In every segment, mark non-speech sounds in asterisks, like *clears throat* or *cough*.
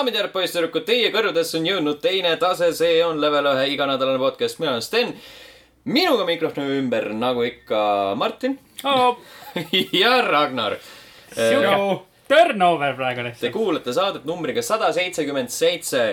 daamid ja härrad, poisssüdrukud, teie kõrvadesse on jõudnud teine tase, see on level ühe iganädalane podcast, mina olen Sten. minuga mikrofoni ümber, nagu ikka, Martin oh. *laughs* ja Ragnar. sihuke turnover praegu Te lihtsalt. kuulate saadet numbriga sada seitsekümmend seitse.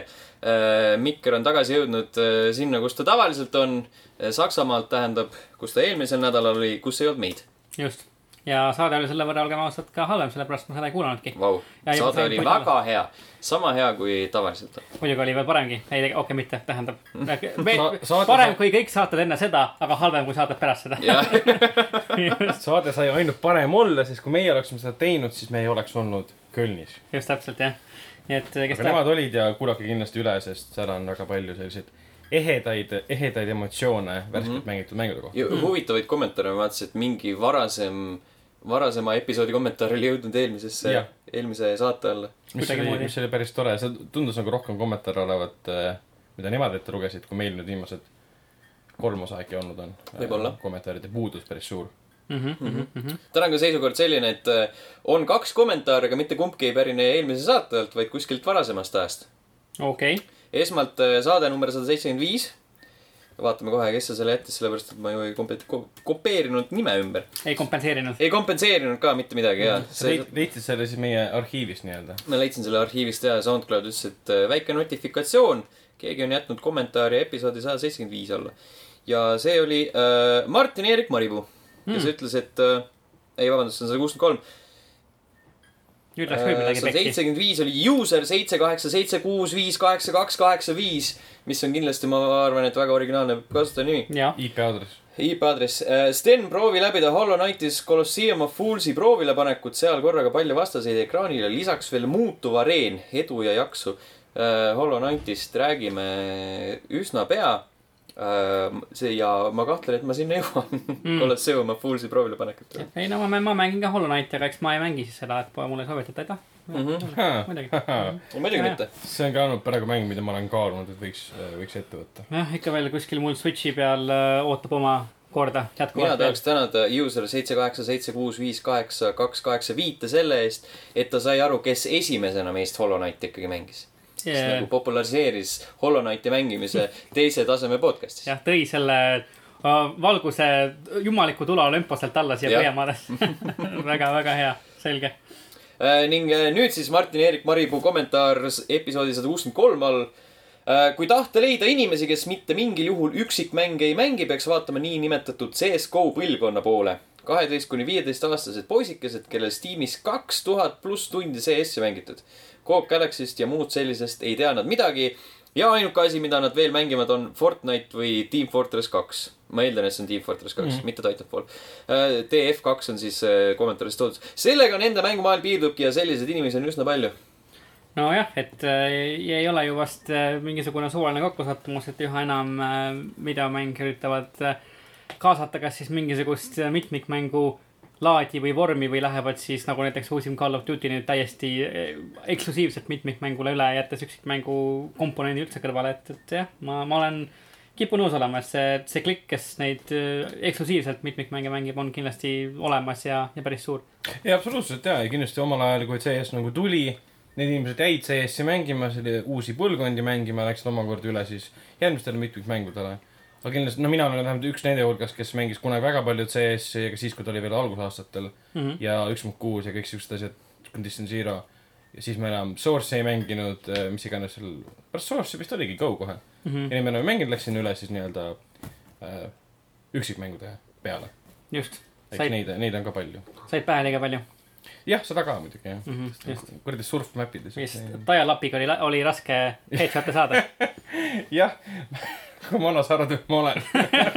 Mikker on tagasi jõudnud äh, sinna, kus ta tavaliselt on. Saksamaalt tähendab, kus ta eelmisel nädalal oli, kus ei olnud meid. just. Ja saade oli selle võrra, olgem ausad, ka halvem, sellepärast ma seda ei kuulanudki. Vau, Ja juba saade oli väga hea, sama hea kui tavaliselt muidugi oli veel paremgi. ei, okei okay,, mitte, tähendab. Sa- saade- parem kui kõik saated enne seda, aga halvem kui saated pärast seda. *laughs* saade sai ainult parem olla, sest kui meie oleksime seda teinud, siis me ei oleks olnud Kölnis. just täpselt, jah. nii et kes aga nemad olid ja kuulake kindlasti üle, sest seal on väga palju selliseid ehedaid, ehedaid emotsioone värskelt mm -hmm. mängitud mängude kohta. huvitavaid kommentaare, ma vaatasin, et mingi varasem, varasema episoodi kommentaar oli jõudnud eelmisesse eelmise saate alla. mis oli, mis oli päris tore, see tundus nagu rohkem kommentaare olevat, mida nemad ette lugesid, kui meil nüüd viimased kolm osa äkki olnud on. Võib-olla. kommentaaride puudus päris suur. Mhm, täna on ka seisukord selline, et äh, on kaks kommentaari, aga mitte kumbki ei pärine eelmise saate alt, vaid kuskilt varasemast ajast. okei, esmalt äh, saade number sada seitsekümmend viis. Vaatame kohe, kes see selle jättis, sellepärast et ma ju ei kompe- ko- kopeerinud nime ümber. ei kompenseerinud. ei kompenseerinud ka mitte midagi ja sa leid- leidsid selle siis meie arhiivist nii-öelda? ma leidsin selle arhiivist ja SoundCloud ütles, et äh, väike notifikatsioon, keegi on jätnud kommentaari episoodi sada seitsekümmend viis alla. ja see oli äh, Martin-Erik Maripuu, kes mm. ütles, et äh, ei, vabandust, see on sada kuuskümmend kolm. Nüüd läks küll midagi sada pekki. seitsekümmend viis oli user seitse kaheksa seitse kuus viis kaheksa kaks kaheksa viis, mis on kindlasti, ma arvan, et väga originaalne kasutajanimi. IP aadress. IP aadress. Sten proovi läbida Hollow Knightis Colosseum of Fools'i proovile panekut, seal korraga palju vastaseid ekraanile, lisaks veel muutuv areen, edu ja jaksu. Hollow Knightist räägime üsna pea. See ja ma kahtlen, et ma sinna jõuan mm.. Colosseum of Fools'i proovile panekut. ei no ma, ma mängin ka Hollow Knighti, aga eks ma ei mängi siis seda, et mulle ei soovitata, aitäh. muidugi. muidugi mitte. see on ka olnud praegu mäng, mida ma olen kaalunud, et võiks, võiks ette võtta. jah, ikka veel kuskil mul Switchi peal äh, ootab oma korda mina jätkuvalt. tahaks tänada user seitse kaheksa seitse kuus viis kaheksa kaks kaheksa viite selle eest, et ta sai aru, kes esimesena meist Hollow Knighti ikkagi mängis. Yeah. nagu populariseeris Hollow Knighti mängimise *laughs* teise taseme podcast'is. jah, tõi selle äh, valguse jumaliku tule olümposelt alla siia. Põhjamaadesse. *laughs* väga, väga hea, selge. Äh, ning äh, nüüd siis Martin-Erik Maripuu kommentaar episoodi sada kuuskümmend kolm all. kui tahta leida inimesi, kes mitte mingil juhul üksikmänge ei mängi, peaks vaatama niinimetatud CSGO põlvkonna poole. kaheteist kuni viieteistaastased poisikesed, kellel Steamis kaks tuhat pluss tundi CS-i mängitud. Coop Galaxy'st ja muud sellisest ei tea nad midagi. ja ainuke asi, mida nad veel mängivad, on Fortnite või Team Fortress kaks. ma eeldan, et see on Team Fortress kaks mm, -hmm. mitte Titanfall. TF2 on siis äh, kommentaaris toodud. sellega nende mängumaailm piirdubki ja selliseid inimesi on üsna palju. nojah, et äh, ei ole ju vast äh, mingisugune suvaline kokkusattumus, et üha enam äh, videomänge üritavad äh, kaasata kas siis mingisugust äh, mitmikmängu laadi või vormi või lähevad siis nagu näiteks uusim Call of Duty nüüd täiesti äh, eksklusiivselt mitmikmängule üle, jättes üksikmängu komponendi üldse kõrvale, et, et jah, ma, ma olen, kipun nõus olema, et see, see klikk, kes neid äh, eksklusiivselt mitmikmänge mängib, on kindlasti olemas ja, ja päris suur. ei, absoluutselt ja, ja kindlasti omal ajal, kui CS nagu tuli, need inimesed jäid CS-i mängima, selle uusi põlvkondi mängima, läksid omakorda üle siis järgmistele mitmikmängudele. Aga kindlasti, no mina olen vähemalt üks nende hulgas, kes mängis kunagi väga palju CS-i, aga siis, kui ta oli veel algusaastatel mm. -hmm. ja üks punkt kuus ja kõik siuksed asjad, Condition Zero. ja siis me enam Source'i ei mänginud, mis iganes seal, pärast Source'i vist oligi Go kohe mm. -hmm. ja nüüd me enam ei mänginud, läksin üle siis nii-öelda äh, üksikmängude peale. just, eks said, neid, neid on ka palju. said pähe liiga palju jah, seda ka muidugi jah mm. -hmm, just. kuradi surfmap'id ja vist Dial-upiga oli, oli raske headshot'e saada. *laughs* jah, kui vana sa arvad, et ma olen?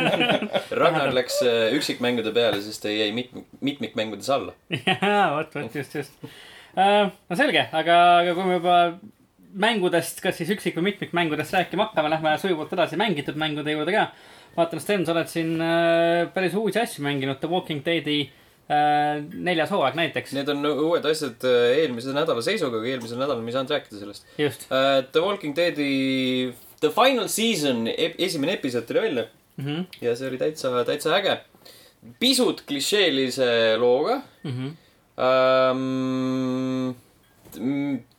*laughs* Ragnar läks äh, üksikmängude peale, sest ta jäi mitmik, mitmikmängudes alla. jaa, vot, vot just, just. no selge, aga, aga kui me juba mängudest, kas siis üksik- või mitmikmängudest rääkima hakkame, lähme sujuvalt edasi mängitud mängude juurde ka. vaatan, Sten, sa oled siin äh, päris uusi asju mänginud, The Walking Deadi äh, neljas hooaeg näiteks. Need on uued asjad eelmise nädala seisuga, aga eelmisel nädalal me ei saanud rääkida sellest just uh,. The Walking Deadi The Final Season ep esimene episood tuli välja mm. -hmm. ja see oli täitsa, täitsa äge. pisut klišeelise looga Mm -hmm. um,.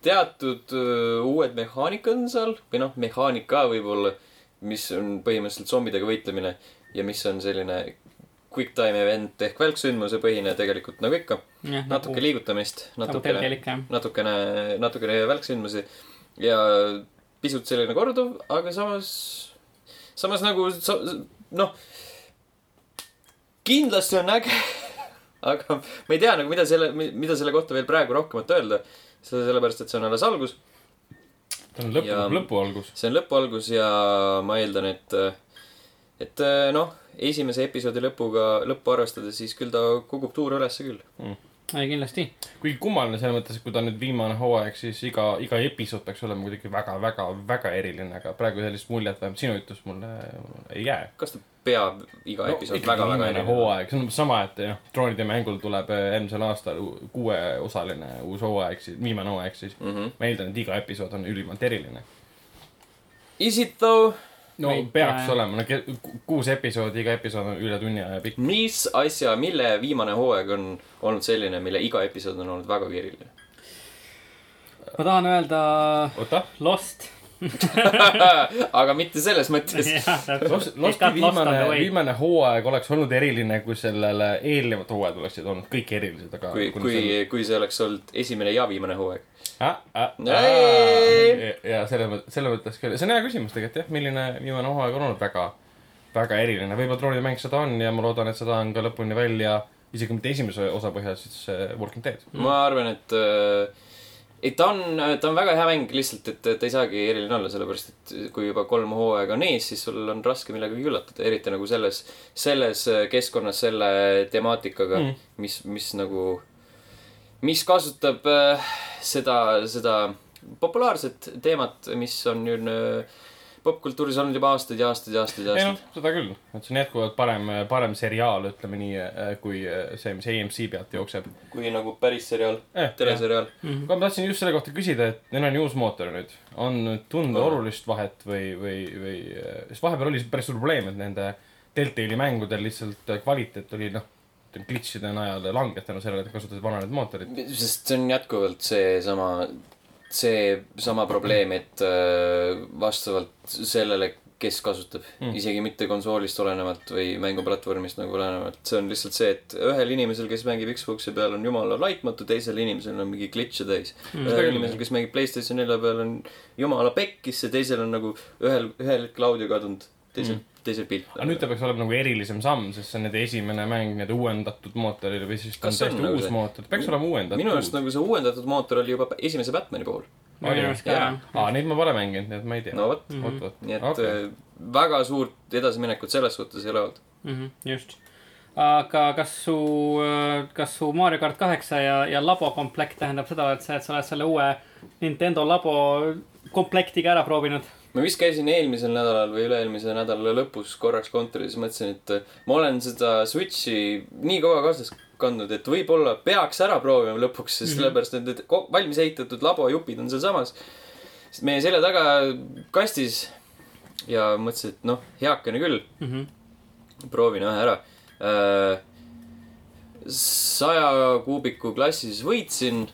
teatud öö, uued mehaanikad on seal või noh, mehaanika võib-olla, mis on põhimõtteliselt zombidega võitlemine ja mis on selline quick time event ehk välksündmuse põhine tegelikult nagu ikka. natuke liigutamist, nagu natukene, natukene, natukene välksündmusi ja pisut selline korduv, aga samas, samas nagu sa, noh, kindlasti on äge, *laughs* aga ma ei tea nagu, mida selle, mida selle kohta veel praegu rohkemat öelda. seda sellepärast, et see on alles algus, see on lõpu lõpu algus. see on lõpu algus ja ma eeldan, et, et noh, esimese episoodi lõpuga, lõppu arvestades, siis küll ta kogub tuure ülesse küll. Ei kindlasti. kuigi kummaline selles mõttes, et kui ta on nüüd viimane hooaeg, siis iga, iga episood peaks olema kuidagi väga, väga, väga eriline, aga praegu sellist muljet vähemalt sinu jutust mulle ei jää. kas ta peab iga no, episood ikkagi väga-väga viimane hooaeg, see on umbes sama, et jah, troonide mängul tuleb äh, eelmisel aastal kuueosaline uus hooaeg, siis viimane hooaeg siis mm? -hmm. ma eeldan, et iga episood on ülimalt eriline. Is it though? No Ei, peaks äh, olema, no kuus episoodi, iga episood on üle tunni aja pikk. mis asja, mille viimane hooaeg on olnud selline, mille iga episood on olnud vägagi eriline? ma tahan öelda oota, Lost. *laughs* aga mitte selles mõttes. *laughs* jah, Lost. Losti viimane, viimane hooaeg oleks olnud eriline, kui sellele eelnevad hooajad oleksid olnud kõik erilised, aga kui, kui, kui see oleks olnud esimene ja viimane hooaeg. Ah, ah, ah. ja selle mõttes, selle mõttes küll, see on hea küsimus tegelikult jah, milline viimane hooaeg on olnud väga, väga eriline, võib-olla troonide mäng seda on ja ma loodan, et seda on ka lõpuni välja, isegi mitte esimese osa põhjal, siis äh, Walking Dead. ma arvan, et äh, et ta on, ta on väga hea mäng lihtsalt, et ta ei saagi eriline olla, sellepärast et kui juba kolm hooaega on ees, siis sul on raske millegagi üllatada, eriti nagu selles, selles keskkonnas selle temaatikaga Mm. mis, mis nagu, mis kasutab äh, seda, seda populaarset teemat, mis on ju äh, popkultuuris olnud juba aastaid ja aastaid ja aastaid ja ei noh aastaid., seda küll, et see on jätkuvalt parem, parem seriaal, ütleme nii, kui see, mis AMC pealt jookseb kui nagu päris seriaal, eh,. teleseriaal. aga ma tahtsin just selle kohta küsida, et neil on ju uus mootor nüüd, on tunda Aa. olulist vahet või, või, või, sest vahepeal oli päris suur probleem, et nende Deltali mängudel lihtsalt kvaliteet oli noh, glitch'ide najal langes tänu sellele, et kasutasid vananenud mootorit. sest see on jätkuvalt seesama, seesama probleem, et äh, vastavalt sellele, kes kasutab Mm. isegi mitte konsoolist olenevalt või mänguplatvormist nagu olenevalt, see on lihtsalt see, et ühel inimesel, kes mängib Xbox'i peal, on jumala laitmatu, teisel inimesel on mingi glitch'e täis Mm. ühel inimesel, kes mängib Playstation nelja peal, on jumala pekkis ja teisel on nagu ühel, ühel hetkel audio kadunud, teisel Mm. mm., teisel pilt. aga nüüd ta peaks olema nagu erilisem samm, sest see on nende esimene mäng nii-öelda uuendatud mootoril või siis ta on täiesti nagu uus see? mootor, peaks olema uuendatud. minu arust nagu see uuendatud mootor oli juba esimese Batman'i puhul. minu arust ka jah. aa, neid ma pole mänginud, nii et ma ei tea. no vot, Mhm. vot, vot. nii et okay. väga suurt edasiminekut selles suhtes ei ole olnud. Mhm, just. aga kas su, kas su Mario kart kaheksa ja, ja labo komplekt tähendab seda, et sa, et sa oled selle uue Nintendo labo komplektiga ära proovinud? Ma vist käisin eelmisel nädalal või üle-eelmise nädala lõpus korraks kontoris, mõtlesin, et ma olen seda Switchi nii kaua kaasas kandnud, et võib-olla peaks ära proovima lõpuks, sest Mhm. sellepärast, et need valmis ehitatud labojupid on sealsamas. meie selja taga kastis ja mõtlesin, et noh, heakene küll, Mhm. proovin ühe ära. saja kuubiku klassis võitsin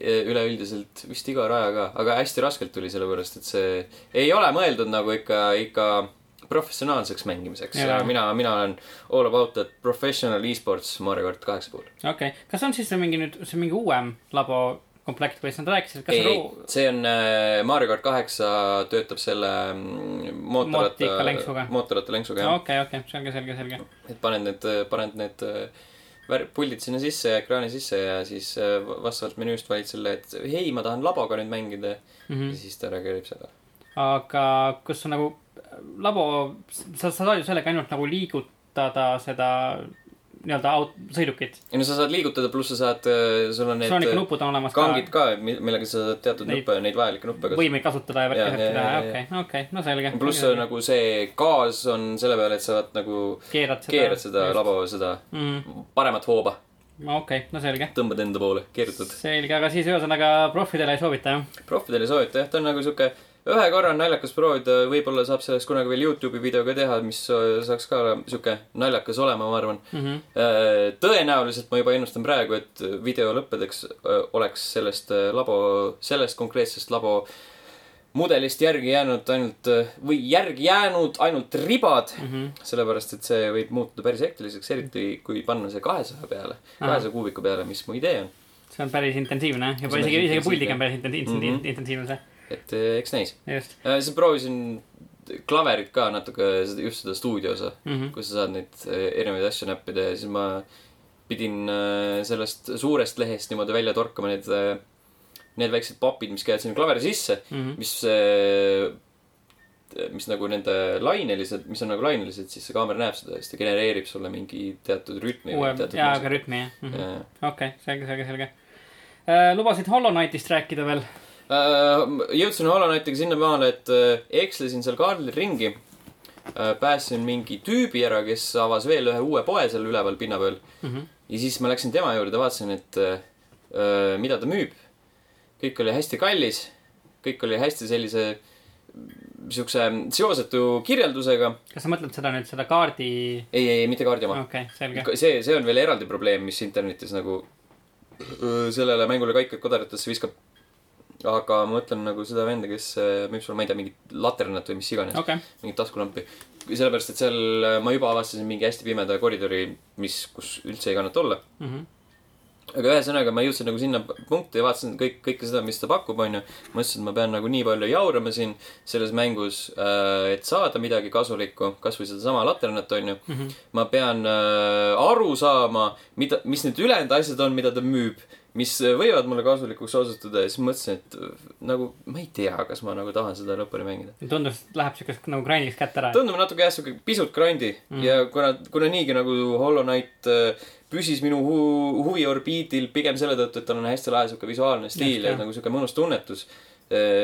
üleüldiselt vist iga raja ka, aga hästi raskelt tuli, sellepärast et see ei ole mõeldud nagu ikka, ikka professionaalseks mängimiseks mina, mina olen all about that professional e-sports Mario kart kaheksa puhul. okei okay., kas on siis see mingi nüüd, see mingi uuem labo komplekt või siis nad rääkisid, kas ei, see on äh, Mario kart kaheksa töötab selle mm, mootorratta mootorratta lenksuga jah. okei, okei, selge, selge, selge. et paned need, paned need äh, puldid sinna sisse ja ekraani sisse ja siis äh, vastavalt menüüst valid selle, et hei, ma tahan laboga nüüd mängida Mhm. ja siis ta reageerib seda. aga kus on nagu labo, sa, sa saad ju sellega ainult nagu liigutada seda nii-öelda aut-, sõidukit. ei no sa saad liigutada, pluss sa saad, sul on need on ikka äh, on olemas kangid ka, millega sa saad teatud Neid- nuppe, neid vajalikke nuppe kasutada. võimeid kasutada ja värki teha, okei, okei, no selge. pluss see nagu see gaas on selle peale, et sa saad nagu keerad seda. keerad seda. labo, seda mm,. paremat hooba, okei, no selge. tõmbad enda poole, keerutad. selge, aga siis ühesõnaga profidele ei soovita jah? proffidele ei soovita jah, ta on nagu sihuke ühe korra on naljakas proovida, võib-olla saab sellest kunagi veel Youtube'i video ka teha, mis äh, saaks ka sihuke naljakas olema, ma arvan. Mhm. tõenäoliselt ma juba ennustan praegu, et video lõppedeks öö, oleks sellest labo, sellest konkreetsest labo mudelist järgi jäänud ainult või järgi jäänud ainult ribad, Mhm. sellepärast et see võib muutuda päris hektiliseks, eriti kui panna see kahesaja peale, kahesaja kuubiku peale, mis mu idee on. see on päris intensiivne, juba isegi, isegi puldiga on päris intensiivne Mhm., intensiivne see, et öö, eks näis. just siis proovisin klaverit ka natuke, just seda stuudiosa mm. -hmm. kus sa saad neid eh, erinevaid asju näppida ja siis ma pidin eh, sellest suurest lehest niimoodi välja torkama need, need väiksed papid, mis käivad sinna klaveri sisse, Mm -hmm. mis, mis nagu nende lainelised, mis on nagu lainelised, siis see kaamera näeb seda ja siis ta genereerib sulle mingi teatud rütmi. jaa, aga rütmi jah mm -hmm.. okei, selge, selge, selge uh,. lubasid Hollow Knightist rääkida veel Äh, jõudsin Hollow Knightiga sinnamaale, et äh, ekslesin seal kaardil ringi. päästsin mingi tüübi ära, kes avas veel ühe uue poe seal üleval pinna peal. mm. -hmm. ja siis ma läksin tema juurde, vaatasin, et mida ta müüb. kõik oli hästi kallis, kõik oli hästi sellise siukse seosetu kirjeldusega. kas sa mõtled seda nüüd, seda kaardi, ei, ei, mitte kaardi oma. okei, selge. see, see on veel eraldi probleem, mis internetis nagu sellele mängule kaikaid kodaratesse viskab. Aga ma mõtlen nagu seda venda, kes öö, müüb sulle, ma ei tea, mingit laternat või mis iganes okei, mingit taskulampi. sellepärast, et seal äh, ma juba avastasin mingi hästi pimeda koridori, mis, kus üldse ei kannata olla. Mhm. aga ühesõnaga ma jõudsin nagu sinna punkti ja vaatasin kõik, kõike seda, mis ta pakub, onju. mõtlesin, et ma pean nagu nii palju jaurama siin selles mängus, et saada midagi kasulikku, kasvõi sedasama laternat, onju. Mhm. ma pean aru saama, mida, mis need ülejäänud asjad on, mida ta müüb, mis äh, võivad mulle kasulikuks osutuda ja siis mõtlesin, et äh, nagu ma ei tea, kas ma nagu tahan seda lõpuni mängida. tundus, et läheb siukest nagu grindiks kätte ära. tundub natuke jah, siuke pisut grindi mm. Mm. ja kuna, kuna niigi nagu Hollow Knight äh, püsis minu hu huvi orbiidil pigem selle tõttu, et tal on hästi lahe siuke visuaalne stiil Just, ja jah. nagu siuke mõnus tunnetus.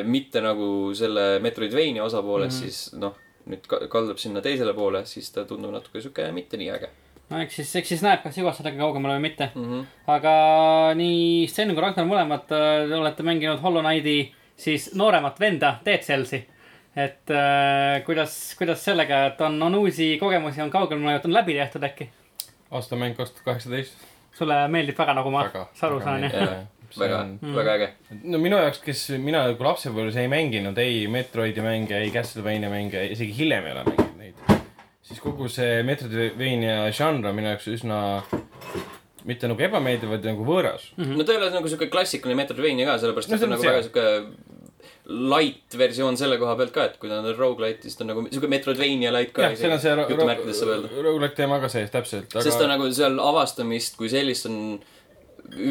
mitte nagu selle Metroidvania osapoolest mm, Mhm. -hmm. siis noh, nüüd ka- kaldub sinna teisele poole, siis ta tundub natuke siuke mitte nii äge no eks siis, eks siis näeb, kas jõuad sellega kaugemale või mitte. mm. -hmm. aga nii Sten kui Ragnar mõlemad äh, olete mänginud Hollow Knighti siis nooremat venda, Dead Cellsi. et äh, kuidas, kuidas sellega, et on, on uusi kogemusi, on kaugemale, on läbi tehtud äkki? aastamäng kaks tuhat kaheksateist. sulle meeldib väga, nagu ma väga, aru saan, jah? *laughs* väga on..., Mm. väga äge. no minu jaoks, kes mina nagu lapsepõlves ei mänginud ei Metroidi mänge, ei Castlevania mänge, isegi hiljem ei ole mänginud. Siis kogu see Metroidvania žanr on minu jaoks üsna mitte nagu ebameeldiv, vaid nagu võõras. no ta ei ole nagu siuke klassikaline Metroidvania ka, sellepärast No et ta on nagu väga siuke light versioon selle koha pealt ka, et kui ta on rogu-lite, siis ta on nagu siuke Metroidvania light ka. jah, seal on see jutumärkides saab öelda. roguelike teema ka sees, täpselt. sest ta nagu seal avastamist kui sellist on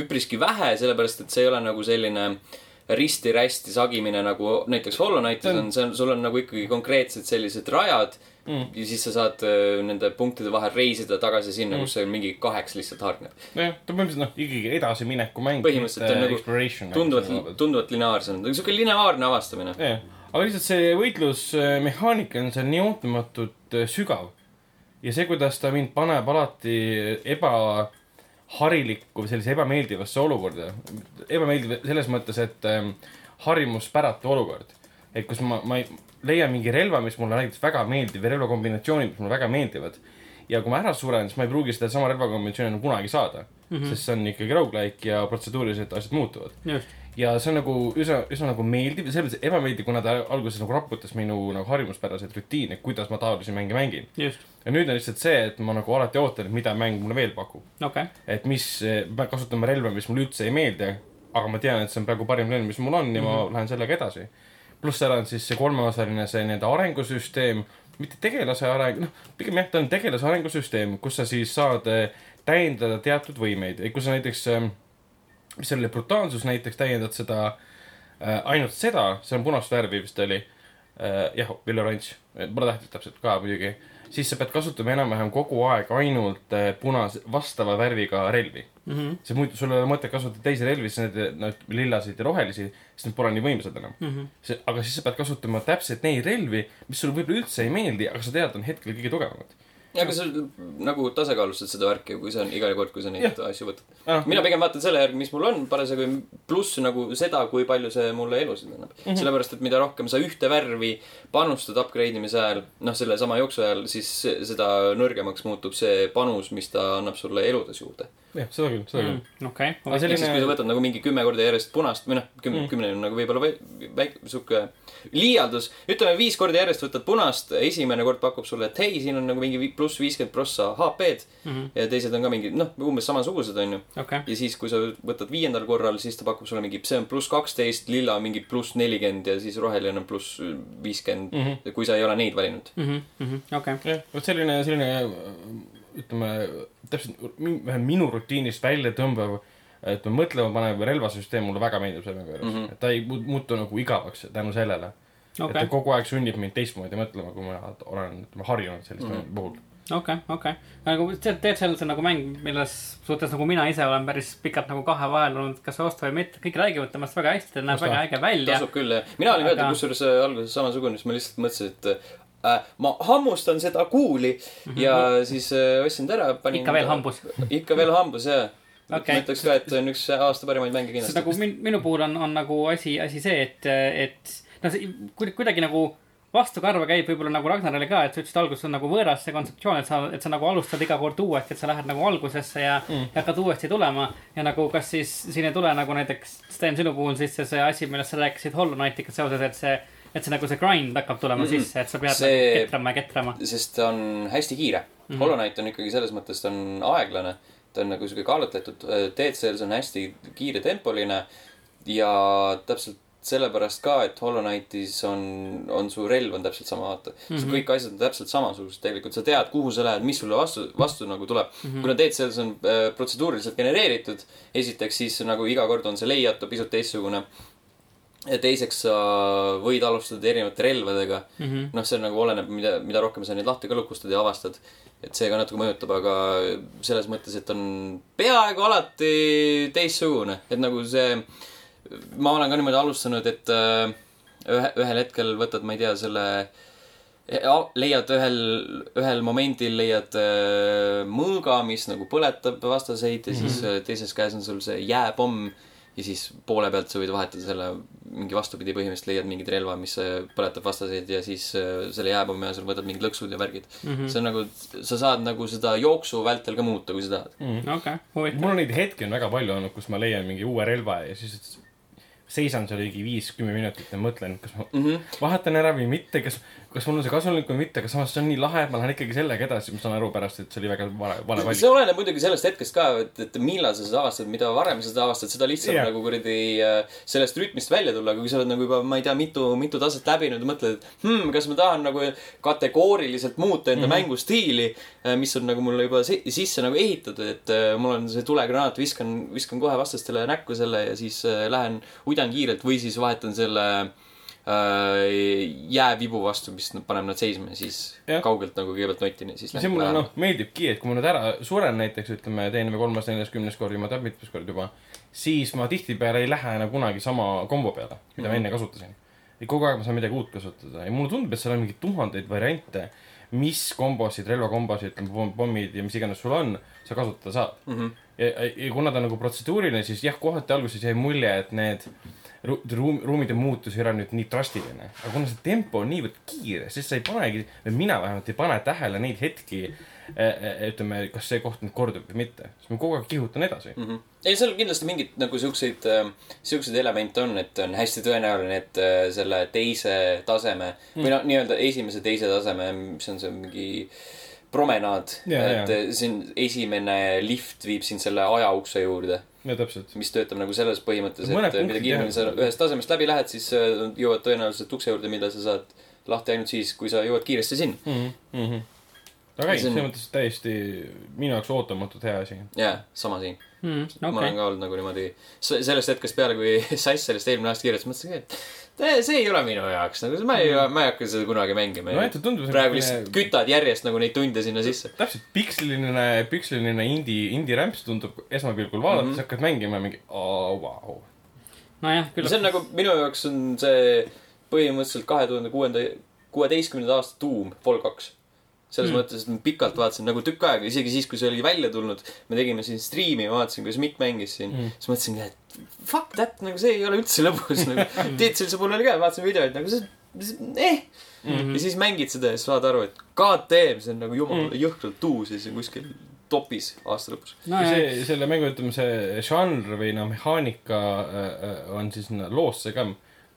üpriski vähe, sellepärast et see ei ole nagu selline risti-rästi sagimine nagu näiteks Hollow Knightis on- on, see on, sul on nagu ikkagi konkreetsed sellised rajad mm.. ja siis sa saad äh, nende punktide vahel reisida tagasi sinna Mm. kus see mingi kaheks lihtsalt hargneb. nojah, ta põhimõtteliselt noh, ikkagi edasimineku mäng. Põhimõtteliselt on nagu tunduvalt, tunduvalt lineaarsem, siuke lineaarne avastamine. jah, aga lihtsalt see võitlusmehaanika on seal nii ootamatult äh, sügav. ja see, kuidas ta mind paneb alati ebaharilikku või sellise ebameeldivasse olukorda. ebameeldiv selles mõttes, et ähm, harjumuspäratu olukord. et kus ma, ma ei, leian mingi relva, mis mulle näiteks väga meeldib ja relvakombinatsioonid, mis mulle väga meeldivad. ja kui ma ära suren, siis ma ei pruugi sedasama relvakombinatsiooni enam kunagi saada mm. -hmm. sest see on ikkagi rogu-like ja protseduurilised asjad muutuvad ja see on nagu üsna, üsna nagu meeldiv ja selles mõttes ebameeldiv, kuna ta alguses nagu raputas minu nagu harjumuspäraseid rutiine, kuidas ma taolisi mänge mängin. just, ja nüüd on lihtsalt see, et ma nagu alati ootan, et mida mäng mulle veel pakub. okay.. et mis, ma kasutan relva, mis mulle üldse ei meeldi, aga ma tean, et see on praegu parim relv, mis mul on ja mm -hmm. ma lähen sellega edasi. pluss seal on siis see kolmeosaline see nii-öelda arengusüsteem, mitte tegelase areng, noh, pigem jah, ta on tegelase arengusüsteem, kus sa siis saad eh, täiendada teatud võimeid, kui sa näiteks, mis seal oli, brutaalsus näiteks täiendad seda äh, ainult seda, see on punast värvi vist oli äh,, jah, või oranž, pole tähtis täpselt ka muidugi, siis sa pead kasutama enam-vähem kogu aeg ainult äh, punase, vastava värviga relvi Mm -hmm. see muidu, sul ei ole mõtet kasutada teisi relvi, siis need, need lillasid ja rohelisi, sest need pole nii võimsad enam Mm -hmm. see, aga siis sa pead kasutama täpselt neid relvi, mis sulle võib-olla üldse ei meeldi, aga sa tead, on hetkel kõige tugevamad. Aga sa nagu tasakaalustad seda värki, kui sa on iga kord, kui sa neid Jah. asju võtad. Ah, mina pigem vaatan selle järgi, mis mul on parasjagu, pluss nagu seda, kui palju see mulle elusid annab mm. -hmm. sellepärast, et mida rohkem sa ühte värvi panustad upgrade imise ajal, noh, sellesama jooksu ajal, siis se- seda nõrgemaks muutub see panus, mis ta annab sulle eludes juurde. jah, seda küll, seda küll. Mm, okei. Aga ehk siis, selline- kui sa võtad nagu mingi kümme korda järjest punast või noh, kümne mm., kümne on nagu võib-olla väike, sihuke liialdus. ütleme viis korda järjest võtad punast, esimene kord pakub sulle, et hei, siin on nagu mingi vi- pluss viiskümmend prossa HP-d mm. -hmm. ja teised on ka mingid, noh, umbes samasugused, onju. okei, ja siis, kui sa võtad viiendal korral, siis ta pakub sulle mingi, see on pluss kaksteist, lilla mingi pluss nelikümmend ja siis roheline on pluss viiskümmend mm, -hmm. kui sa ei ole neid valinud. Mhm, okei. jah, vot selline, selline ütleme, täpselt minu rutiinist välja tõmbav, ütleme, mõtlema panev relvasüsteem mulle väga meeldib selle juures mm. -hmm. et ta ei mu- muutu nagu igavaks tänu sellele okay.. et ta, kogu aeg sunnib mind teistmoodi mõtlema, kui ma olen, ütleme, harjunud selliste mm -hmm. puhul. okei, okei. nagu see Dead Cells on nagu mäng, milles suhtes nagu mina ise olen päris pikalt nagu kahe vahel olnud, kas osta või mitte, kõik räägivad temast väga hästi, ta näeb väga äge välja. tasub küll jah. mina olin ka Aga- aga... kusjuures äh, alguses samasugune, siis ma lihtsalt mõtlesin, et äh, ma hammustan seda kuuli mm -hmm. ja siis äh, ostsin ta ära, panin. ikka veel hambus. ikka veel hambus jaa okay.. Ma ütleks ka, et see on üks aasta parimaid mänge kindlasti nagu min, minu puhul on, on nagu asi, asi see, et, et noh, see kuid- kuidagi nagu vastukarva käib võib-olla nagu Ragnarile ka, et sa ütlesid alguses on nagu võõras see kontseptsioon, et sa, et sa nagu alustad iga kord uuesti, et sa lähed nagu algusesse ja mm., hakkad uuesti tulema. ja nagu, kas siis siin ei tule nagu näiteks Sten sinu puhul sisse see asi, millest sa rääkisid Hollow Knightiga seoses, et see, et see nagu see grind hakkab tulema mm -hmm. sisse, et sa pead see... See- nagu ketrama ja ketrama. sest ta on hästi kiire mm. -hmm. Hollow Knight on ikkagi selles mõttes, ta on aeglane. ta on nagu sihuke kaalutletud, Dead Cells on hästi kiiretempoline ja täpselt sellepärast ka, et Hollow Knightis on, on su relv on täpselt sama, vaata mm. -hmm. kõik asjad on täpselt samasugused tegelikult, sa tead, kuhu sa lähed, mis sulle vastu, vastu nagu tuleb mm. -hmm. kuna Dead Cells on äh, protseduuriliselt genereeritud, esiteks siis nagu iga kord on see layout pisut teistsugune ja teiseks sa võid alustada erinevate relvadega mm -hmm.. noh, see nagu oleneb, mida, mida rohkem sa neid lahti ka lukustad ja avastad. et see ka natuke mõjutab, aga selles mõttes, et on peaaegu alati teistsugune, et nagu see. Ma olen ka niimoodi alustanud, et äh, ühe, ühel hetkel võtad, ma ei tea, selle. leiad ühel, ühel momendil leiad äh, mõõga, mis nagu põletab vastaseid ja mm -hmm. siis äh, teises käes on sul see jääpomm ja siis poole pealt sa võid vahetada selle mingi vastupidi, põhimõtteliselt leiad mingit relva, mis põletab vastaseid ja siis selle jääpommi asemel võtad mingid lõksud ja värgid mm. -hmm. see on nagu, sa saad nagu seda jooksu vältel ka muuta, kui sa tahad. okei, huvitav. mul on neid hetki on väga palju olnud, kus ma leian mingi uue relva ja siis seisan seal ligi viis-kümme minutit ja mõtlen, kas ma mm. -hmm. vahetan ära või mitte, kas, kas mul on see kasulik või mitte, aga samas see on nii lahe, et ma lähen ikkagi sellega edasi, ma saan aru pärast, et see oli väga vale, vale valik see. oleneb muidugi sellest hetkest ka, et, et millal sa seda avastad, mida varem sa seda avastad, seda lihtsam yeah. nagu kuradi äh, sellest rütmist välja tulla, aga kui sa oled nagu juba, ma ei tea, mitu, mitu taset läbinud ja mõtled, et hmm, kas ma tahan nagu kategooriliselt muuta enda mm -hmm. mängustiili, mis on nagu mulle juba si sisse nagu ehitatud, et äh, mul on see tulegranaat, viskan, viskan kohe vastastele näkku selle ja siis äh, lähen uidan kiirelt või siis vahetan selle äh, jäävibu vastu, mis paneb nad seisma ja siis ja. kaugelt nagu kõigepealt notin ja siis see mulle noh, meeldibki, et kui ma nüüd ära suren näiteks, ütleme, teine või kolmas, neljas, kümnes kord, jumal teab mitmes kord juba, siis ma tihtipeale ei lähe enam kunagi sama kombo peale, mida ma enne kasutasin. et kogu aeg ma saan midagi uut kasutada ja mulle tundub, et seal on mingi tuhandeid variante, mis kombosid, relvakombosid, ütleme, pommid ja mis iganes sul on, sa kasutada saad mm. -hmm. ja, ja kuna ta on nagu protseduuriline, siis jah, kohati alguses jäi mulje, et need ruum, ruumide muutus ei ole nüüd nii drastiline. aga kuna see tempo on niivõrd kiire, siis sa ei panegi, või mina vähemalt ei pane tähele neid hetki, ütleme, kas see koht nüüd kordub või mitte. siis ma kogu aeg kihutan edasi mm. mm. -hmm. ei, seal kindlasti mingeid nagu siukseid, siukseid elemente on, et on hästi tõenäoline, et selle teise taseme mm. või noh, nii-öelda esimese, teise taseme, mis on see mingi promenaad et äh, siin esimene lift viib sind selle ajaukse juurde, ja täpselt. mis töötab nagu selles põhimõttes, et mida kiiremini sa ühest tasemest läbi lähed, siis äh, jõuad tõenäoliselt ukse juurde, mida sa saad lahti ainult siis, kui sa jõuad kiiresti sinna. Mm -hmm. aga ei, selles mõttes täiesti minu jaoks ootamatult hea asi. jaa, sama siin Mm, okay.. ma olen ka olnud nagu niimoodi, sellest hetkest peale, kui *laughs* Sass sellest eelmine aasta kirjutas, mõtlesin ka, et see- see ei ole minu jaoks, nagu see- ma ei, ma ei hakka seda kunagi mängima no praegu lihtsalt kütad järjest nagu neid tunde sinna sisse. täpselt piksliline, piksliline indie, indie rämps tundub esmapilgul vaadates mm, -hmm. hakkad mängima mingi oo, vau. nojah, küll see on nagu minu jaoks on see põhimõtteliselt kahe tuhande kuuenda, kuueteistkümnenda aasta tuum, Fall kaks. Selles Mm. mm. mõttes, et ma pikalt vaatasin nagu tükk aega, isegi siis, kui see oli välja tulnud, me tegime siin striimi, ma vaatasin, kuidas Mikk mängis siin Mm. mm.. siis mõtlesin, et fuck that, nagu see ei ole üldse lõbus nagu. *laughs* Tiit Silsa puhul oli ka, vaatasin videoid nagu see, eh. Mhm. ja siis mängid seda ja siis saad aru, et god damn, see on nagu jumala Mm. mm. jõhkralt uus ja see on kuskil topis aasta lõpus. nojah, see, selle mängu, ütleme, see žanr või noh, mehaanika äh, äh, on siis sinna loosse ka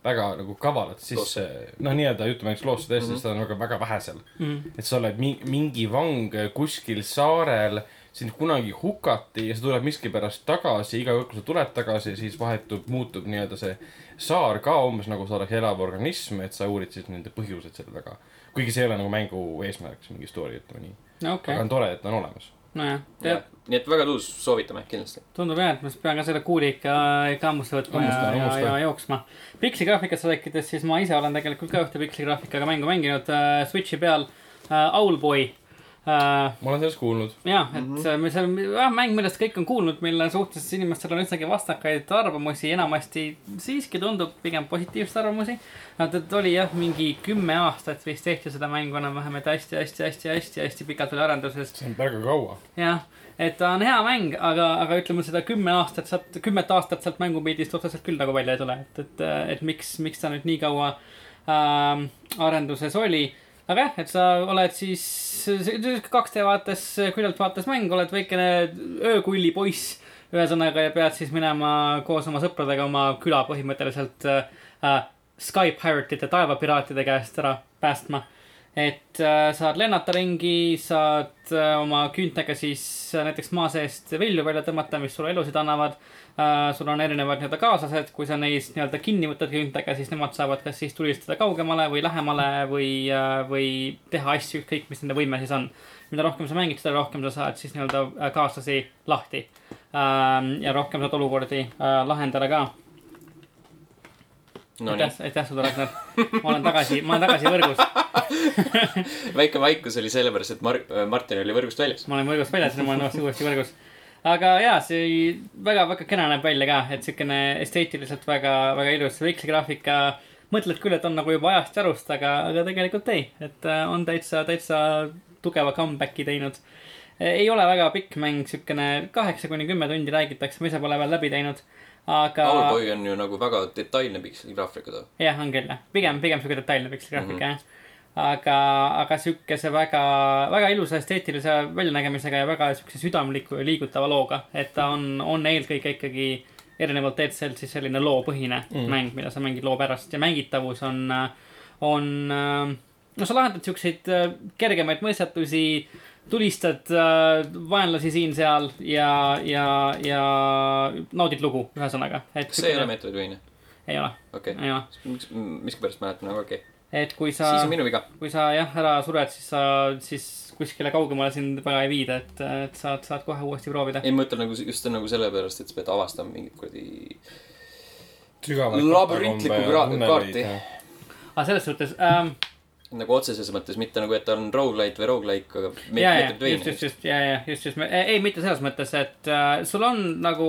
väga nagu kavalalt sisse, noh, nii-öelda jutumärkis loosse tõesti mm, -hmm. seda on väga, väga vähe seal. Mhm. et sa oled mi-, mingi vang kuskil saarel, sind kunagi hukati ja sa tuled miskipärast tagasi, iga kord, kui sa tuled tagasi, siis vahetub, muutub nii-öelda see saar ka umbes nagu sa oleks elav organism, et sa uurid siis nende põhjused selle taga. kuigi see ei ole nagu mängu eesmärk, see mingi story, ütleme nii. no aga okay., on tore, et ta on olemas. nojah, tead, nii et väga tõus, soovitame kindlasti. tundub jah, et ma pean ka selle kuuli ikka, ikka hammusse võtma ja, Hammusta, ja, hammusta. ja jooksma. piksligraafikast rääkides, siis ma ise olen tegelikult ka ühte piksligraafikaga mängu mänginud äh, Switchi peal äh,, Owlboy äh,. Ma olen sellest kuulnud. jah, et mm -hmm. me seal, jah, mäng, millest kõik on kuulnud, mille suhtes inimestel on üsnagi vastakaid arvamusi, enamasti siiski tundub pigem positiivseid arvamusi. et, et oli jah, mingi kümme aastat vist tehti seda mängu enam-vähem, et hästi, hästi, hästi, hästi, hästi pikalt oli arenduses. see on väga kaua. jah, et ta on hea mäng, aga, aga ütleme seda kümme aastat sealt, kümmet aastat sealt mängupildist otseselt küll nagu välja ei tule, et, et, et miks, miks ta nüüd nii kaua ähm, arenduses oli. Aga jah, et sa oled siis see- 2D vaates, küljelt vaates mäng, oled väikene öökulli poiss. ühesõnaga ja pead siis minema koos oma sõpradega oma küla põhimõtteliselt äh, Sky Pirate'ite, taevapiraatide käest ära päästma et äh, saad lennata ringi, saad äh, oma küüntega siis äh, näiteks maa seest vilju välja tõmmata, mis sulle elusid annavad. Sul on erinevad nii-öelda kaaslased, kui sa neist nii-öelda kinni võtad küüntega, siis nemad saavad kas siis tulistada kaugemale või lähemale või äh,, või teha asju, ükskõik mis nende võime siis on. mida rohkem sa mängid, seda rohkem sa saad siis nii-öelda äh, kaaslasi lahti ähm,. ja rohkem saad olukordi äh, lahendada ka no aitäh, aitäh sulle, Ragnar. ma olen tagasi, ma olen tagasi võrgus *laughs* väike vaikus oli sellepärast, et Mar-, Martin oli võrgust väljas. ma olen võrgust väljas ja ma olen uuesti võrgus. Aga jaa, see väga, väga kena näeb välja ka, et siukene esteetiliselt väga, väga ilus viiksligraafika. mõtled küll, et on nagu juba ajast järust, aga, aga tegelikult ei, et äh, on täitsa, täitsa tugeva comeback'i teinud. ei ole väga pikk mäng, siukene kaheksa kuni kümme tundi räägitakse, ma ise pole veel läbi teinud. aga Owlboy on ju nagu väga detailne piksligraafika too. jah, on küll jah, pigem, pigem siuke detailne piksligraafika jah mm -hmm.. aga, aga siukese väga, väga ilusa esteetilise väljanägemisega ja väga siukse südamliku ja liigutava looga, et ta on, on eelkõige ikkagi erinevalt Dead-Cell'st siis selline loopõhine mm. Mäng, mida sa mängid loo pärast ja mängitavus on, on, no sa lahendad siukseid äh, kergemaid mõistatusi, tulistad äh, vaenlasi siin-seal ja, ja, ja naudid lugu, ühesõnaga. see ei ole Metroidvania? ei ole, okei okay., ei ole, miks, miskipärast mäletan, aga okei okay.. Et kui sa siis on minu viga. kui sa jah ära sured, siis sa siis kuskile kaugemale sind väga ei viida, et, et saad, saad kohe uuesti proovida. ei, ma mõtlen nagu just nagu sellepärast, et sa pead avastama mingit kuradi. Labürintlikku kaarti. aga selles suhtes ähm,, nagu otseses mõttes, mitte nagu, et ta on rogu-lite või rogu-like, aga me- ja, ja just, just, just ja, ja just, just, ei, mitte selles mõttes, et äh, sul on nagu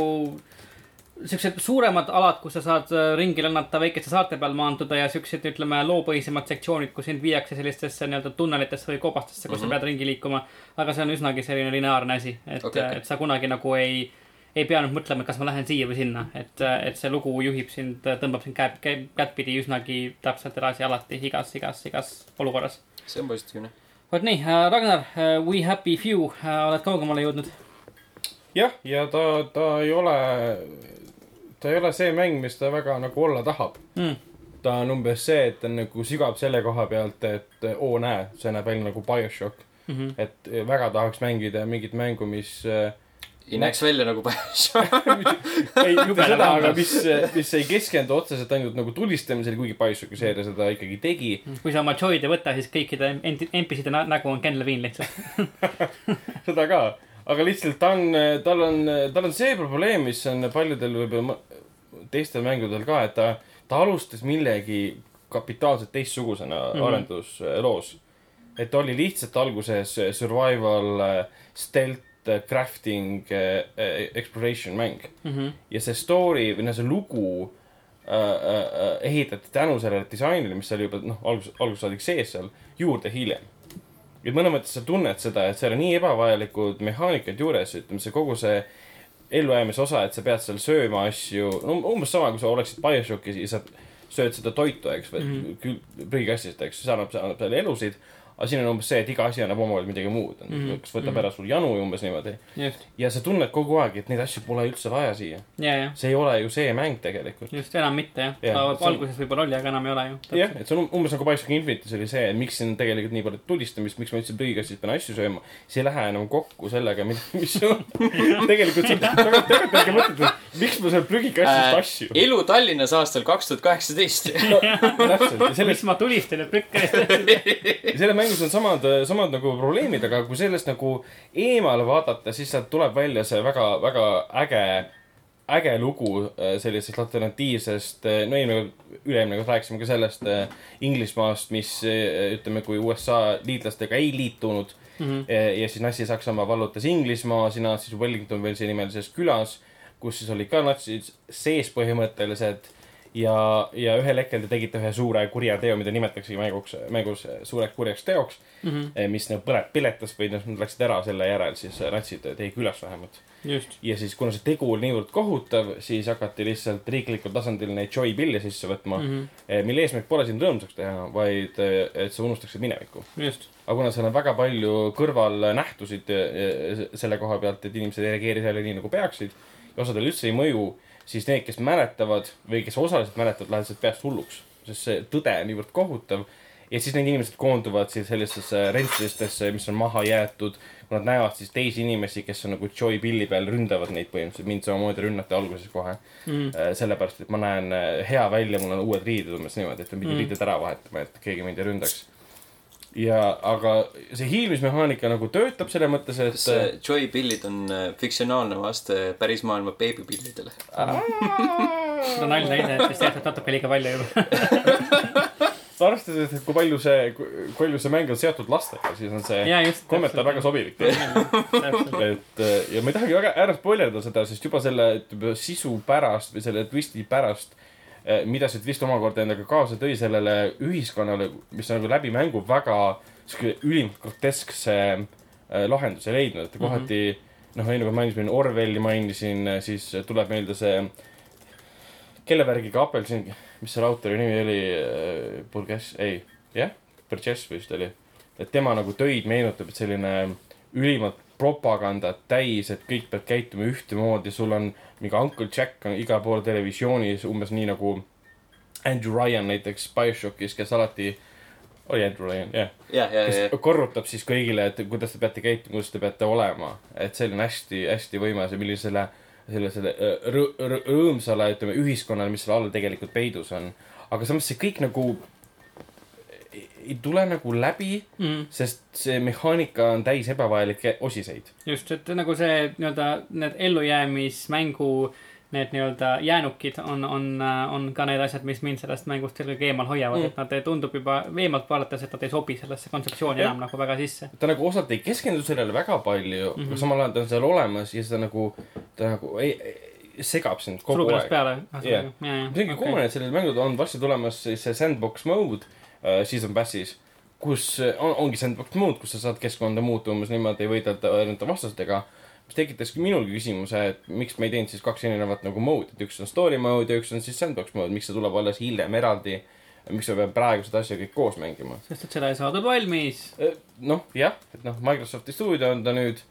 siuksed suuremad alad, kus sa saad äh, ringi lennata, väikeste saarte peal maanduda ja siuksed, ütleme, loopõhisemad sektsioonid, kus sind viiakse sellistesse nii-öelda tunnelitesse või koobastesse, kus mm -hmm. Mhm. sa pead ringi liikuma. aga see on üsnagi selline lineaarne asi, et okay, okei. et sa kunagi nagu ei, ei pea nüüd mõtlema, et kas ma lähen siia või sinna, et, et see lugu juhib sind, tõmbab sind käed, kättpidi üsnagi täpselt edasi alati igas, igas, igas olukorras. see on positiivne. vot nii, Ragnar, We Happy Few, oled kaugemale jõudnud? jah, ja ta, ta ei ole, ta ei ole see mäng, mis ta väga nagu olla tahab Mm. ta on umbes see, et ta nagu sigab selle koha pealt, et oo näe, see näeb välja nagu BioShock. Mm -hmm. et väga tahaks mängida mingit mängu, mis äh, ei näeks välja nagu BioShock. *laughs* ei, Jubedam seda, aga mis, mis ei keskendu otseselt ainult nagu tulistamisele, kuigi BioShocki seeria seda ikkagi tegi. kui sa oma Joy'd ei võta, siis kõikide NPC-de nä- nägu on Ken Levine lihtsalt. *laughs* seda ka, aga lihtsalt ta on, tal on, tal on see probleem, mis on paljudel võib-olla teistel mängudel ka, et ta, ta alustas millegi kapitaalselt teistsugusena mm. -hmm. arendusloos. et oli lihtsalt alguses survival, stealth, crafting, exploration mäng Mhm. ja see story või noh, see lugu äh, äh, ehitati tänu sellele disainile, mis oli juba noh, algus, algusest saadik sees seal, juurde hiljem. ja mõnes mõttes sa tunned seda, et seal on nii ebavajalikud mehaanikad juures, ütleme see kogu see ellujäämise osa, et sa pead seal sööma asju, no umbes sama, kui sa oleksid BioShockis ja sa sööd seda toitu, eks, või Mhm. prügikastist, eks, see annab, see annab talle elusid. Aga siin on umbes see, et iga asi annab omamoodi midagi muud mm. -hmm. kas võtab Mhm. ära sul janu umbes niimoodi. just, ja sa tunned kogu aeg, et neid asju pole üldse vaja siia. ja, ja, see ei ole ju see mäng tegelikult. just enam mitte jah ja,. see on- alguses võib-olla oli, aga enam ei ole ju. jah, et see on umbes nagu BioShock Infinitis oli see, et miks siin tegelikult nii palju tulistamist, miks ma üldse prügikastist pean asju sööma. see ei lähe enam kokku sellega, *laughs* mis on tegelikult see on, tegelikult tegelikult mõtlete, miks ma söön prügikastist asju. elu Tallinnas aastal kaks tuhat kaheksateist. *laughs* miks, ma tulistan *laughs* ja prükkan eest. selles mängus on samad, samad nagu probleemid, aga kui sellest nagu eemale vaadata, siis sealt tuleb välja see väga, väga äge, äge lugu äh, sellisest alternatiivsest, no eelmine, üle-eelmine kord rääkisime ka sellest äh, Inglismaast, mis äh, ütleme, kui USA liitlastega ei liitunud Mhm. ja ja siis Natsi-Saksamaa vallutas Inglismaa, sina siis Wellingtonville'i nimelises külas, kus siis olid ka natsid sees põhimõtteliselt ja, ja ühel hetkel te tegite ühe suure kurja teo, mida nimetatakse mänguks, mängus suureks kurjaks teoks, mis nagu põlet piletas või noh, nad läksid ära selle järel siis natsid teie külas vähemalt. ja siis, kuna see tegu oli niivõrd kohutav, siis hakati lihtsalt riiklikul tasandil neid joy pill'e sisse võtma mm. -hmm. mille eesmärk pole sind rõõmsaks teha, vaid eh, et sa unustaksid minevikku. aga kuna seal on väga palju kõrvalnähtusid eh, selle koha pealt, et inimesed ei reageeri sellele nii nagu peaksid ja osadel üldse ei mõju, siis need, kes mäletavad või kes osaliselt mäletavad, lähevad sealt peast hulluks, sest see tõde on niivõrd kohutav. ja siis need inimesed koonduvad siis sellistesse rentslistesse, mis on maha jäetud. kui nad näevad siis teisi inimesi, kes on nagu joy pilli peal, ründavad neid põhimõtteliselt, mind samamoodi rünnati alguses kohe mm.. sellepärast, et ma näen eh, hea välja, mul on uued riided umbes niimoodi, et ma pidin mm. riided ära vahetama, et keegi mind ei ründaks ja, aga see hiilmismehaanika nagu töötab selle mõttes, et kas äh, Joy pillid on äh, fiktsionaalne vaste päris maailma beebipillidele? *laughs* seda on nalja näide, et vist tehtud natuke liiga palju juba. *laughs* arvestades, et kui palju see, kui palju see mäng on seotud lastega, siis on see ja just. kommentaar väga sobilik. et äh, ja ma ei tahagi väga ära spoilerdada seda, sest juba selle ütleme, sisu pärast või selle twisti pärast, mida see twist omakorda endaga kaasa tõi sellele ühiskonnale, mis on nagu läbi mängu väga sihuke ülimalt groteskse äh, lahenduse leidnud, et kohati mm -hmm. noh, enne kui mainisin Orwelli mainisin, siis tuleb meelde see kelle värgiga apelsin, mis selle autori nimi oli, Burgess, ei, jah, Burgess vist oli. et tema nagu töid meenutab, et selline ülimalt propagandat täis, et kõik peavad käituma ühtemoodi, sul on mingi Uncle Jack on igal pool televisioonis umbes nii nagu Andrew Ryan näiteks BioShockis, kes alati, oli Andrew Ryan, jah ja, ja, ja kes, korrutab siis kõigile, et kuidas te peate käituma, kuidas te peate olema. et see on hästi-hästi võimas ja millisele, selle äh, rõ-, rõ-, rõõmsale, ütleme, ühiskonnale, mis selle all tegelikult peidus on. aga samas see kõik nagu ei, tule nagu läbi, Mhm. sest see mehaanika on täis ebavajalikke osiseid. just, et nagu see nii-öelda need ellujäämismängu need nii-öelda jäänukid on, on, on ka need asjad, mis mind sellest mängust eelkõige eemal hoiavad Mm. mm., et nad tundub juba eemalt vaadates, et nad ei sobi sellesse kontseptsiooni enam nagu väga sisse. ta nagu osalt ei keskendu sellele väga palju mm, Mhm. -hmm. aga samal ajal ta on seal olemas ja seda nagu, ta nagu ei, ei, segab sind kogu ennast aeg. peale. See ongi kummaline, et sellel mängul on varsti tulemas see sandbox mode season pass'is, kus äh, on, ongi sandbox mode, kus sa saad keskkonda muuta umbes niimoodi, võidelda erinevate vastastega. mis tekitaski minulgi küsimuse, et miks me ei teinud siis kaks erinevat nagu mode'i, et üks on story mode ja üks on siis sandbox mode, miks see tuleb alles hiljem eraldi. miks me peame praegu seda asja kõik koos mängima? sest et seda ei saadud valmis. noh, jah, et noh, Microsofti stuudio on ta nüüd.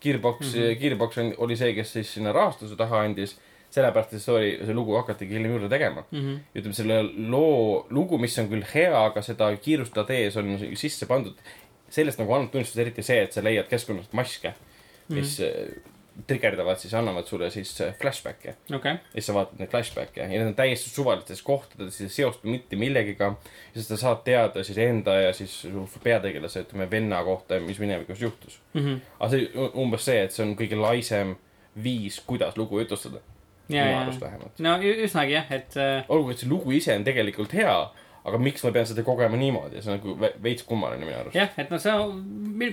Gearbox mm. -hmm. Gearbox on, oli see, kes siis sinna rahastuse taha andis. sellepärast, et oli, see lugu hakatigi hiljem juurde tegema. Mhm. ütleme selle loo, lugu, mis on küll hea, aga seda kiirustada tees on sisse pandud. sellest nagu annab tunnistust eriti see, et sa leiad keskkonnast maske, mis mm. trigerdavad siis, annavad sulle siis äh, flashback'e. okei, ja siis sa vaatad neid flashback'e ja need on täiesti suvalistes kohtades, ei seostu mitte millegiga. ja siis sa saad teada siis enda ja siis su peategelase, ütleme venna kohta, mis minevikus juhtus. Mhm. aga see umbes see, et see on kõige laisem viis, kuidas lugu jutustada. Minu arust, vähemalt. no üsnagi jah, et äh, olgugi, et see lugu ise on tegelikult hea, aga miks ma pean seda kogema niimoodi, see on nagu ve- veits kummaline minu arust. jah, et noh, see on,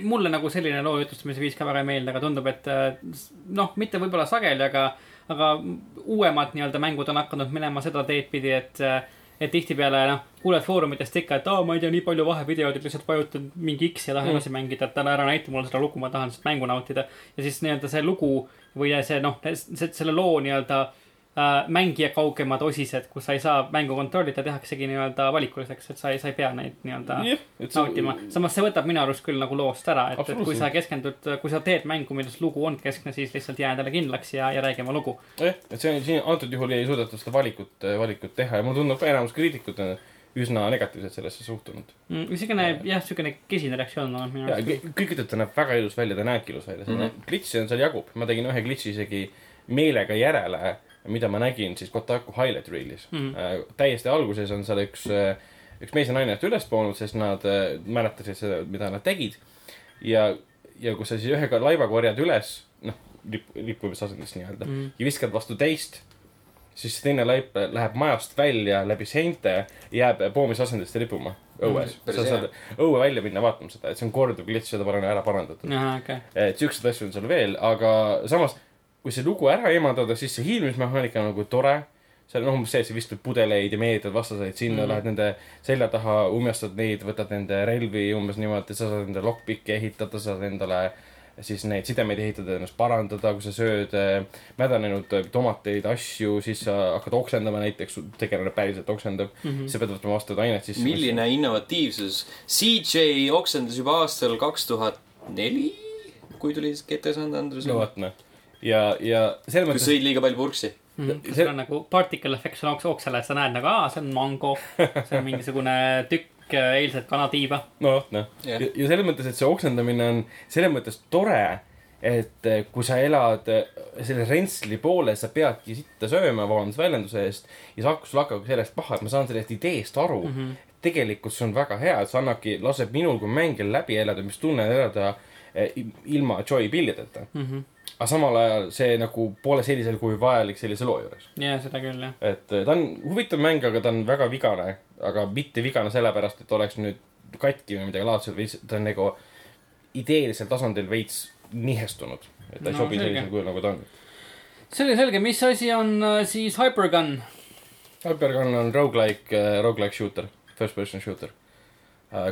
mulle nagu selline loo jutustamise viis ka väga ei meeldi, aga tundub, et äh, noh, mitte võib-olla sageli, aga, aga uuemad nii-öelda mängud on hakanud minema seda teed pidi, et, et tihtipeale noh, kuuled foorumitest ikka, et aa, ma ei tea, nii palju vahevideod, et lihtsalt vajutad mingi X ja tahan Mm. edasi mängida, et ära näita mulle seda lugu, ma tahan lihtsalt mängu nautida. ja siis nii-öelda see lugu või see noh, selle loo nii-öelda äh, mängija kaugemad osised, kus sa ei saa mängu kontrollida, tehaksegi nii-öelda valikuliseks, et sa ei, sa ei pea neid nii-öelda et nautima. samas see võtab minu arust küll nagu loost ära, et, et kui sa keskendud, kui sa teed mängu, milles lugu on keskne, siis lihtsalt jää endale kindlaks ja, ja räägi oma lugu. jah, et see on siin antud juhul ei suudetud seda valikut, valikut teha ja mulle tundub ka enamus kriitikud on üsna negatiivselt sellesse suhtunud. niisugune jah, niisugune kesine reaktsioon on minu ja arust ütlevad, ta näeb väga ilus välja, ta näebki ilus välja mm. -hmm., glitch'i on seal jagub, ma tegin ühe glitch'i isegi meelega järele, mida ma nägin siis Kotaku highlight reel'is mm. -hmm. täiesti alguses on seal üks, üks mees ja naine üles poonud, sest nad äh, mäletasid seda, mida nad tegid. ja, ja kui sa siis ühega laiva korjad üles, noh, lipp, lippumisasendist nii-öelda mm. -hmm. ja viskad vastu teist, siis see teine laip läheb majast välja läbi seinte, jääb poomisasendist ripuma õues Mm, sa saad õue välja minna vaatama seda, et see on korduv glitch, seda pole ära parandatud. okei. et siukseid asju on seal veel, aga samas, kui see lugu ära eemaldada, siis see hiilmismehaanika on nagu tore. seal on umbes see, et sa viskad pudeleid ja meelitad vastaseid sinna mm. -hmm. lähed nende selja taha, umjastad neid, võtad nende relvi umbes niimoodi, sa saad endale lockpick'e ehitada, sa saad endale siis neid sidemeid ehitada, ennast parandada, kui sa sööd äh, mädanenud äh, tomateid, asju, siis sa hakkad oksendama näiteks, tegelane päriselt oksendab mm. -hmm. sa pead võtma vastavat ainet sisse. milline innovatiivsus. CJ oksendas juba aastal kaks tuhat neli, kui tuli GTA San Andreas no. vot noh, ja, ja selles kui mõttes sõid liiga palju purksi. kas See- on nagu particle oks- oksele, sa näed nagu, aa, see on mango, see on mingisugune tükk äh, eilset kanatiiba. no vot noh Jah. ja, selles mõttes, et see oksendamine on selles mõttes tore, et eh, kui sa elad eh, selle rentsli poole, sa peadki sitta sööma, vabandust väljenduse eest. ja sa hakkad, sul hakkab sellest paha, et ma saan sellest ideest aru mm. -hmm. tegelikult see on väga hea, et see annabki, laseb minul kui mängijal läbi elada, mis tunne on elada ilma joy pillideta mm. -hmm. aga samal ajal see nagu pole sellisel kujul vajalik sellise loo juures. jaa, seda küll, jah. et eh, ta on huvitav mäng, aga ta on väga vigane, aga mitte vigane sellepärast, et oleks nüüd katki või midagi laadset, vaid ta on nagu ideelisel tasandil veits nihestunud. et ta ei No, sobi sellisel kujul, nagu ta on. selge, selge, mis asi on äh, siis Hypergun? Hypergun on rogu-like, rogu-like shooter, first person shooter.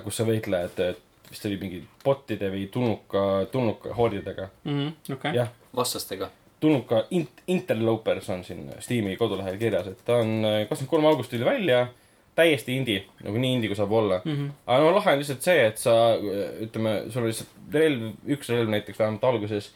kus sa võitled, vist oli mingi bot'ide või tulnuka, tulnuka hordidega. Mhm, okei, jah, vastastega. tulnuka int-, Interlopers on siin Steam'i kodulehel kirjas, et ta on kakskümmend kolm august tuli välja. täiesti indie, nagu nii indie kui saab olla mm. Mhm. -hmm. aga no lahe on lihtsalt see, et sa ütleme, sul on lihtsalt relv, üks relv näiteks vähemalt alguses.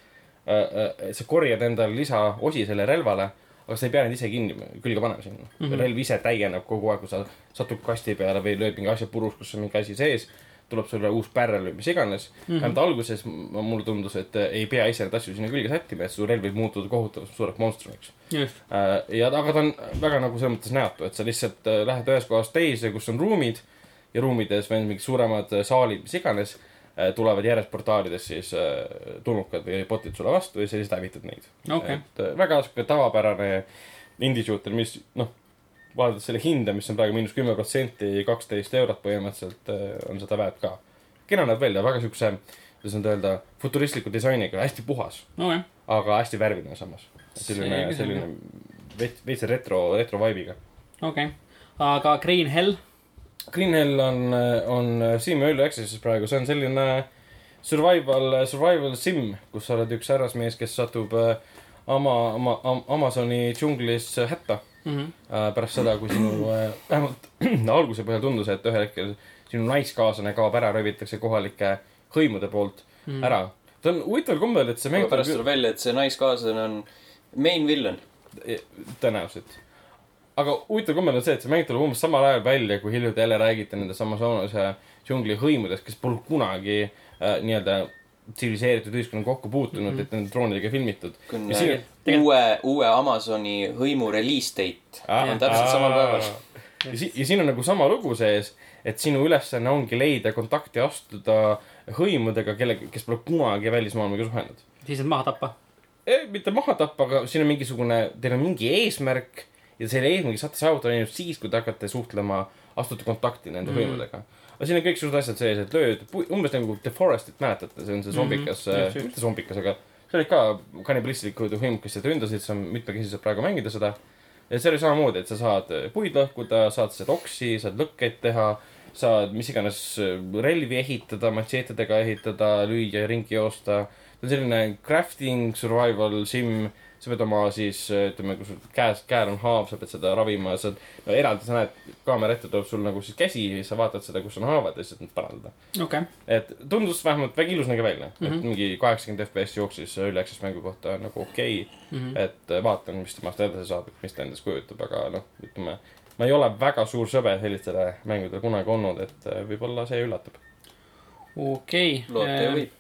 et sa korjad endale lisaosi selle relvale, aga sa ei pea neid ise kinni, külge panema sinna mm. -hmm. relv ise täieneb kogu aeg, kui sa satud kasti peale või lööd mingi asja puruks, kus on mingi asi sees tuleb sulle uus pärl või mis iganes mm. -hmm. vähemalt alguses mulle tundus, et äh, ei pea ise neid asju sinna külge sättima, et su relv võib muutuda kohutavalt suureks monstrumiks. just. ja aga ta on väga nagu selles mõttes näotu, et sa lihtsalt äh, lähed ühest kohast teise, kus on ruumid ja ruumides veel mingid suuremad äh, saalid, mis iganes, tulevad järjest portaalides siis äh, tulnukad või bot'id sulle vastu ja sa lihtsalt hävitad neid Okei. et äh, väga sihuke tavapärane indie shooter, mis noh, vaadates selle hinda, mis on praegu miinus kümme protsenti, kaksteist eurot põhimõtteliselt äh, on seda väärt ka. kena näeb välja, väga siukse, kuidas nüüd öelda, futuristliku disainiga, hästi puhas, okei, aga hästi värviline samas. selline selline veits, veits retro, retro vibe'iga. okei. aga Green Hell, Green Hell on, on Steam Early Access'is praegu, see on selline survival, survival sim, kus sa oled üks härrasmees, kes satub äh, oma, oma, Amazoni džunglis hätta Mhm. äh, pärast seda, kui sinu äh,, vähemalt *clears throat* alguse põhjal tundus, et ühel hetkel sinu naiskaaslane kaob ära, röövitakse kohalike hõimude poolt mm. ära. ta on huvitaval kombel, et see mäng aga pärast tuleb välja, et see naiskaaslane on main villain. tõenäoliselt. aga huvitav kommentaar on see, et see mäng tuleb umbes samal ajal välja, kui hiljuti jälle räägiti nendest Amazonase džungli hõimudest, kes pole kunagi äh, nii-öelda tsiviliseeritud ühiskonnaga kokku puutunud mm, -hmm. et nende droonidega filmitud. Ja siin- uue, uue Amazoni hõimu release date on täpselt samal päeval. ja, si ja siin on nagu sama lugu sees, et sinu ülesanne ongi leida kontakti, astuda hõimudega, kelle, kes pole kunagi välismaailmaga suhelnud. siis et maha tappa. mitte maha tappa, aga siin on mingisugune, teil on mingi eesmärk ja selle eesmärgi saate saavutada ainult siis, kui te hakkate suhtlema, astute kontakti nende mm. hõimudega. aga siin on kõik asjad sees, et lööd, umbes nagu The Forestit mäletate, see on see zombikas mm, -hmm. just. mitte zombikas, aga see olid ka kannibalistlikud hõimud, kes seda ründasid, see on mitmekesiselt praegu mängida seda. ja see oli samamoodi, et sa saad puid lõhkuda, saad sealt oksi, saad lõkkeid teha, saad mis iganes relvi ehitada, matšeetidega ehitada, lüüa ringi joosta. ta on selline crafting survival sim, sa pead oma siis ütleme, kui sul käes, käel on haav, sa pead seda ravima, sa no, eraldi sa näed, kaamera ette tuleb sul nagu siis käsi ja sa vaatad seda, kus on haavad ja siis need parandada. okei, et tundus vähemalt väga ilus nägi välja mm, -hmm. Mhm. et mingi kaheksakümmend FPS jooksis Early Access mängu kohta nagu okei okay. mm, Mhm. -hmm. et äh, vaatan, mis temast edasi saab, et mis ta endast kujutab, aga noh, ütleme. ma ei ole väga suur sõber sellistele mängudele kunagi olnud, et äh, võib-olla see üllatab. okei. loota ju võib.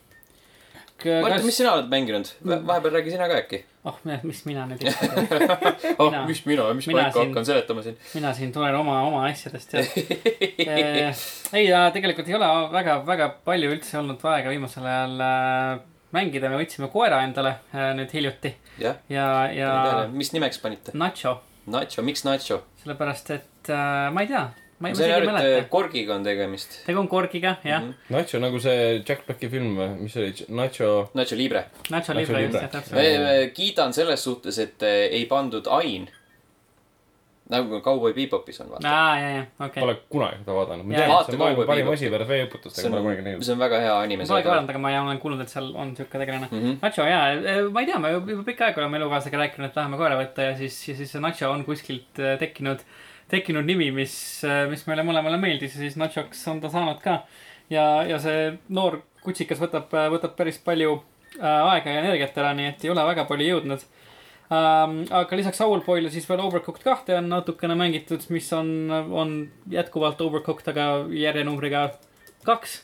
Martin, mis sina oled mänginud? vahepeal räägi sina ka äkki. oh, mis mina nüüd ikka, *laughs* oh Mina-, mis mina, mis mina ma ikka siin- hakkan seletama siin. mina siin tulen oma, oma asjadest *laughs* ja ei, tegelikult ei ole väga, väga palju üldse olnud aega viimasel ajal äh, mängida, me võtsime koera endale äh, nüüd hiljuti. Jah, ja, ja mis nimeks panite? Nacho, Nacho, miks Nacho? sellepärast et äh, ma ei tea, ma isegi ei et äh, mäleta. Korgiga on tegemist. tegu on Korgiga, jah mm. Nacho nagu see Jack Blacki film või, mis see oli, Nacho. Nacho Libre. -hmm. Nacho Libre just, jah, täpselt. kiidan selles suhtes, et äh, ei pandud ain. nagu Cowboy Bebopis on, vaata. aa, ja, ja, okei Pole kunagi seda vaadanud. ma Jaa. tean, et see on maailma parim asi pärast on pole kunagi, näinud. see on väga hea anime. ma polegi vaadanud, aga ma olen kuulnud, et seal on siuke tegelane mm. -hmm. Nacho jaa, ma ei tea, me juba pikka aega oleme elukaaslasega rääkinud, et tahame koera võtta ja siis, siis see Nacho on kuskilt äh, tekkinud, nimi, mis, mis meile mõlemale meeldis ja siis Nachoks on ta saanud ka. ja, ja see noor kutsikas võtab, võtab päris palju äh, aega ja energiat ära, nii et ei ole väga palju jõudnud ähm,. aga lisaks Owlboyle siis veel Overcooked kahte on natukene mängitud, mis on, on jätkuvalt Overcooked, aga järjenumbriga kaks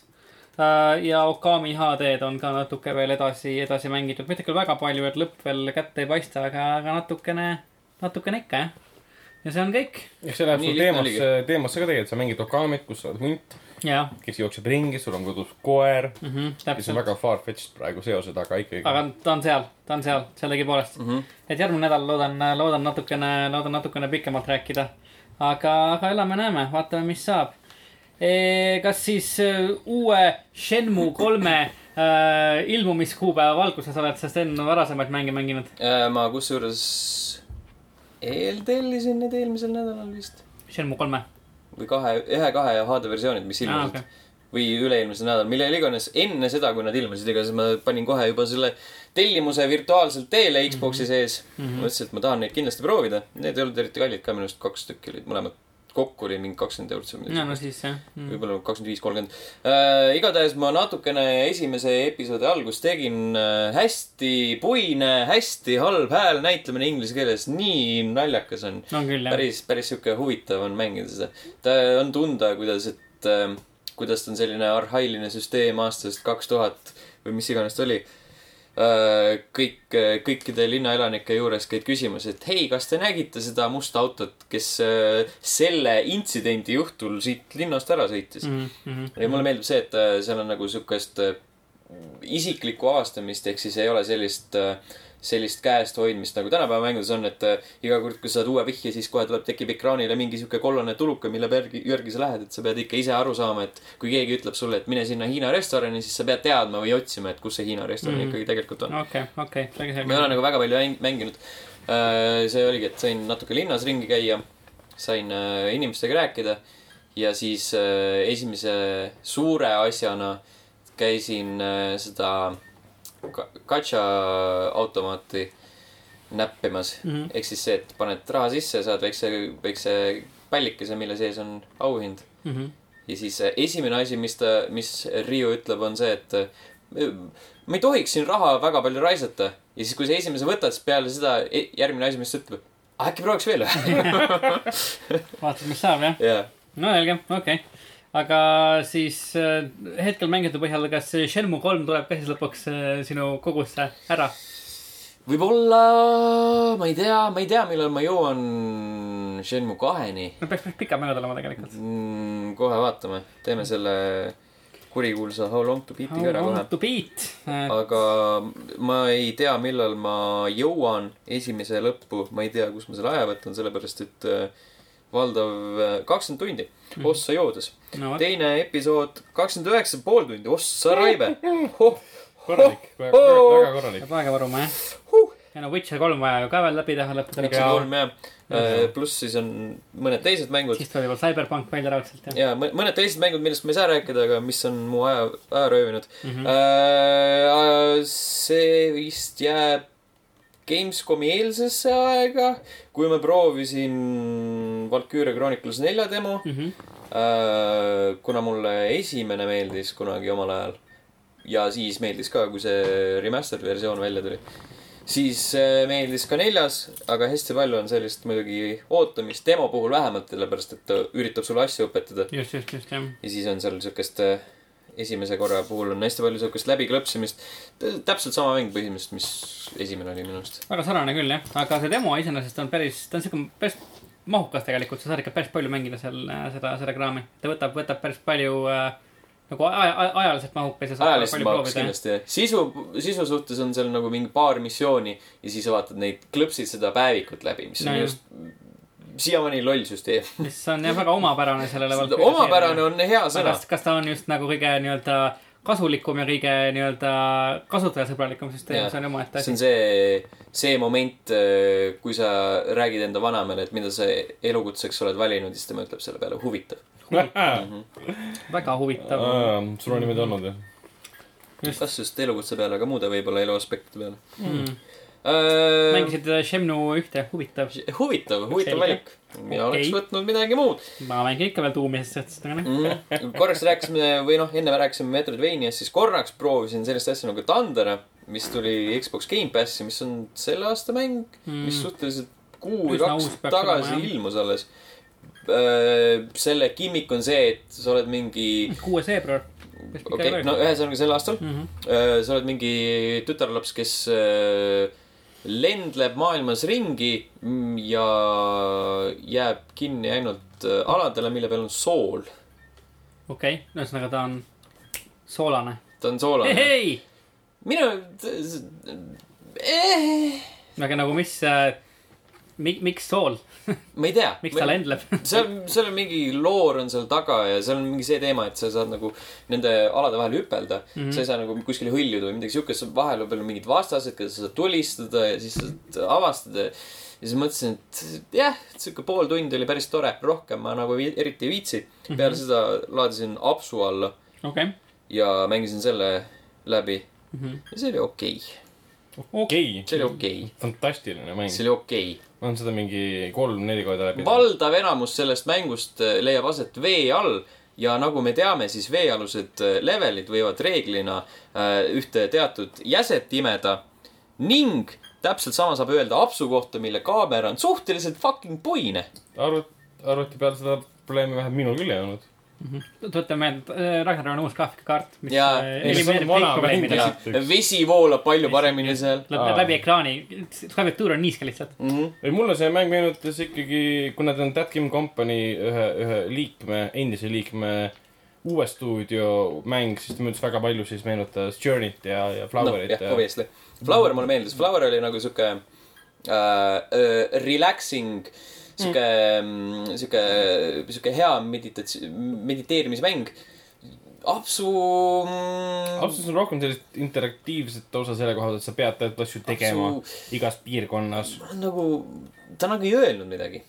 Äh, ja Okami HD-d on ka natuke veel edasi, edasi mängitud, mitte küll väga palju, et lõpp veel kätte ei paista, aga, aga natukene, natukene ikka jah. Ja see on kõik. eks see läheb sul teemasse, teemasse ka tegelikult, sa mängid Okamit, kus sa oled hunt, kes jookseb ringi, sul on kodus koer, mm -hmm,, mis on väga far-fetched praegu seosed, aga ikkagi. aga ta on seal, ta on seal sellegipoolest mm. Mhm. -hmm. et järgmine nädal loodan, loodan natukene, loodan natukene pikemalt rääkida. aga, aga elame-näeme, vaatame, mis saab. kas siis äh, uue Shenmue kolme äh, ilmumiskuupäeva valguses oled sa Sten varasemaid mänge mänginud? Äh, ma kusjuures eeltellisin need eelmisel nädalal vist. Shenmue kolme. või kahe, ühe, kahe HD versioonid, mis ilmusid okei. või üle-eelmisel nädalal, millal iganes enne seda, kui nad ilmusid, igatahes ma panin kohe juba selle tellimuse virtuaalselt teele Xbox'i sees mm. -hmm. mõtlesin, et ma tahan neid kindlasti proovida. Need ei olnud eriti kallid ka, minu arust kaks tükki olid mõlemad. Kokku oli mingi kakskümmend eurot. no, no siis jah mm.. võib-olla kakskümmend viis, kolmkümmend äh,. igatahes ma natukene esimese episoodi algust tegin äh, hästi puine, hästi halb hääl näitlemine inglise keeles, nii naljakas on. on küll jah. päris, päris sihuke huvitav on mängida seda. ta on tunda, kuidas, et äh, kuidas ta on selline arhailine süsteem aastast kaks tuhat või mis iganes ta oli. kõik, kõikide linnaelanike juures käid küsimas, et hei, kas te nägite seda musta autot, kes äh, selle intsidendi juhtul siit linnast ära sõitis mm.? mm. -hmm. ja mulle meeldib see, et äh, seal on nagu sihukest äh, isiklikku avastamist, ehk siis ei ole sellist, sellist käest hoidmist nagu tänapäeva mängudes on, et äh, iga kord, kui sa saad uue vihje, siis kohe tuleb, tekib ekraanile mingi sihuke kollane tuluke, mille järgi, järgi sa lähed, et sa pead ikka ise aru saama, et kui keegi ütleb sulle, et mine sinna Hiina restorani, siis sa pead teadma või otsima, et kus see Hiina restoran mm. ikkagi tegelikult on. okei, okei, selge, ma ei ole nagu väga palju mäng- mänginud. see oligi, et sain natuke linnas ringi käia, sain äh, inimestega rääkida ja siis äh, esimese suure asjana käisin äh, seda gacha automaati näppimas mm. -hmm. ehk siis see, et paned raha sisse, saad väikse, väikse pallikese, mille sees on auhind. Mhm. ja siis äh, esimene asi, mis ta, mis Riu ütleb, on see, et äh, ma ei tohiks siin raha väga palju raisata. ja siis, kui sa esimese võtad, siis peale seda e- järgmine asi, mis ta ütleb, äkki prooviks veel või? *laughs* vaatad, mis saab jah. jaa. no selge, okei okay.. Aga siis äh, hetkel mängitud põhjal, kas Shenmue kolm tuleb ka siis lõpuks äh, sinu kogusse ära? võib-olla, ma ei tea, ma ei tea, millal ma jõuan Shenmue kaheni no peaks päris pikad mängud olema tegelikult. mm,. kohe vaatame, teeme selle kurikuulsa How long to beat'i ka ära kohe. to beat. aga ma ei tea, millal ma jõuan esimese lõppu, ma ei tea, kus ma selle aja võtan, sellepärast et äh, valdav äh, kakskümmend tundi ossa joodes. No teine episood kakskümmend üheksa pool tundi, ossa raive *laughs* oh,. korralik, väga, väga korralik. peab aega varuma jah. ja no Witcher kolm vaja ju ka veel läbi teha lõppude Witcher lõpuks. kolm jah, pluss siis on mõned teised mängud siis tuleb juba Cyberpunk välja raudselt jah ja mõ- mõned teised mängud, millest ma ei saa rääkida, aga mis on mu aja, aja röövinud mm. mm. -hmm. -hmm. see vist jääb Gamescomi eelsesse aega, kui ma proovisin Valkyria Chronicles nelja demo. Mm -hmm. Kuna mulle esimene meeldis kunagi omal ajal ja siis meeldis ka, kui see remastered versioon välja tuli. siis äh, meeldis ka neljas, aga hästi palju on sellist muidugi ootamist demo puhul vähemalt, sellepärast et ta üritab sulle asju õpetada. just, just, just jah. ja siis on seal siukest äh, esimese korra puhul on hästi palju siukest läbiklõpsimist. täpselt sama mäng põhimõtteliselt, mis esimene oli minu arust. väga sarnane küll jah, aga see demo iseenesest on päris, ta on siuke päris mahukas tegelikult, sa saad ikka päris palju mängida seal äh, seda, seda kraami. ta võtab, võtab päris palju äh, nagu aja, aja, ajaliselt mahukas ajaliselt mahukas kindlasti jah. sisu, sisu suhtes on seal nagu mingi paar missiooni ja siis vaatad neid, klõpsid seda päevikut läbi, mis on No no, jah. just siiamaani loll süsteem. mis on jah väga omapärane sellele. *laughs* omapärane on hea sõna. kas, ta on just nagu kõige nii-öelda kasulikum ja kõige nii-öelda kasutajasõbralikum süsteem, see on omaette see asi on. see, see moment, kui sa räägid enda vanemale, et mida sa elukutseks oled valinud, siis tema ütleb selle peale huvitav. väga huvitav. sul on niimoodi olnud jah? kas just elukutse peale, aga muude võib-olla eluaspektide peale Mm. äh,. mängisid Shenmue ühte, huvitav. huvitav, huvitav valik. Mina Okei. oleks võtnud midagi muud ma mängin ikka veel tuumi, sest noh. mm.. korraks rääkisime või noh, enne me rääkisime Metroidvaniast, siis korraks proovisin sellist asja nagu Thundera, mis tuli Xbox Gamepassi, mis on selle aasta mäng mm., mis suhteliselt kuu või kaks tagasi olema, ilmus alles. selle gimmick on see, et sa oled mingi, kuues veebruar. okei okay,, no ühesõnaga sel aastal mm. -hmm. Äh, sa oled mingi tütarlaps, kes äh, lendleb maailmas ringi ja jääb kinni ainult äh, aladele, mille peal on sool. okei okay., ühesõnaga ta on soolane. ta on soolane. hei, minu, eh, aga nagu mis äh,, mi, miks sool, *laughs* ma ei tea. miks ta lendleb? *laughs* seal, seal on mingi loor on seal taga ja seal on mingi see teema, et sa saad nagu nende alade vahel hüpelda mm. -hmm. sa ei saa nagu kuskile hõljuda või midagi siukest, vahel võib olla mingid vastased, keda sa saad tulistada ja siis saad avastada. ja siis mõtlesin, et jah, sihuke pool tundi oli päris tore, rohkem ma nagu vi- eriti ei viitsi. Mhm. peale seda laadisin apsu alla okei, ja mängisin selle läbi Mhm. ja see oli okei okay., okei, see oli okei okay., fantastiline mäng. see oli okei okay.. Ma olen seda mingi kolm-neli korda läbi. valdav enamus sellest mängust äh, leiab aset vee all ja nagu me teame, siis veealused äh, levelid võivad reeglina äh, ühte teatud jäset imeda ning täpselt sama saab öelda apsu kohta, mille kaamera on suhteliselt fucking puine. arvut-, arvuti peal seda probleemi vähemalt minul küll ei olnud. Tuletan meelde, Ragnar on uus graafikakaart, mis äh, on elimineerib kõik probleemid ja ja vesi voolab palju paremini seal läheb läbi ekraani, klaviatuur on niiske lihtsalt. mm. -hmm. ei, mulle see mäng meenutas ikkagi, kuna ta on That Game Company ühe, ühe liikme, endise liikme uue stuudio mäng, siis ta meenutas väga palju, siis meenutas Journey't ja, ja Flowerit jah, ja. obviously. Flower mulle meeldis, Flower oli nagu sihuke äh, äh, relaxing, sihuke mm., sihuke, sihuke hea meditatsi-, mediteerimismäng. apsu mm,. ausalt on rohkem sellist interaktiivset osa selle koha pealt, et sa pead teatud asju tegema Apsu- igas piirkonnas. nagu, ta nagu ei öelnud midagi.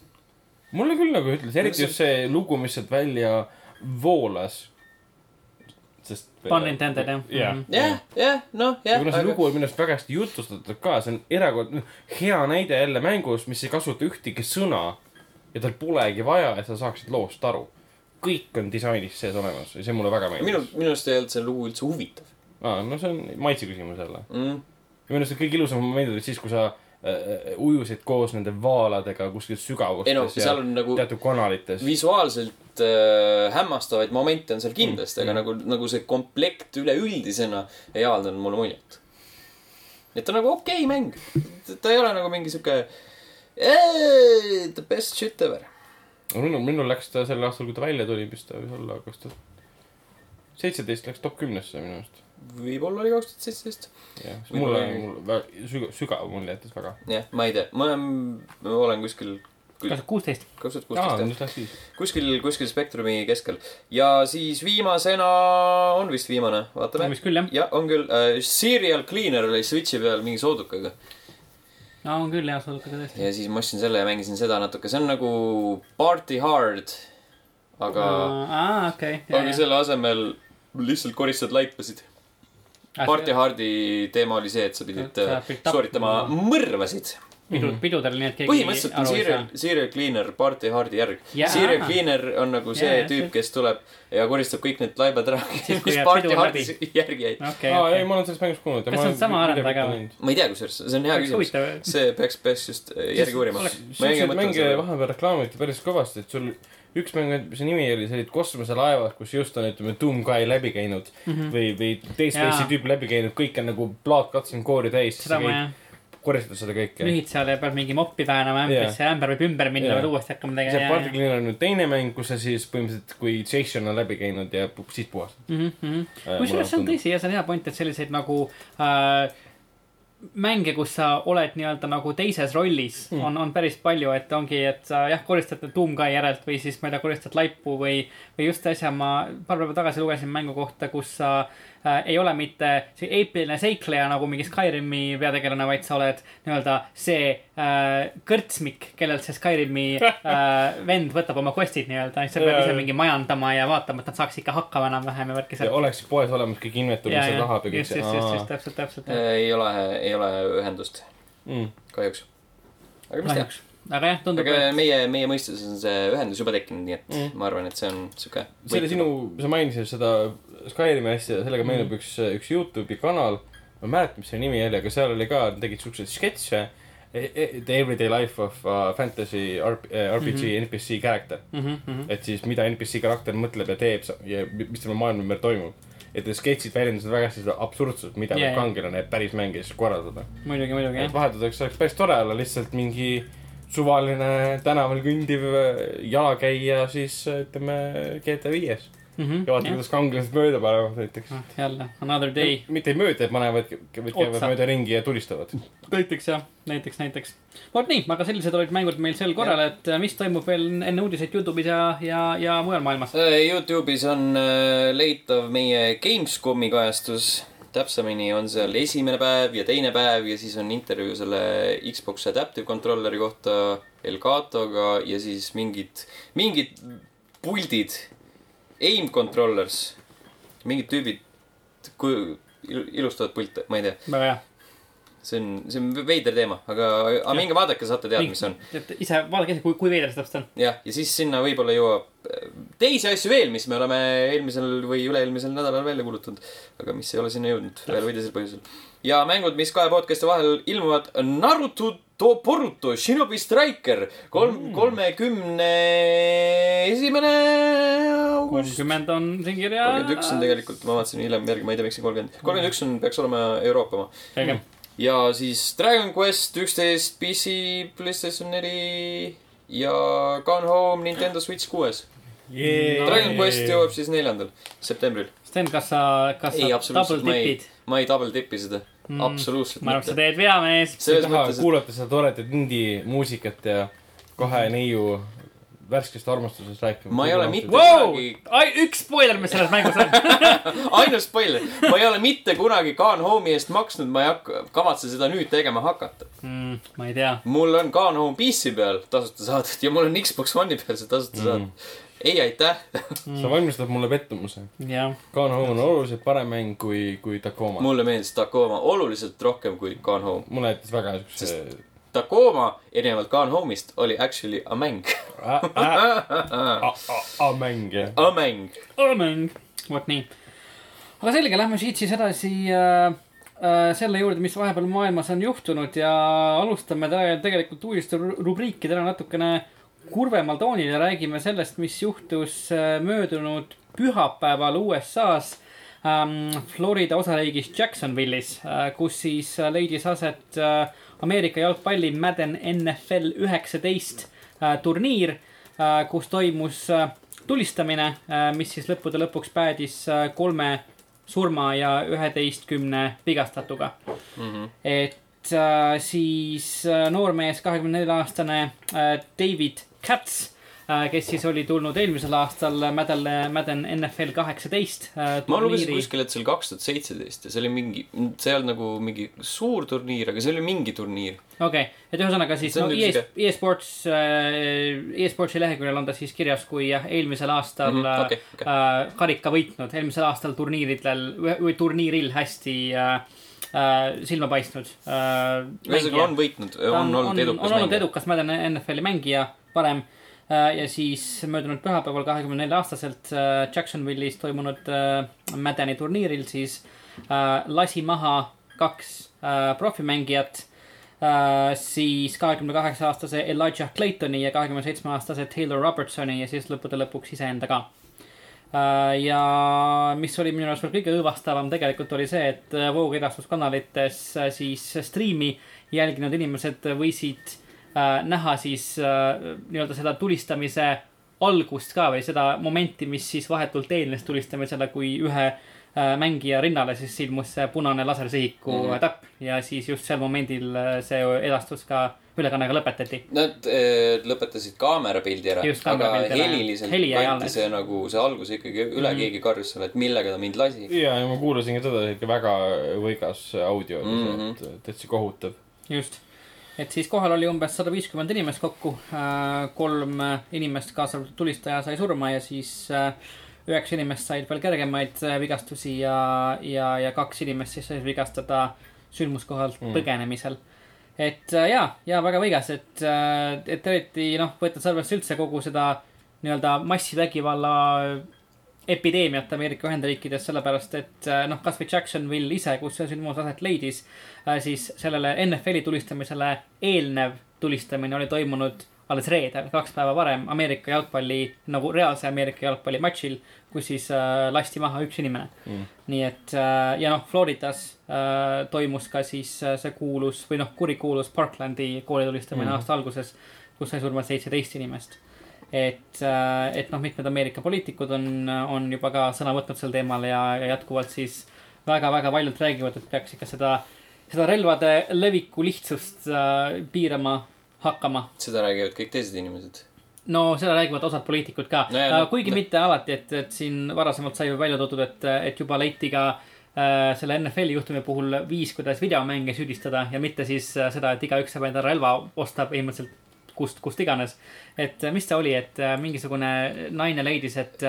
mulle küll nagu ütles, eriti just see lugu, mis sealt välja voolas. Pun intended jah Jah. Mhm. jah, jah, noh, ja jah. kuna see lugu on minu arust väga hästi jutustatud ka, see on erakordne, hea näide jälle mängus, mis ei kasuta ühtegi sõna. ja tal polegi vaja, et sa saaksid loost aru. kõik on disainis sees olemas ja see mulle väga minu meeldis., minu arust ei olnud see lugu üldse huvitav aa, no see on maitse küsimus jälle. mm.. minu arust need kõige ilusamad momendid olid siis, kui sa ujusid koos nende vaaladega kuskil sügavustes ei no on nagu teatud kanalites. visuaalselt äh, hämmastavaid momente on seal kindlasti mm., aga Mm. nagu, nagu see komplekt üleüldisena ei avaldanud mulle muljet. et ta on nagu okei okay mäng. ta ei ole nagu mingi sihuke the best shit ever. minul, minul läks ta sel aastal, kui ta välja tuli, mis ta võis olla, kaks tuhat seitseteist läks top kümnesse minu arust. Võib-olla oli kaks tuhat seitseteist. jah, mulle, mulle väga sügav, sügav mulje jättis väga. jah, ma ei tea, ma olen, ma olen kuskil, kaks tuhat kuusteist. kaks tuhat kuusteist jah kuskil, kuskil spektrumi keskel. ja siis viimasena, on vist viimane, vaatame. vist küll jah. jah, on küll äh,. Serial Cleaner oli Switchi peal mingi soodukaga. no on küll jah, suudakega tõesti. ja siis ma ostsin selle ja mängisin seda natuke, see on nagu Party Hard. aga, aa, okei. aga selle asemel lihtsalt koristad laipasid. Party Hardi teema oli see, et sa pidid äh, sooritama mõrvasid. pidu, pidudel, nii et keegi põhimõtteliselt on serial, serial cleaner Party Hardi järg Jaa. serial cleaner on nagu see Jaa, jaa, tüüp, kes tuleb ja koristab kõik need laibad ära, mis Party pidu Hardis järgi jäid. okei, aa, ei, okei. ma olen sellest mängust kuulnud. Kas see on sama arendaja ka või? ma ei tea, kusjuures, see on hea küsimus. see peaks, peaks just äh, järgi uurima. mänge vahepeal reklaamiti päris kõvasti, et sul üks mäng, see nimi oli, see olid kosmoselaevad, kus just on, ütleme, Doomguy läbi käinud mm -hmm. või, või Dead Space'i tüüp läbi käinud, kõik on nagu plaatkatsing koori täis. seda ma jah, koristad seda kõike. lühid seal ja pead mingi moppi väänama ämbrisse ja ämber võib ümber minna Jaa. veel uuesti hakkama see tegema. Party Cleaner on nüüd teine mäng, kus sa siis põhimõtteliselt, kui Jason on läbi käinud ja siis puhastad. Mhm, kusjuures see on tõsi ja see on hea point, et selliseid nagu äh, mänge, kus sa oled nii-öelda nagu teises rollis mm., on, on päris palju, et ongi, et sa jah, koristad Doomguy järelt või siis ma ei tea, koristad laipu või, või just äsja ma paar päeva tagasi lugesin mängu kohta, kus sa äh, ei ole mitte see eepiline seikleja nagu mingi Skyrimi peategelane, vaid sa oled nii-öelda see äh, kõrtsmik, kellelt see Skyrimi äh, *laughs* vend võtab oma quest'id nii-öelda, siis sa pead ise mingi majandama ja vaatama, et nad saaks ikka hakkama enam-vähem ja värki ja oleks poes olemas kõik inventuur, mis sa tahad just, just, just, just, täpselt, täpselt. ei ole, ei ole ühendust, mm.. kahjuks. aga mis teha. Aga jah, tundub, aga et meie, meie mõistes on see ühendus juba tekkinud, nii et Mm. ma arvan, et see on sihuke. see oli sinu, sa mainisid seda Skyrimi asja, sellega meenub üks, üks Youtube'i kanal. ma ei mäleta, mis selle nimi oli, aga seal oli ka, tegid siukseid sketše. The everyday life of uh, fantasy RP, RPG mm -hmm. NPC character. Mhm, mhm. et siis mida NPC karakter mõtleb ja teeb ja mis tema maailma ümber toimub. et need sketšid väljendasid väga hästi seda absurdsust, mida yeah, jaa. kangelane päris mängis korraldada. muidugi, muidugi et jah. vahelduseks oleks päris tore olla lihtsalt mingi suvaline tänaval kõndiv äh, jalakäija siis äh, ütleme GTA viies. ja vaata, kuidas kangelased mööda panevad näiteks. Ah, jälle, another day. mitte ei mööda, et panevad, vaid käivad mööda ringi ja tulistavad. näiteks jah, näiteks, näiteks. vot nii, aga sellised olid mängud meil sel korral, et äh, mis toimub veel enne uudiseid Youtube'is ja, ja, ja mujal maailmas. Youtube'is on leitav meie Gamescomi kajastus. Täpsemini on seal esimene päev ja teine päev ja siis on intervjuu selle Xbox Adaptive Controlleri kohta Elgatoga ja siis mingid, mingid puldid, aim controllers, mingid tüübid il- ilustavad pilte, ma ei tea, väga hea. see on, see on veider teema, aga, aga minge vaadake, saate teada, mis on. ise vaadake ise, kui, kui veider see täpselt on. jah, ja siis sinna võib-olla jõuab teisi asju veel, mis me oleme eelmisel või üle-eelmisel nädalal välja kuulutanud. aga mis ei ole sinna jõudnud ühel või teisel põhjusel. ja mängud, mis kahe podcast'i vahel ilmuvad, Naruto to Boruto Shinobi Striker kolm, kolmekümne esimene august. kolmkümmend on siin kirjas. kolmkümmend üks on. tegelikult, ma vaatasin hiljem järgi, ma ei tea, miks see kolmkümmend, kolmkümmend üks on, peaks olema Euroopa oma. selge. ja siis Dragon Quest üksteist PC, Playstation neli ja Gone Home Nintendo Switch kuues. Dragon Quest jõuab siis neljandal septembril. Sten, kas sa, kas ei, sa double absoluutselt, ma ei tipid?, ma ei double tipi seda Mm, absoluutselt ma arvan, et sa mitte. teed vea, mees. sa ei selles taha mõttes, et kuulata seda toredat indie muusikat ja kahe neiu värskest armastusest rääkima. Ma ei ole mitte- Wow! kunagi- üks spoiler, mis selles mängus on. *laughs* ainus spoiler, ma ei ole mitte kunagi Gone Home'i eest maksnud, ma ei hakka, kavatse seda nüüd tegema hakata. Mm, ma ei tea. mul on Gone Home PC peal tasuta saadud ja mul on Xbox One'i peal see tasuta Mm. saadud. ei, aitäh. *laughs* sa valmistad mulle pettumuse. jah, Gone Home on oluliselt parem mäng kui, kui Tacoma. mulle meeldis Tacoma oluliselt rohkem kui Gone Home. mulle jättis väga siukse. Tacoma, erinevalt Gone Home'ist, oli actually a mäng. mäng jah. A mäng. mäng, vot nii. aga selge, lähme siit siis edasi äh, äh, selle juurde, mis vahepeal maailmas on juhtunud ja alustame täna tegelikult uudiste ru- rubriiki täna natukene kurvemal toonil ja räägime sellest, mis juhtus äh, möödunud pühapäeval USA-s ähm, Florida osariigis Jacksonville'is äh,, kus siis äh, leidis aset Ameerika jalgpalli Madden NFL üheksateist turniir kus toimus tulistamine, mis siis lõppude lõpuks päädis kolme surma ja üheteistkümne vigastatuga. et äh, siis äh, noormees, kahekümne nelja aastane David Katz kes siis oli tulnud eelmisel aastal Madden, Madden NFL kaheksateist äh, ma lugesin kuskil, et see oli kaks tuhat seitseteist ja see oli mingi, see ei olnud nagu mingi suur turniir, aga see oli mingi turniir. okei okay., et ühesõnaga siis no, ES, sihuke- e-sports äh,, e-sportsi leheküljel on ta siis kirjas kui jah, eelmisel aastal mm -hmm, okei. äh, karika võitnud, eelmisel aastal turniiridel või turniiril hästi äh, äh, silma paistnud äh,. ühesõnaga on võitnud, on olnud edukas on olnud mängija. edukas Madden NFL-i mängija varem äh, ja siis möödunud pühapäeval, kahekümne nelja aastaselt äh, Jacksonville'is toimunud äh, Maddeni turniiril siis lasi maha kaks profimängijat siis kahekümne kaheksa aastase Elijah Claytoni ja kahekümne seitsme aastase Taylor Robertsoni ja siis lõppude lõpuks iseenda ka. Ja mis oli minu arust veel kõige õõvastavam tegelikult oli see, et voogedastuskanalites siis striimi jälginud inimesed võisid näha siis äh, nii-öelda seda tulistamise algust ka või seda momenti, mis siis vahetult eelnes tulistamisele, kui ühe äh, mängija rinnale siis ilmus see punane lasersihiku mm Mhm. -hmm. täpp ja siis just sel momendil äh, see edastus ka, ülekanne ka lõpetati. Nad lõpetasid kaamerapildi ära, Just, aga heliliselt Heli kanti see nagu see algus ikkagi üle Mhm. keegi karjus sulle, et millega ta mind lasi. ja, ja ma kuulasin ka seda, ikka väga võigas audio oli Mhm. see, et täitsa kohutav. just, et siis kohal oli umbes sada viiskümmend inimest kokku. kolm äh, inimest, kaasa arvatud tulistaja, sai surma ja siis äh, üheksa inimest said veel kergemaid äh, vigastusi ja, ja, ja kaks inimest siis said vigastada sündmuskohalt Mm. põgenemisel. et ja, ja väga võigas, et, et eriti noh, võttes arvesse üldse kogu seda nii-öelda massivägivalla epideemiat Ameerika Ühendriikides, sellepärast et äh, noh, kasvõi Jacksonville ise, kus see sündmus aset leidis, siis sellele NFL-i tulistamisele eelnev tulistamine oli toimunud alles reedel, kaks päeva varem Ameerika jalgpalli, nagu reaalse Ameerika jalgpalli matšil, kus siis äh, lasti maha üks inimene Mm. nii et äh, ja noh, Floridas äh, toimus ka siis äh, see kuulus või noh, kurikuulus Parklandi koolitulistamine Mhm. mm. aasta alguses, kus sai surma seitseteist inimest. et, et noh, mitmed Ameerika poliitikud on, on juba ka sõna võtnud sel teemal ja, ja jätkuvalt siis väga-väga paljud räägivad, et peaks ikka seda, seda relvade leviku lihtsust äh, piirama hakkama seda räägivad kõik teised inimesed. no seda räägivad osad poliitikud ka No ja no, noh,, kuigi no- mitte alati, et, et siin varasemalt sai ju välja toodud, et, et juba leiti ka äh, selle NFL-i juhtumi puhul viis, kuidas videomänge süüdistada ja mitte siis äh, seda, et igaüks saab endale relva osta põhimõtteliselt kust, kust iganes. et äh, mis see oli, et äh, mingisugune naine leidis, et,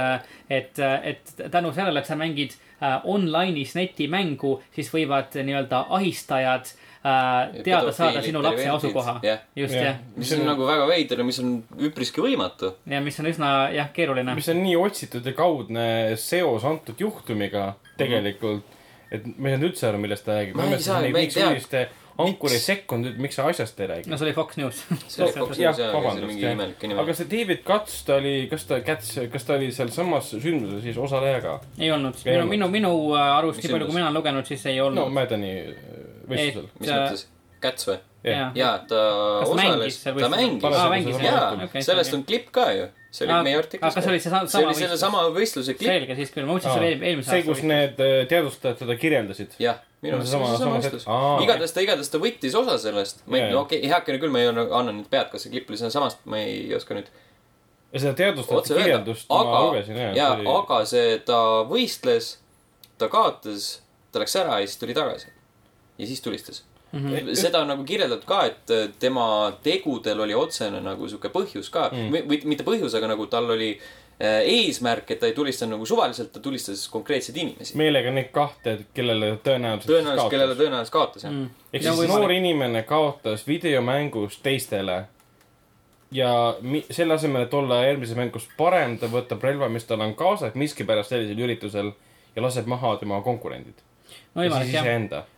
et, et tänu sellele, et sa mängid äh, online'is netimängu, siis võivad nii-öelda ahistajad äh, teada saada sinu lapse asukoha. just Jah. jah, mis on nagu väga veider ja mis on üpriski võimatu. ja mis on üsna jah, keeruline. mis on nii otsitud ja kaudne seos antud juhtumiga tegelikult, et ma ei saanud üldse aru, millest ta räägib. Ma ei saa- ma ei tea. Ankuri Miks? sekund, et miks sa asjast ei räägi no. see oli Fox News. *laughs* jah, News ja, aga see vabandust, aga see David Katz, ta oli, kas ta, Katz, kas ta oli sealsamas sündmuses siis osaleja ka? ei olnud, Ei minu, minu, minu äh, arust, nii palju, kui sündmus? mina olen lugenud, siis ei olnud no,. Maddeni võistlusel. mis äh, mõttes? Käts või? jaa, ta Kas ta mängis osales, ta mängis jaa sellest on klipp ka ju. See oli meie aga artiklis kas oli see sama, see oli selle sama võistluse klipp. selge, siis küll, ma mõtlesin, et see oli eel- eelmise see, kus aasta. need äh, teadvustajad seda kirjeldasid. jah, minu arust see Sama- oli see sama sama võistlus igatahes ta, igatahes ta võttis osa sellest. ma ei no okei okay,, heakene küll, ma ei anna nüüd pead, kas see klipp oli samast, ma ei oska nüüd ja seda teadvustajate kirjeldust ma aga lugesin, jah. jaa, aga see, ta võistles, ta kaotas, ta läks ära ja siis tuli tagasi. ja siis tulistas. Mhm. seda on nagu kirjeldatud ka, et äh, tema tegudel oli otsene nagu sihuke põhjus ka Mm. mm.. või mitte põhjus, aga nagu tal oli äh, eesmärk, et ta ei tulistanud nagu suvaliselt, ta tulistas konkreetseid inimesi. meelega neid kahte, kellele tõenäoliselt tõenäoliselt, kellele tõenäoliselt kaotas jah mm.. ehk siis noor inimene kaotas videomängus teistele ja mi- selle asemel, et olla järgmises mängus parem, ta võtab relva, mis tal on kaasas miskipärast sellisel üritusel ja laseb maha tema konkurendid. No võimalik jah.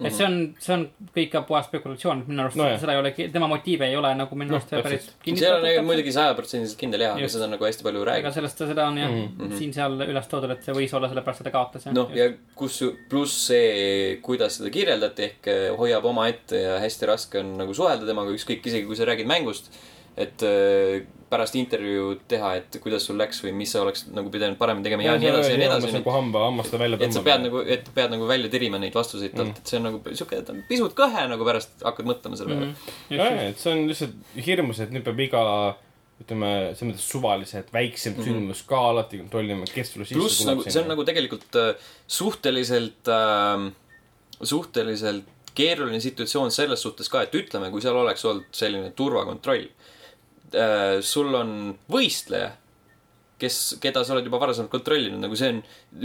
et see on, see on kõik ka puhas spekulatsioon, minu arust No no, jah. seda ei ole, tema motiive ei ole nagu minu Noh, arust päris täpselt. seal on muidugi sajaprotsendiliselt kindel jah, aga seda on nagu hästi palju aga räägitud. sellest, seda on jah mm. -hmm. siin-seal üles toodud, et see võis olla sellepärast, et ta kaotas jah. noh, ja kus, pluss see, kuidas seda kirjeldati, ehk eh, hoiab omaette ja hästi raske on nagu suhelda temaga, ükskõik isegi kui sa räägid mängust. Et eh, pärast intervjuud teha, et kuidas sul läks või mis sa oleks nagu pidanud paremini tegema ja nii edasi ja nii edasi. nagu hamba, hammaste välja et sa pead nagu, et pead nagu välja tirima neid vastuseid talt Mm. et see on nagu sihuke, pisut kõhe nagu pärast hakkad mõtlema selle peale mm. jah, et see on lihtsalt hirmus, et nüüd peab iga ütleme, selles mõttes suvalised, väiksem mm -hmm. sündmusskaala, alati kontrollime, kes sulle sisse pluss nagu see on nagu tegelikult äh, suhteliselt äh,, suhteliselt keeruline situatsioon selles suhtes ka, et ütleme, kui seal oleks olnud selline turvakontroll äh,. sul on võistleja, kes, keda sa oled juba varasemalt kontrollinud, nagu see on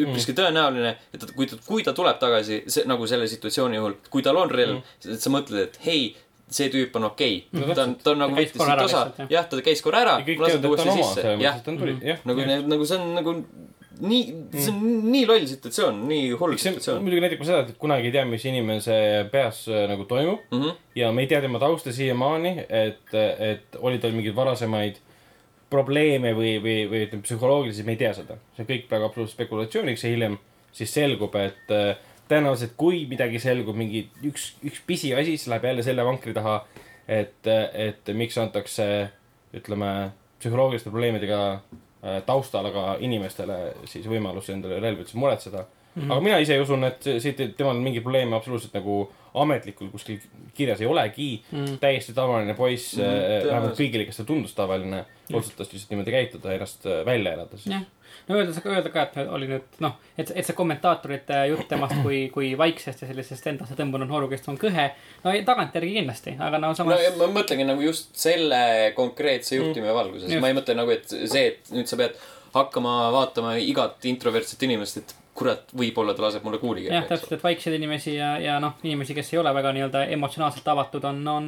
üpriski tõenäoline, et kui ta, kui ta tuleb tagasi, see nagu selle situatsiooni juhul, kui tal on relv mm., et sa mõtled, et hei, see tüüp on okei okay.. ta on, ta on nagu võttis siit osa jah. ta käis korra ära on uuesti sisse, jah. nagu, nagu see on nagu nii, see on nii loll situatsioon, nii hull situatsioon muidugi näitab ka seda, et kunagi ei tea, mis inimese peas äh, nagu toimub mm. -hmm. ja me ei tea tema tausta siiamaani, et, et oli tal mingeid varasemaid probleeme või, või, või ütleme psühholoogilisi, me ei tea seda. see on kõik praegu absoluutselt spekulatsiooniks ja hiljem siis selgub, et äh, tõenäoliselt kui midagi selgub, mingi üks, üks pisiasi, siis läheb jälle selle vankri taha, et, et miks antakse, ütleme, psühholoogiliste probleemidega äh, taustal aga inimestele siis võimalus endale relvadesse muretseda mm. -hmm. aga mina ise usun, et siit, temal mingeid probleeme absoluutselt nagu ametlikult kuskil kirjas ei olegi mm. -hmm. täiesti tavaline poiss mm, -hmm. vähemalt kõigile, kes ta tundus tavaline, otsustas lihtsalt niimoodi käituda, ennast äh, välja elada siis. jah, no öelda, öelda ka, et oli nüüd noh, et, et see kommentaatorite jutt temast kui, kui vaiksest ja sellisest endasse tõmbunud noorukest on kõhe. no tagantjärgi kindlasti, aga no no samas ja ma mõtlengi nagu just selle konkreetse juhtumi valguses Just. ma ei mõtle nagu, et see, et nüüd sa pead hakkama vaatama igat introvertset inimest, et kurat, võib-olla ta laseb mulle kuuli jah, täpselt, et vaikseid inimesi ja, ja noh, inimesi, kes ei ole väga nii-öelda emotsionaalselt avatud, on, on,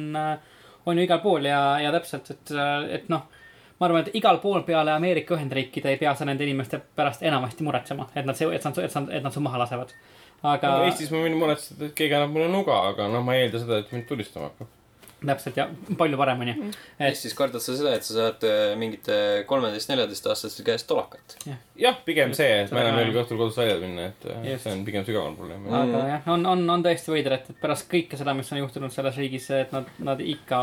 on ju igal pool ja, ja täpselt, et, et noh, ma arvan, et igal pool peale Ameerika Ühendriikide ei pea sa nende inimeste pärast enamasti muretsema, et nad, et nad, et nad, et nad su maha lasevad. aga no, Eestis ma võin muretseda, et keegi annab mulle nuga, aga noh, ma ei eelda seda, et mind tulistama hakkab. Täpselt ja palju paremini. et Eestis kardad sa seda, et sa saad äh, mingite kolmeteist-neljateistaastaste käest tolakat. jah, pigem see, et ma enam ei julge õhtul kodust välja minna, et äh, Just. see on pigem sügavam probleem. aga jah, on, on, on tõesti veider, et, et pärast kõike seda, mis on juhtunud selles riigis, et nad, nad ikka,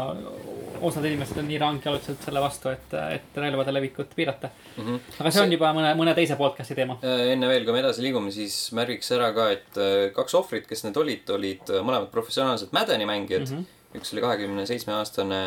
osad inimesed on nii rangejalutselt selle vastu, et, et relvade levikut piirata. Mm -hmm. aga see on juba mõne, mõne teise podcast'i teema. enne veel, kui me edasi liigume, siis märgiks ära ka, et äh, kaks ohvrit, kes need olid, olid äh, mõlemad professionaalsed Madeni mängijad mm. Mhm. -hmm. Üks oli kahekümne seitsme aastane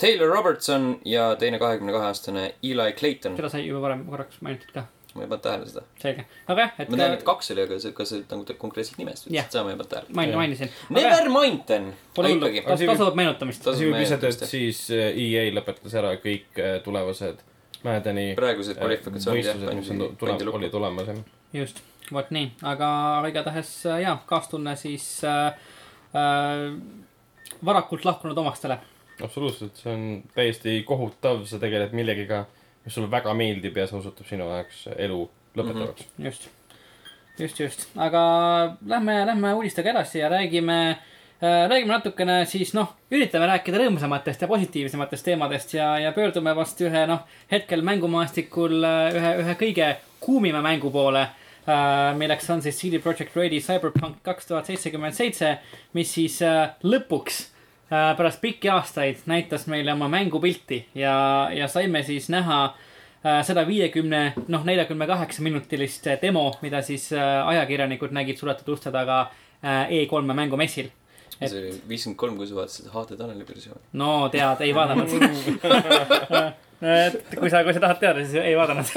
Taylor Robertson ja teine kahekümne kahe aastane Eli Clayton. seda sai juba varem korraks mainitud ka, ma ei pannud tähele seda. selge. aga jah, et ma tean, et kaks oli, aga see, kas see nagu te- konkreetselt nimest Jah. ütlesid, seda ma ei pannud tähele. main-, mainisin. Never mind then. Pole hullu, tasub meenutamist. Tas- asi võib lisada, et meeldiv, siis äh, EA lõpetas ära kõik äh, tulevased Mäedeni praegused kvalifikatsioonid jah, mis on pandi, pandi, lukku oli. tulemas jah. just, vot nii, aga igatahes äh, jaa, kaastunne siis äh, äh, varakult lahkunud omastele. absoluutselt, see on täiesti kohutav, sa tegeled millegiga, mis sulle väga meeldib ja see osutab sinu jaoks elu lõpetavaks. just, just, just, aga lähme, lähme uudistega edasi ja räägime äh, räägime natukene siis noh, üritame rääkida rõõmsamatest ja positiivsematest teemadest ja, ja pöördume vast ühe noh, hetkel mängumaastikul äh, ühe, ühe kõige kuumima mängu poole. Milleks on siis CD Projekt Redi Cyberpunk kaks tuhat seitsekümmend seitse, mis siis äh, lõpuks äh, pärast pikki aastaid näitas meile oma mängupilti ja, ja saime siis näha äh, seda viiekümne, noh, neljakümne kaheksa minutilist demo, mida siis äh, ajakirjanikud nägid suletud uste taga äh, E3-e mängumessil. see oli viiskümmend kolm, kui sa vaatasid HD Taneli versiooni. no tead, ei vaadanud. *laughs* et kui sa, kui sa tahad teada, siis ei vaadanud.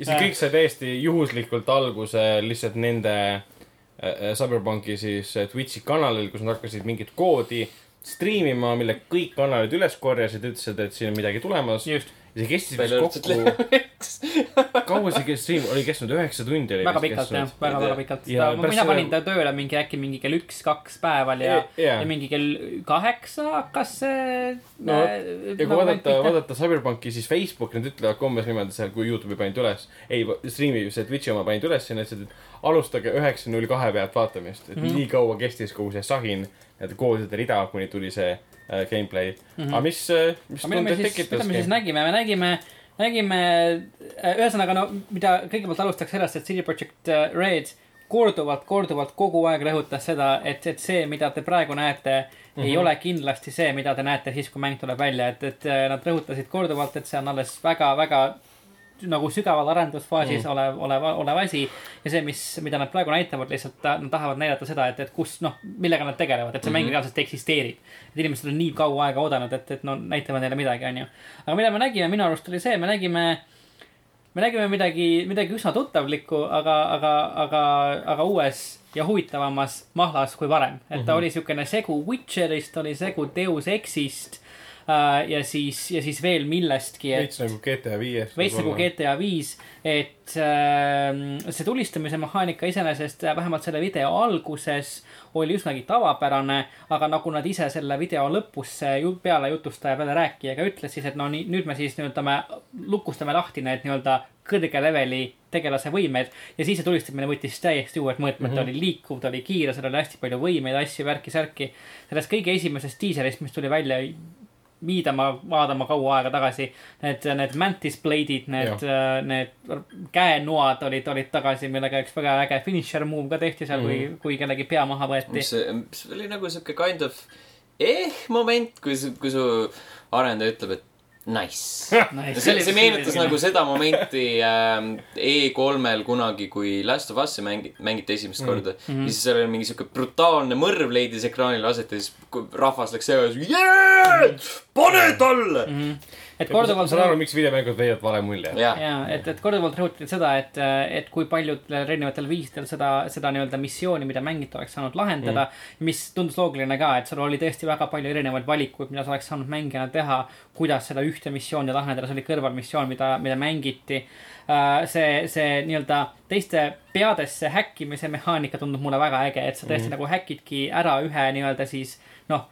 ja see kõik sai täiesti juhuslikult alguse lihtsalt nende äh, Cyberpunki siis äh, Twitch'i kanalil, kus nad hakkasid mingit koodi striimima, mille kõik kanalid üles korjasid, ütlesid, et siin on midagi tulemas. just, ja see kestis vist kokku, kaua see kes- striim oli kestnud, üheksa tundi oli väga pikalt jah, väga-väga pikalt. Mina seda- panin ta tööle mingi äkki mingi kell üks-kaks päeval ja, Jaa. ja mingi kell kaheksa hakkas see. no ja kui vaadata, vaadata Cyberpunki, siis Facebook, nad ütlevad ka umbes niimoodi seal, kui Youtube'i panid üles. ei, striimi, see Twitch'i oma panid üles ja nad ütlesid, et alustage üheksa null kahe pealt vaatamist. et mm. -hmm. nii kaua kestis kogu see sahin, need koodide rida, kuni tuli see äh, gameplay mm. Mhm. -hmm. aga mis, mis mida me tundeid siis, mida me siis? nägime, me nägime, nägime, ühesõnaga no mida kõigepealt alustaks sellest, et CD Projekt äh, Red korduvalt, korduvalt kogu aeg rõhutas seda, et, et see, mida te praegu näete mm, -hmm. ei ole kindlasti see, mida te näete siis, kui mäng tuleb välja, et, et äh, nad rõhutasid korduvalt, et see on alles väga-väga nagu sügaval arendusfaasis Mm. olev, olev, olev asi. ja see, mis, mida nad praegu näitavad, lihtsalt nad tahavad näidata seda, et, et kus, noh, millega nad tegelevad, et see mm -hmm. mäng reaalselt eksisteerib. et inimesed on nii kaua aega oodanud, et, et no näitame neile midagi, onju. aga mida me nägime minu arust oli see, me nägime me nägime midagi, midagi üsna tuttavlikku, aga, aga, aga, aga uues ja huvitavamas mahlas kui varem. et ta mm -hmm. oli siukene segu Witcherist, oli segu Deus Exist ja siis, ja siis veel millestki. veits nagu GTA viies. veits nagu GTA viis, et äh, see tulistamise mehaanika iseenesest äh, vähemalt selle video alguses oli üsnagi tavapärane, aga nagu nad ise selle video lõpus peale jutustaja, peale rääkijaga ütles siis, et no nii, nüüd me siis nii-öelda me lukustame lahti need nii-öelda kõrge leveli tegelase võimed ja siis see tulistamine võttis täiesti uued mõõtmed mm, -hmm. ta oli liikuv, ta oli kiire, seal oli hästi palju võimeid, asju, värki-särki. sellest kõige esimesest diiserist, mis tuli välja viidama, vaatama kaua aega tagasi. Need, need mantis blade'id, need, need käenoad olid, olid tagasi, millega üks väga äge finisher move ka tehti seal mm, -hmm. kui, kui kellegi pea maha võeti. see, oli nagu sihuke kind of eh moment, kui kui su arendaja ütleb, et nice *laughs* Nice. see, see meenutas nagu *laughs* seda momenti ähm, E3-l kunagi, kui Last of Us'i mängi-, mängiti esimest korda mm. -hmm. ja siis seal oli mingi sihuke brutaalne mõrv leidis ekraanil aset ja siis kui rahvas läks segas. pane talle mm! Mhm. Et ma korduvalt saan aru, miks videomängud võivad vale mulje. jah, ja et, et korduvalt rõhutati seda, et, et kui paljudel erinevatel viisidel seda, seda nii-öelda missiooni, mida mängida oleks saanud lahendada mm.. mis tundus loogiline ka, et sul oli tõesti väga palju erinevaid valikuid, mida sa oleks saanud mängijana teha. kuidas seda ühte missiooni lahendada, see oli kõrvalmissioon, mida, mida mängiti. see, see nii-öelda teiste peadesse häkkimise mehaanika tundub mulle väga äge, et sa tõesti mm. nagu häkidki ära ühe nii-öelda siis noh,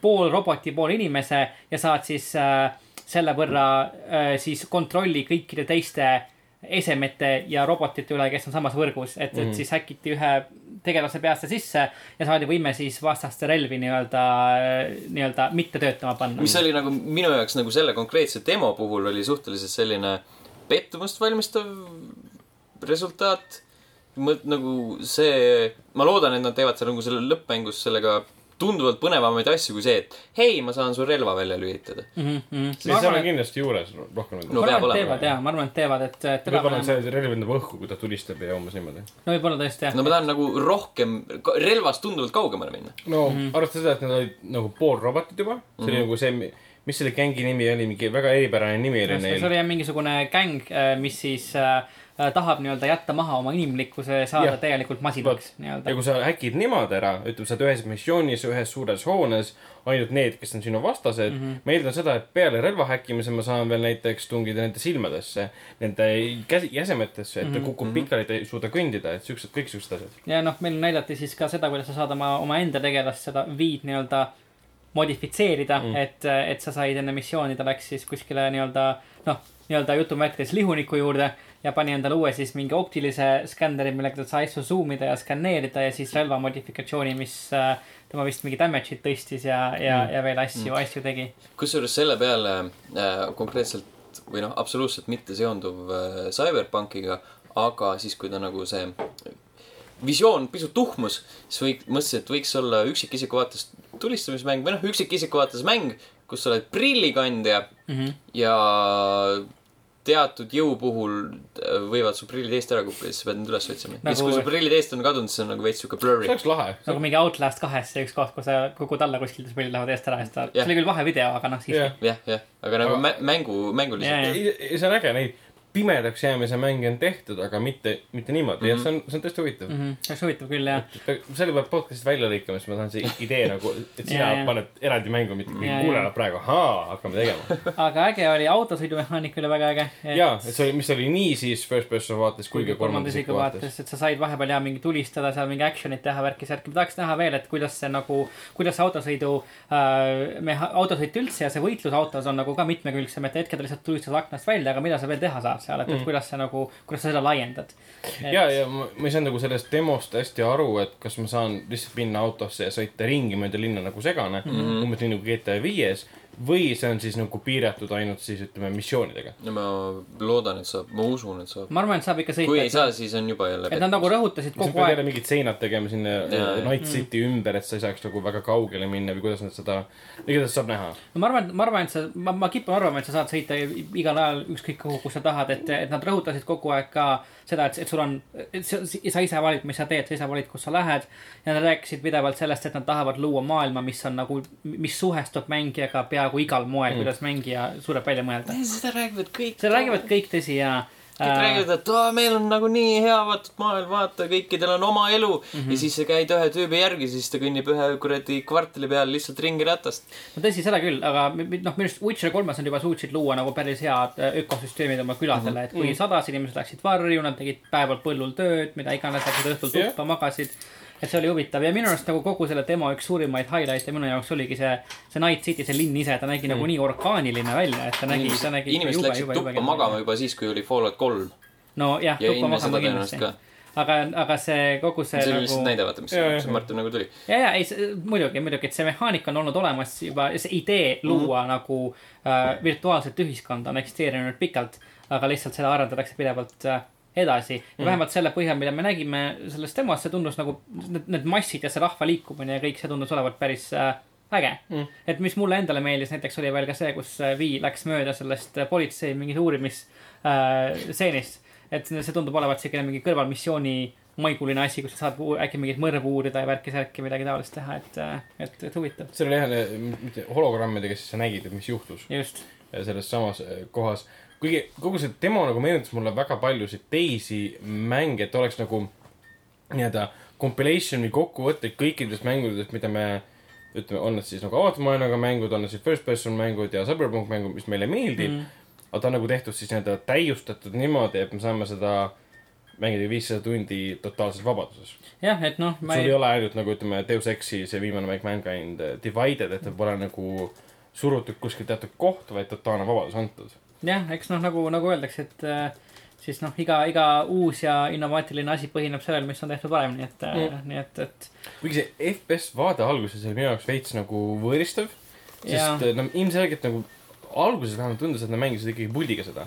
pool roboti, pool inimese ja saad siis äh, selle võrra äh, siis kontrolli kõikide teiste esemete ja robotite üle, kes on samas võrgus, et mm, -hmm. et siis häkiti ühe tegelase peasse sisse ja saadi võime siis vastaste relvi nii-öelda, nii-öelda mitte töötama panna. mis oli nagu minu jaoks nagu selle konkreetse demo puhul oli suhteliselt selline pettumust valmistav resultaat. nagu see, ma loodan, et nad teevad seal nagu selle lõppmängus sellega tunduvalt põnevamaid asju kui see, et hei, ma saan su relva välja lülitada. mm. -hmm. see on kindlasti juures rohkem. No ma peab arvan, et olema. teevad ja, ma arvan, et teevad, et, et võib-olla on see relv lendab õhku, kui ta tulistab ja umbes niimoodi. no võib-olla tõesti jah no ma tahan nagu rohkem, relvast tunduvalt kaugemale minna. no mm -hmm. arvestades seda, et need olid nagu pool robotit juba, see oli mm -hmm. nagu see, mis selle gängi nimi oli, mingi väga eripärane nimi oli see neil. oli jah mingisugune gäng, mis siis äh, äh, tahab nii-öelda jätta maha oma inimlikkuse ja saada Jah. täielikult masinaks ja nii-öelda. kui sa häkid nemad ära, ütleme, sa oled ühes missioonis, ühes suures hoones, ainult need, kes on sinu vastased mm. -hmm. ma eeldan seda, et peale relva häkkimise ma saan veel näiteks tungida nende silmadesse, nende käsi, jäsemetesse, et ta kukub pikali, ta ei suuda kõndida, et siuksed, kõik siuksed asjad. ja noh, meil näidati siis ka seda, kuidas sa saad oma, omaenda tegelast seda viid nii-öelda modifitseerida mm., et, et sa said enne missiooni, ta läks siis kuskile nii-öelda noh, nii-öelda jutumärkides lihuniku juurde ja pani endale uue siis mingi optilise skänneri, millega ta sai asju zoom ida ja skänneerida ja siis relva modifikatsiooni, mis äh, tema vist mingi damage'it tõstis ja, ja mm., ja veel asju mm., asju tegi. kusjuures selle peale äh, konkreetselt või noh, absoluutselt mitte seonduv äh, CyberPunkiga, aga siis, kui ta nagu see visioon pisut tuhmus, siis võik-, mõtlesin, et võiks olla üksikisiku vaates tulistamismäng või noh, üksikisiku vaates mäng, kus sa oled prillikandja Mm -hmm. ja teatud jõu puhul äh, võivad su prillid eest ära kukkuda, siis sa pead need üles otsima nagu.... siis, kui su prillid eest on kadunud, siis on nagu veits sihuke blurry see. oleks lahe. nagu mingi Outlast kahes see üks koht, kus sa kukud alla kuskilt ja siis prillid lähevad eest ära ja siis ta, Jah. see oli küll vahevideo, aga noh, siiski jah, jah, aga nagu Aga- mä- mängu, mänguliselt. Jaa, see on äge, neid pimedaks jäämise mänge on tehtud, aga mitte, mitte niimoodi mm, -hmm. ja see on, see on tõesti huvitav mm. mm. -hmm. see oleks huvitav küll jah. selle peab podcast'ist välja lõikama, siis ma tahan see idee nagu, et sina *laughs* Jaa, jaa. paned eraldi mängu, mitte kõik kuulajad praegu, ahaa, hakkame tegema. *laughs* aga äge oli, autosõidumehaanika oli väga äge. jaa, et see oli, mis oli nii siis first person vaates kui ka kolmanda isiku vaates. et sa said vahepeal ja mingi tulistada seal mingi action'it teha, värki-särki. ma tahaks näha veel, et kuidas see nagu, kuidas autosõidu äh,, meha-, autosõit üldse ja see võitlus autos on nagu ka mitmekülgsem, et hetkel ta lihtsalt tulistad aknast välja, aga mida sa veel teha saad seal, et, et kuidas sa nagu, kuidas sa seda laiendad. ja, ja ma, ma ei saanud nagu sellest demost hästi aru, et kas ma saan lihtsalt minna autosse ja sõita ringi mööda linna nagu segane mm, -hmm. umbes nii nagu GTA viies. Või see on siis nagu piiratud ainult siis ütleme missioonidega. no ma loodan, et saab, ma usun, et saab. ma arvan, et saab ikka kui ei sõita. saa, siis on juba jälle et nad nagu rõhutasid sa kogu pead aeg jälle mingid seinad tegema sinna Jaa. Night City ümber, et sa ei saaks nagu väga kaugele minna või kuidas nad seda, igatahes saab näha. no ma arvan, ma arvan, et sa, ma, ma kipun arvama, et sa saad sõita igal ajal ükskõik kuhu, kus sa tahad, et, et nad rõhutasid kogu aeg ka seda, et, et sul on, sa ise valid, mis sa teed, sa ise valid, kus sa lähed. ja nad rääkisid pidevalt sellest, et nad tahavad luua maailma, mis on nagu, mis suhestub mängijaga peaaegu igal moel mm., kuidas mängija suudab välja mõelda. seda räägivad kõik. seda räägivad kõik, tõsi, ja. Kõik räägivad, et aa, meil on nagu nii hea vaata maailm, vaata, kõikidel on oma elu mm. -hmm. ja siis sa käid ühe tüübi järgi, siis ta kõnnib ühe kuradi kvartali peal lihtsalt ringi ratast. no tõsi, seda küll, aga noh, minu arust Witcher kolmes nad juba suutsid luua nagu päris head äh, ökosüsteemid oma küladele, et kui sadas inimesed läksid varju, nad tegid päeval põllul tööd, mida iganes, läksid õhtul tuppa, magasid. Et see oli huvitav ja minu arust nagu kogu selle demo üks suurimaid highlight'e minu jaoks oligi see, see Night City, see linn ise, ta nägi nagu nii orgaaniline välja, et ta nägi, ta nägi. inimesed läksid tuppa magama. juba siis, kui oli Fallout kolm nojah, ja tuppa magama kindlasti aga, aga see kogu see see oli lihtsalt nagu näide, vaata, mis see Martin nagu tuli. ja, ja ei, muidugi, muidugi, et see mehaanika on olnud olemas juba, see idee luua mm -hmm. nagu äh, virtuaalset ühiskonda on eksisteerinud pikalt, aga lihtsalt seda arendatakse pidevalt äh, edasi ja mm vähemalt selle põhjal, mida me nägime selles demos, see tundus nagu need, need massid ja see rahva liikumine ja kõik see tundus olevat päris äh, äge mm.. et mis mulle endale meeldis, näiteks oli veel ka see, kus äh, Vi läks mööda sellest äh, politsei mingit uurimisstseenist äh,. et see tundub olevat siukene mingi kõrvalmissiooni maiguline asi, kus sa saad äkki mingeid mõrvu uurida ja värki-särki midagi taolist teha, et, et, et huvitav. seal oli jah, hologrammidega, siis sa nägid, et mis juhtus just, selles samas kohas. Kuigi kogu see demo nagu meenutas mulle väga paljusid teisi mänge, et oleks nagu nii-öelda compilation või kokkuvõtteid kõikidest mängudest, mida me ütleme, on need siis nagu avatud maailmaga mängud, on need siis first person mängud ja cyberpunk mängud, mis meile meeldib mm.. aga ta on nagu tehtud siis nii-öelda täiustatud niimoodi, et me saame seda mängida viissada tundi totaalses vabaduses. jah, et noh, sul ei ei, ole ainult nagu ütleme, Deus Exi see viimane mäng Mankind eh, Divided, et ta pole nagu surutud kuskil teatud koht, vaid totaalne vabadus antud. jah, eks noh, nagu, nagu öeldakse, et äh, siis noh, iga, iga uus ja innovaatiline asi põhineb sellel, mis on tehtud varem, nii et mm. Mm., nii et, et kuigi see FPS vaade alguses oli minu jaoks veits nagu võõristav, sest no ilmselgelt nagu alguses vähemalt tundus, et nad mängisid ikkagi puldiga seda.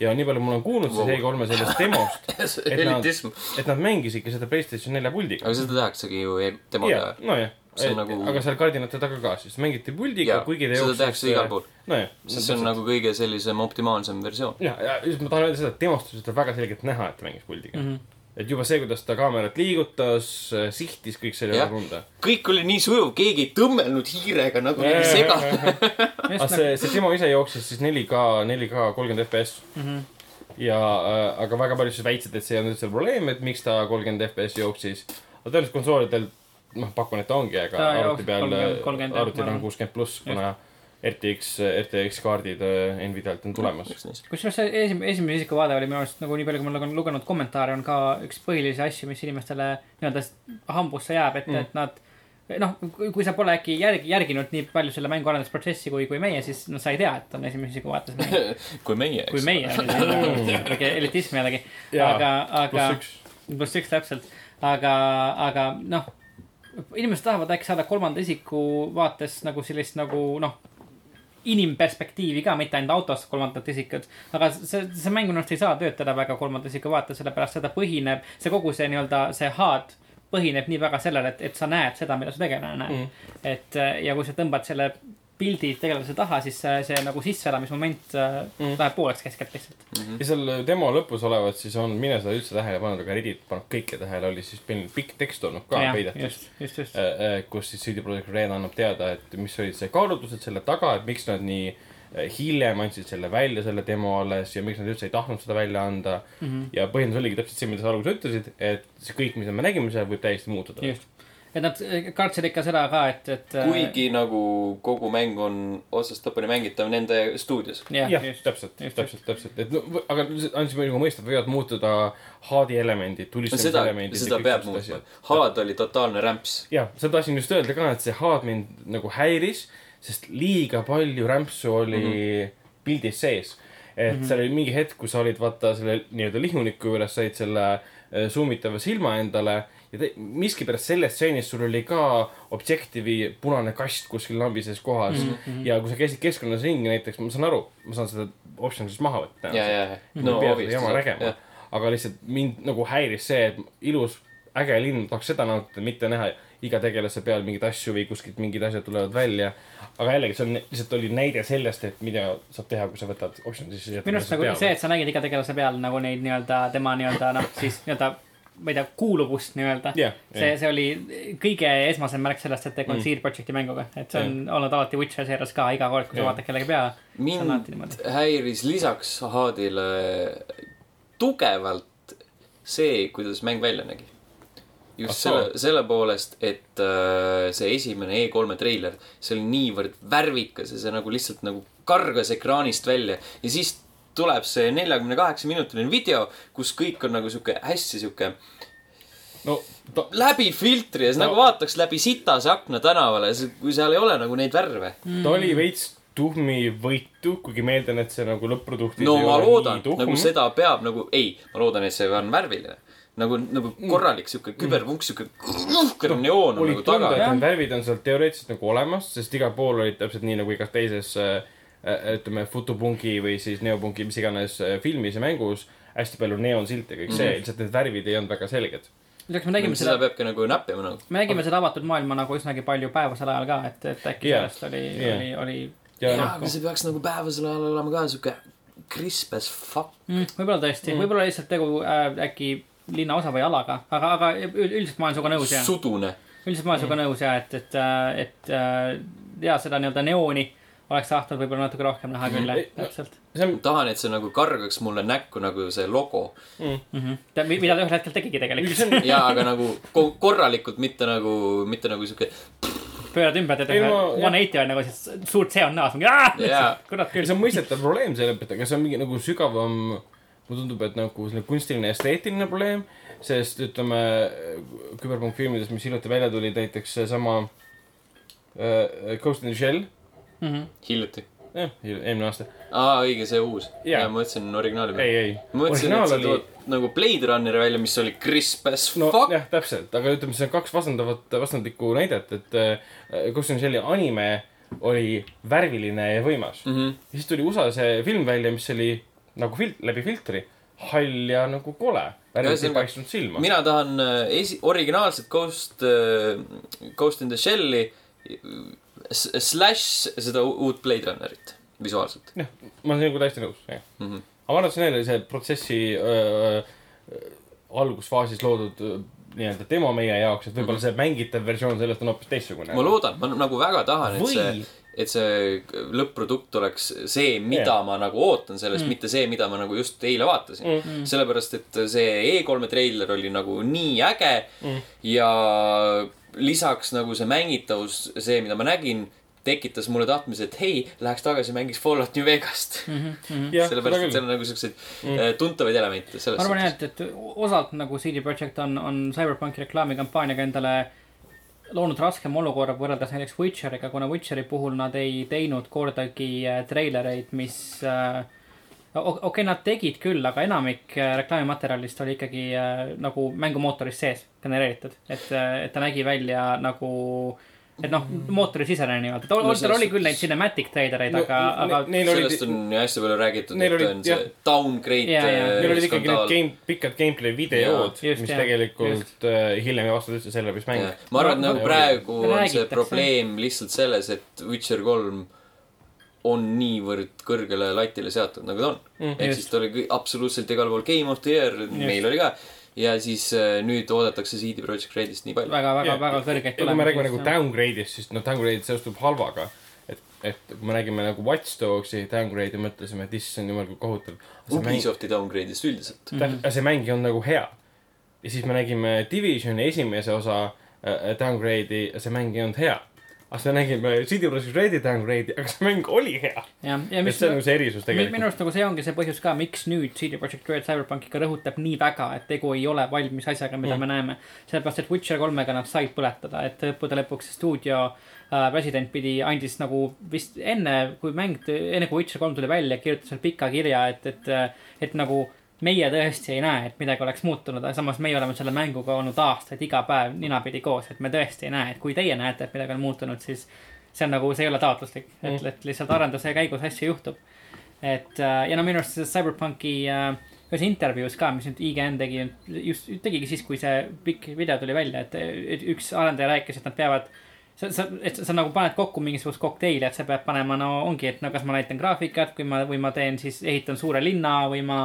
ja nii palju ma olen kuulnud Wow. siis E3-e sellest demost, *laughs* et nad, elitism. et nad mängisidki seda Playstation nelja puldiga. aga seda tehaksegi ju demo jaa peal., nojah, See on nagu- aga seal kardinate taga ka siis mängiti puldiga kuigi ta seda jooksis. tehakse igal pool. nojah, siis see on nagu kõige sellisem optimaalsem versioon. ja, ja just ma tahan öelda seda, et demonstras oli väga selgelt näha, et ta mängis puldiga mm. -hmm. et juba see, kuidas ta kaamerat liigutas, sihtis, kõik see oli väga tunda. kõik oli nii sujuv, keegi ei tõmmelnud hiirega nagu mingi sega. aga nagu, see, see demo ise jooksis siis 4K, 4K kolmkümmend FPS mm. Mhm. -hmm. ja äh,, aga väga paljud siis väitsid, et see olnud üldse probleem, et miks ta kolmkümmend FPS jooksis. aga tõenäoliselt konsoolidel, noh, pakun, et ongi, aga Ta arvuti peal 30, 30,, jah, arvutil on kuuskümmend pluss, kuna RTX, RTX kaardid äh, Nvidialt on tulemas. kusjuures see esimene, esimene isiku vaade oli minu arust nagu nii palju, kui ma olen lugenud kommentaare, on ka üks põhilisi asju, mis inimestele nii-öelda hambusse jääb, et mm., et nad noh, kui sa pole äkki järgi, järginud nii palju selle mängu arendusprotsessi kui, kui meie, siis noh, sa ei tea, et on esimese isiku vaates *laughs* mäng. kui meie, kui meie, *laughs* väike elitism jällegi. Aga, aga pluss üks. pluss üks täpselt, aga, aga noh, inimesed tahavad äkki saada kolmanda isiku vaates nagu sellist nagu noh, inimperspektiivi ka, mitte ainult autost kolmandat isikut. aga see, see mäng minu arust ei saa töötada väga kolmanda isiku vaates, sellepärast seda põhineb, see kogu see nii-öelda see HUD põhineb nii väga sellel, et, et sa näed seda, mida su tegelane näeb Mm. et ja kui sa tõmbad selle pildi tegelase taha, siis see, see nagu sisseelamismoment äh, Mm. mm. läheb pooleks keskelt lihtsalt. ja seal demo lõpus olevat siis on, mine seda üldse tähele pannud, aga Reddit paneb kõike tähele, oli siis pikk tekst olnud ka peidetud. just, just, just. kus siis CD Projekt Red annab teada, et mis olid see kaalutlused selle taga, et miks nad nii hiljem andsid selle välja, selle demo alles ja miks nad üldse ei tahtnud seda välja anda mm. -hmm. ja põhjendus oligi täpselt see, mida sa alguses ütlesid, et see kõik, mida me nägime seal, võib täiesti muutuda. just, et nad äh, kartsid ikka seda ka, et, et. äh, kuigi nagu kogu mäng on otsast lõpuni mängitav nende stuudios. jah täpselt, just, täpselt, täpselt, et no aga andsime nagu mõista, et võivad muutuda HUD-i elemendid, no tulistamise seda, elemendid. seda peab muutma. Hard oli totaalne rämps. jah, seda tahtsin just öelda ka, et see HUD mind nagu häiris, sest liiga palju rämpsu oli mm -hmm. pildis sees. et mm -hmm. seal oli mingi hetk, kus sa olid vaata selle nii-öelda lihuniku juures, said selle äh, zoom itava silma endale ja te, miskipärast selles stseenis sul oli ka Objective'i punane kast kuskil lambises kohas mm. -hmm. ja kui sa käisid keskkonnas ringi näiteks, ma saan aru, ma saan seda option'ist maha võtta. ja, ja, ja. no ei pea seda jama nägema. aga lihtsalt mind nagu häiris see, et ilus, äge linn, tahaks seda nautida, mitte näha iga tegelase peal mingeid asju või kuskilt mingid asjad tulevad välja. aga jällegi, see on lihtsalt oli näide sellest, et mida saab teha, kui sa võtad option'i sisse. minu arust nagu see, et sa nägid iga tegelase peal nagu neid nii-öelda tema nii-öelda noh, siis nii-öelda ma ei tea, kuuluvust nii-öelda Jah, see jah., see oli kõige esmasem märk sellest, et tegu on Mm. Seed Projecti mänguga, et see on olnud alati Witcher seerias ka iga kord, kui sa Jah. vaatad kellegi peale. see on alati mind häiris lisaks Haadile tugevalt see, kuidas mäng välja nägi. just Ah, selle selle poolest, et äh, see esimene E3-e treiler, see oli niivõrd värvikas ja see nagu lihtsalt nagu kargas ekraanist välja ja siis tuleb see neljakümne kaheksa minutiline video, kus kõik on nagu sihuke hästi sihuke no ta, läbi filtri ja siis No. nagu vaataks läbi sitase akna tänavale, kui seal ei ole nagu neid värve. ta oli veits tuhmivõitu, kuigi ma eeldan, et see nagu lõpp-produktis no ma loodan nagu seda peab nagu, ei, ma loodan, et see on värviline. nagu, nagu korralik sihuke küberpunk, sihuke nuhker neoon on nagu taga värvid on seal teoreetiliselt nagu olemas, sest igal pool olid täpselt nii nagu igas teises äh, ütleme, fotopunki või siis neopunki, mis iganes äh, filmis ja mängus hästi palju neoonsilte, kõik see, lihtsalt need värvid ei olnud väga selged. lisaks me nägime seda seda, peabki nagu näppima nagu. me nägime seda avatud maailma nagu üsnagi palju päevasel ajal ka, et, et äkki Jah. sellest oli, Jah. oli, oli ja jaa, noh, aga see peaks nagu päevasel ajal olema ka sihuke crisp as fuck. mm,. võib-olla tõesti mm., võib-olla lihtsalt tegu äh, äkki linnaosa või alaga, aga, aga üld- üldiselt ma olen sinuga nõus ja, sudune. üldiselt ma olen sinuga nõus ja, et, et, et äh, ja seda nii-öelda neooni oleks tahtnud võib-olla natuke rohkem näha küll no- täpselt on, tahan, et see nagu kargaks mulle näkku nagu see logo. mm. -hmm. mida ta ühel hetkel tegigi tegelikult. on, *laughs* jaa, aga nagu ko- korralikult, mitte nagu, mitte nagu sihuke. pöörad ümber, teed ühe ma- one eighty on nagu siis suurt seon näos, mingi kurat küll see. on mõistetav probleem selle pealt, aga see on mingi nagu sügavam, mulle tundub, et nagu selline kunstiline esteetiline probleem, sest ütleme, küberpunk filmides, mis hiljuti välja tulid, näiteks seesama äh, Ghost in the Shell, Mhm. hiljuti. jah, eelmine aasta. aa, õige, see uus. Jaa, ma mõtlesin originaali peale. ei, ei. ma mõtlesin, et originaal sa oli, nagu Blade Runneri välja, mis oli crisp as no fuck. jah, täpselt, aga ütleme, see on kaks vastandavat, vastandlikku näidet, et äh, in the Shelli anime oli värviline ja võimas mm. -hmm. ja siis tuli USA see film välja, mis oli nagu fil-, läbi filtri, hall ja nagu kole. värvid ei paistnud silma. mina tahan äh, esi-, originaalset Ghost, Ghost in the Shell'i slash seda uut Blade Runnerit visuaalselt jah, ma olen sinuga täiesti nõus, jah. mm. -hmm. aga ma arvan, et see on jälle see protsessi öö, öö, algusfaasis loodud nii-öelda demo meie jaoks, et võib-olla see mängitav versioon sellest on hoopis teistsugune. ma loodan, ma nagu väga tahan, et see, et see lõpp-produkt oleks see, mida yeah. ma nagu ootan sellest mm., mitte see, mida ma nagu just eile vaatasin mm.. sellepärast, et see E3-e treiler oli nagu nii äge mm. ja lisaks nagu see mängitavus, see, mida ma nägin, tekitas mulle tahtmise, et hei, läheks tagasi, mängiks Fallout New Vegast mm. -hmm. sellepärast, et seal on nagu siukseid mm. tuntavaid elemente selles ma arvan jah, et, et osalt nagu CD Projekt on, on CyberPunki reklaamikampaaniaga endale loonud raskema olukorra võrreldes näiteks Witcheriga, kuna Witcheri puhul nad ei teinud kordagi äh, treilereid, mis äh, okei okay,, nad tegid küll, aga enamik äh, reklaamimaterjalist oli ikkagi äh, nagu mängumootoris sees genereeritud, et, et ta nägi välja nagu et noh, mootorisisene nii-öelda, tal No tal oli küll neid cinematic treilereid No, aga, aga sellest on ju hästi palju räägitud, et olid, on see jah. downgrade jaa. äh, Neil olid ikkagi need game, pikad gameplay videod, mis jah, tegelikult äh, hiljem ei vastanud üldse sellele, mis mäng ma arvan, et nagu praegu on see probleem lihtsalt selles, et Witcher kolm on niivõrd kõrgele latile seatud, nagu ta on. Mm,. ehk siis ta oli absoluutselt igal pool Game of the Year, meil oli ka. Ja siis äh, nüüd oodatakse CD Projekt Redist nii palju. väga, väga, väga kõrgeid ja kui me räägime nagu downgrade'ist, siis noh, downgrade seostub halvaga. et, et kui me räägime nagu Watch Dogsi downgrade'i, mõtlesime, et issand jumal, kui kohutav. Ubisofti downgrade'ist üldiselt. aga see mäng ei olnud nagu hea. ja siis me nägime Divisioni esimese osa äh, downgrade'i ja see mäng ei olnud hea. Aga me nägime CD Projekt Redi downgrade'i, aga see mäng oli hea. et mis see on nagu see erisus Mi- minu tegelikult. arust nagu see ongi see põhjus ka, miks nüüd CD Projekt Red Cyberpunkiga rõhutab nii väga, et tegu ei ole valmis asjaga, mida mm. me näeme. sellepärast, et Witcher kolmega nad said põletada, et lõppude lõpuks stuudio äh, president pidi, andis nagu vist enne, kui mäng, enne kui Witcher kolm tuli välja, kirjutas veel pika kirja, et, et, et nagu meie tõesti ei näe, et midagi oleks muutunud, aga samas meie oleme selle mänguga olnud aastaid iga päev ninapidi koos, et me tõesti ei näe, et kui teie näete, et midagi on muutunud, siis see on nagu, see ei ole taotluslik, et Mm., et lihtsalt arenduse käigus asju juhtub. et äh, ja no minu arust selles Cyberpunki äh, ühes intervjuus ka, mis nüüd IGN tegi, just tegigi siis, kui see pikk video tuli välja, et et üks arendaja rääkis, et nad peavad sa, sa, et sa nagu paned kokku mingisugust kokteili, et sa pead panema, no ongi, et no kas ma näitan graafikat, kui ma, või ma teen siis, ehitan suure linna või ma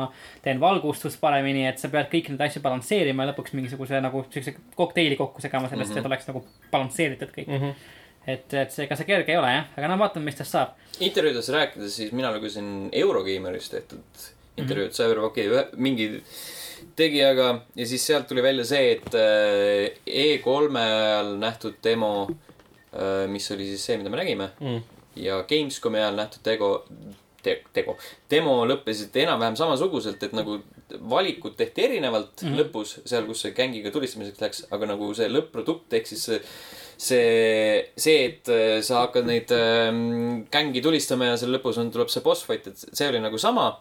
teen valgustust paremini, et sa pead kõiki neid asju balansseerima ja lõpuks mingisuguse nagu siukse kokteili kokku segama sellest mm, -hmm. et oleks nagu balansseeritud kõik mm. -hmm. et, et see, ega see kerge ei ole jah, aga no vaatame, mis tast saab. intervjuudes rääkides, siis mina lugesin Eurogeimeris tehtud intervjuud mm -hmm. Cyberpunki ühe, mingi tegijaga ja siis sealt tuli välja see, et äh, E3-e ajal nähtud demo, mis oli siis see, mida me nägime Mm. ja Gamescomi ajal nähtud tegu te,, tegu, demo lõppesid enam-vähem samasuguselt, et nagu valikud tehti erinevalt mm. -hmm. lõpus, seal, kus see gängiga tulistamiseks läks, aga nagu see lõpp-produkt ehk siis see see, see, et äh, sa hakkad neid ähm, gängi tulistama ja seal lõpus on, tuleb see boss fight, et see oli nagu sama.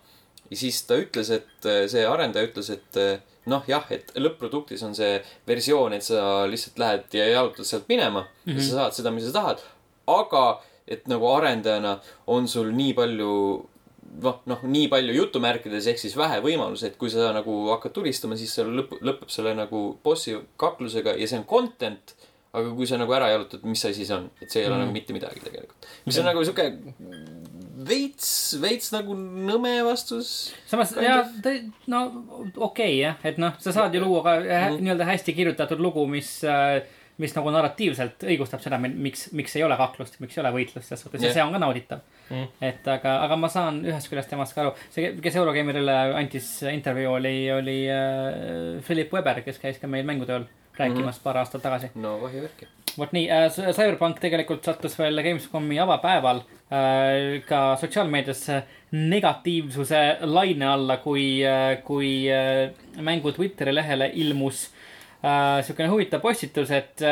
ja siis ta ütles, et äh, see arendaja ütles, et äh, noh, jah, et lõpp-produktis on see versioon, et sa lihtsalt lähed ja jalutad sealt minema mm -hmm. ja sa saad seda, mis sa tahad. aga et nagu arendajana on sul nii palju noh, noh, nii palju jutumärkides ehk siis vähe võimalusi, et kui sa nagu hakkad tulistama, siis seal lõpp, lõpeb selle nagu bossi kaklusega ja see on content. aga kui sa nagu ära jalutad, mis see on, et see ei ole Mhm. mm. nagu mitte midagi tegelikult. mis on nagu sihuke veits, veits nagu nõme vastus. samas ja of., no okei okay, jah, et noh, sa saad ju luua ka Mhm. nii-öelda hästi kirjutatud lugu, mis, mis nagu narratiivselt õigustab seda, miks, miks ei ole kaklust, miks ei ole võitlust selles suhtes ja Jah. see on ka nauditav Mm. et aga, aga ma saan ühest küljest temast ka aru, see, kes Eurogeimerile andis intervjuu, oli, oli äh, Philip Weber, kes käis ka meil mängutööl rääkimas paar aastat tagasi. no vahi värki. vot nii äh,, Cyberpunk tegelikult sattus veel Gamescomi avapäeval äh, ka sotsiaalmeediasse negatiivsuse laine alla, kui äh,, kui äh, mängu Twitteri lehele ilmus äh, siukene huvitav postitus, et,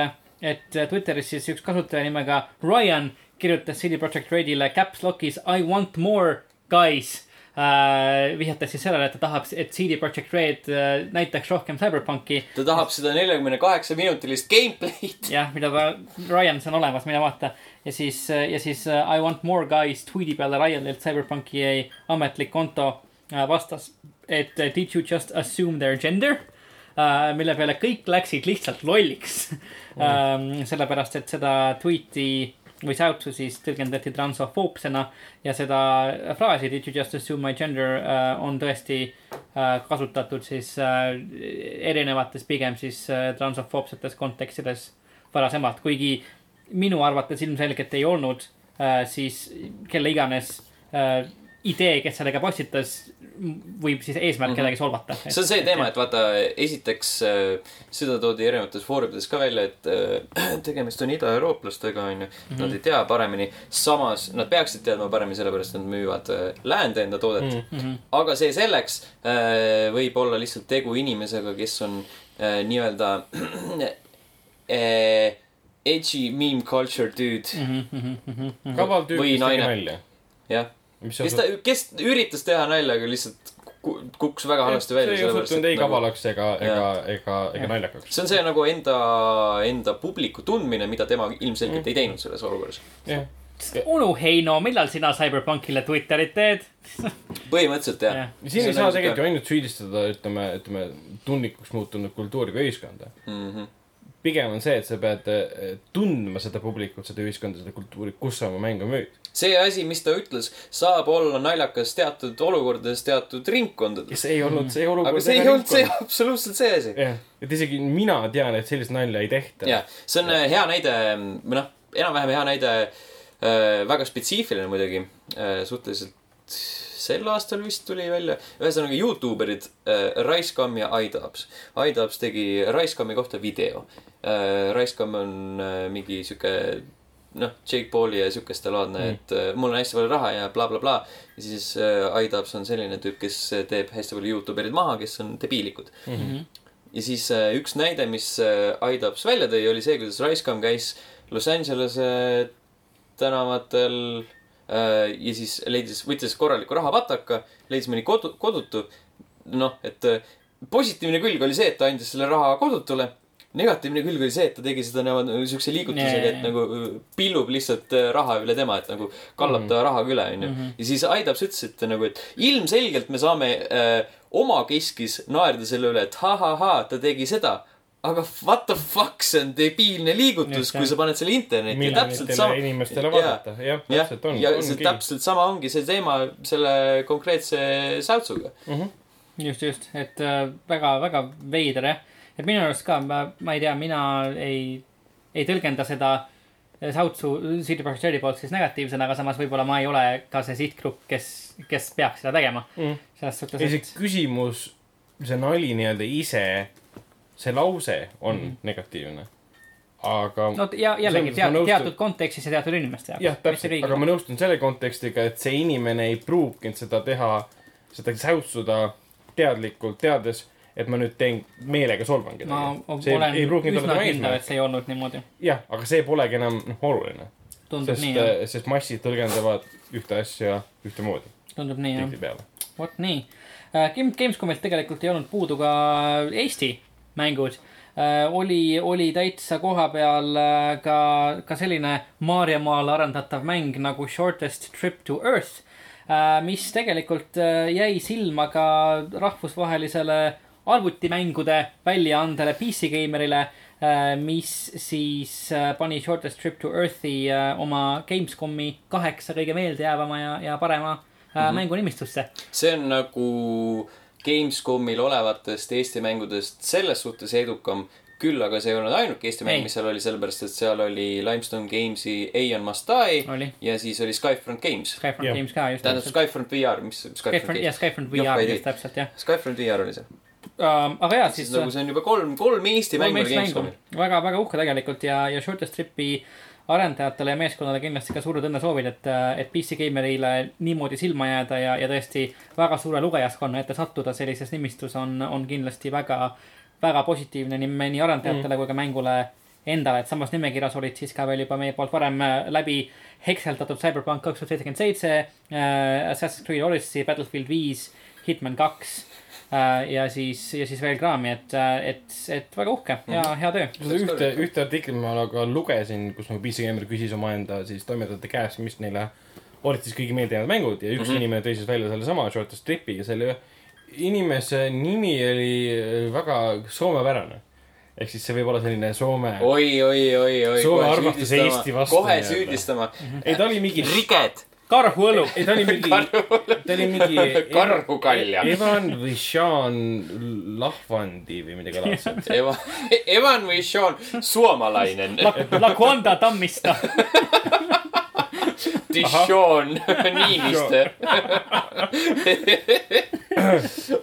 et Twitteris siis üks kasutaja nimega Ryan kirjutas CD Projekt Redile caps lock'is I want more guys äh,. vihjates siis sellele, et ta tahab, et CD Projekt Red äh, näitaks rohkem Cyberpunki ta tahab seda neljakümne kaheksa minutilist gameplay'd. jah, mida ta, Ryan, see on olemas, mine vaata. ja siis, ja siis uh, I want more guys tweet'i peale Ryanilt Cyberpunki jäi ametlik konto uh, vastas, et uh, did you just assume their gender uh,. mille peale kõik läksid lihtsalt lolliks um,. sellepärast, et seda tweet'i säutsu siis tõlgendati transofoobsena ja seda fraasi did you just assume my gender? uh, on tõesti uh, kasutatud siis uh, erinevates pigem siis transofoobsetes kontekstides varasemalt, kuigi minu arvates ilmselgelt ei olnud äh, siis kelle iganes äh, idee, kes sellega postitas, võib siis eesmärk Mhm. kedagi solvata. see on see teema, et vaata, esiteks äh, seda toodi erinevates foorumides ka välja, et äh, *clears throat* tegemist on idaeurooplastega, onju. Nad ei tea paremini, samas nad peaksid teadma paremini, sellepärast nad müüvad äh, läände enda toodet mm.. Mm -hmm. aga see selleks võib olla lihtsalt tegu inimesega, kes on nii-öelda *clears throat* edgy meme culture dude, Mm -hmm. kaval tüüp, Või kes tegi naine. nalja. jah. Kes ta, kes üritas teha nalja, aga lihtsalt ku- kukkus väga halvasti välja. see ei osutunud ei kavalaks ega, ega ega, ega naljakaks. see on see nagu enda, enda publiku tundmine, mida tema ilmselgelt mm. ei teinud selles olukorras. jah, onu Heino, millal sina Cyberpunkile Twitterit teed? *laughs* põhimõtteliselt jah Jah. ja.. siin ei saa tegelikult ju ainult süüdistada, ütleme, ütleme tundlikuks muutunud kultuuri või ühiskonda. Mm -hmm. Pigem on see, et sa pead eh, tundma seda publikut, seda ühiskonda, seda kultuuri, kus sa oma mängu müüd. see asi, mis ta ütles, saab olla naljakas teatud olukordades, teatud ringkondades. kes ei olnud see olukord. aga see ei olnud see, absoluutselt see asi. jah, et isegi mina tean, et sellist nalja ei tehta. jah, see on äh, hea näide, või noh, enam-vähem hea näide äh,, väga spetsiifiline muidugi äh,, suhteliselt sel aastal vist tuli välja, ühesõnaga Youtube erid äh, Ricecam ja iDubbbz. iDubbbz tegi Ricecami kohta video äh,. Ricecam on äh, mingi sihuke noh, Jake Pauli ja sihukeste laadne Mm. et äh, mul on hästi palju raha ja blablabla bla,. Bla. ja siis äh, iDubbbz on selline tüüp, kes teeb hästi palju Youtube erid maha, kes on debiilikud Mm -hmm. ja siis äh, üks näide, mis äh, iDubbbz välja tõi, oli see, kuidas Ricecam käis Los Angelese tänavatel äh, ja siis leidis, võttis korraliku rahapataka, leidis mõni kodu, kodutu, noh, et äh, positiivne külg oli see, et ta andis selle raha kodutule. negatiivne külg oli see, et ta tegi seda nagu siukse liigutusega, et nagu äh, pillub lihtsalt äh, raha üle tema, et nagu kallab ta rahaga üle, onju. ja siis Aidaps ütles, et nagu, et ilmselgelt me saame äh, omakeskis naerda selle üle, et ha-ha-ha, ta tegi seda. Aga what the fuck, see on debiilne liigutus kui sa paned selle internetti. täpselt miljonitele sama. inimestele vaadata, jah, täpselt on, ja see täpselt sama ongi see teema selle konkreetse säutsuga. just, just, et äh, väga, väga veider jah. et minu arust ka, ma, ma ei tea, mina ei, ei tõlgenda seda Sautsu CD Projekt Redi poolt siis negatiivsena, aga samas võib-olla ma ei ole ka see sihtgrupp, kes, kes peaks seda tegema Mhm. selles suhtes, ja see et küsimus, see nali nii-öelda ise, see lause on Mhm. negatiivne. aga no ja jällegi ma teatud, nõustun- teatud kontekstis ja teatud inimeste jaoks. jah, täpselt, aga ma nõustun selle kontekstiga, et see inimene ei pruukinud seda teha, seda säutsuda teadlikult, teades, et ma nüüd teen meelega solvan ma kedagi. see olen üsna kindel, et see ei olnud niimoodi. jah, aga see polegi enam noh, oluline, sest sest massid tõlgendavad ühte asja ühtemoodi tundub nii, jah. vot nii. Game, Gamescomilt tegelikult ei olnud puudu ka Eesti mängud. oli, oli täitsa koha peal äh, ka, ka selline Maarjamaal arendatav mäng nagu Shortest Trip to Earth, mis tegelikult äh, jäi silma ka rahvusvahelisele arvutimängude väljaandele PC Gamerile, mis siis äh, pani Shortest Trip to Earthi äh, oma Gamescomi kaheksa kõige meeldejäävama ja, ja parema mm -hmm. mängu nimistusse. see on nagu Gamescomil olevatest Eesti mängudest selles suhtes edukam. küll aga see ei olnud ainuke Eesti mäng mis seal oli, sellepärast et seal oli Limestone Gamesi Aeon Must Die oli ja siis oli Skyfront Games. Skyfront Jah. Games ka just tähendab. Skyfront VR, mis Skyfront Skyfront, jah? Skyfront VR just täpselt jah Skyfront VR oli see. uh,. aga jaa, siis nagu see on juba kolm, kolm Eesti mängu oli Gamescomil. väga, väga uhke tegelikult ja, ja Shortest Tripi arendajatele ja meeskonnale kindlasti ka suured õnnesoovid, et, et PC Gamerile niimoodi silma jääda ja, ja tõesti väga suure lugejaskonna ette sattuda sellises nimistus on, on kindlasti väga, väga positiivne nii, nii arendajatele mm. kui ka mängule endale, et samas nimekirjas olid siis ka veel juba meie poolt varem äh, läbi hekseldatud Cyberpunk kaks tuhat seitsekümmend seitse, Assassin's Creed Odyssey, Battlefield viis, Hitman kaks äh, ja siis, ja siis veel kraami, et, et, et väga uhke ja hea töö. ühte, ühte artiklit ma aga lugesin, kus nagu PC Gamer küsis omaenda siis toimetajate käest, mis neile olid siis kõige meeldejäänud mängud ja üks mm -hmm. inimene tõi siis välja sellesama Shortest Tripi ja selle inimese nimi oli väga soomepärane. ehk siis see võib olla selline Soome, oi, oi, oi, oi. Soome armastus Eesti vastu kohe süüdistama. ei ta oli mingi, Riged. karhuõlu. ei ta oli mingi, ta oli mingi *laughs* karvukalja. Evan või Sean Lahvandi või midagi laadset. *laughs* Eva, Evan või Sean Suomalainen. Lakonda Tammista. *laughs* Dijon Niinistö.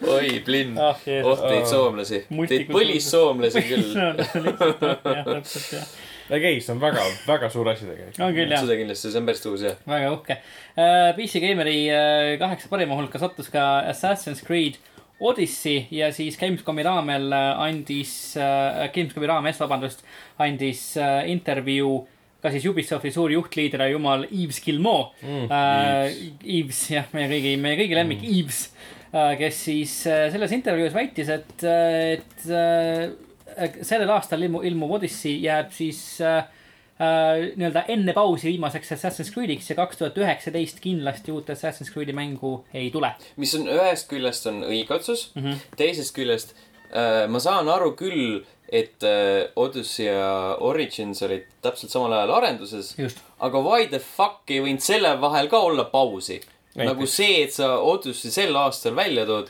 oi, Blinn. ah, oh teid soomlasi, teid põlissoomlasi küll. jah, täpselt jah. Aga ei, see on väga, väga suur asi tegelikult. on küll jah, seda kindlasti, see on päris tõus jah. väga uhke. PC Gameri äh, kaheksa parima hulka sattus ka Assassin's Creed Odyssey ja siis Gamescomi raamel äh, andis, Gamescomi raames, vabandust, andis äh, intervjuu ka siis Ubisofti suur juhtliider ja jumal Yves Gilmot Mm, äh,. Yves, jah, meie kõigi, meie kõigi lemmik mm. Yves äh,, kes siis äh, selles intervjuus väitis, et, et äh, sellel aastal ilmu, ilmuv Odyssey jääb siis äh, äh, nii-öelda enne pausi viimaseks Assassin's Creed'iks ja kaks tuhat üheksateist kindlasti uut Assassin's Creed'i mängu ei tule mis on ühest küljest on õige otsus mm. -hmm. teisest küljest äh, ma saan aru küll, et äh, Odyssey ja Origins olid täpselt samal ajal arenduses, aga why the fuck ei võinud selle vahel ka olla pausi? Nagu see, et sa Odyssey sel aastal välja tood,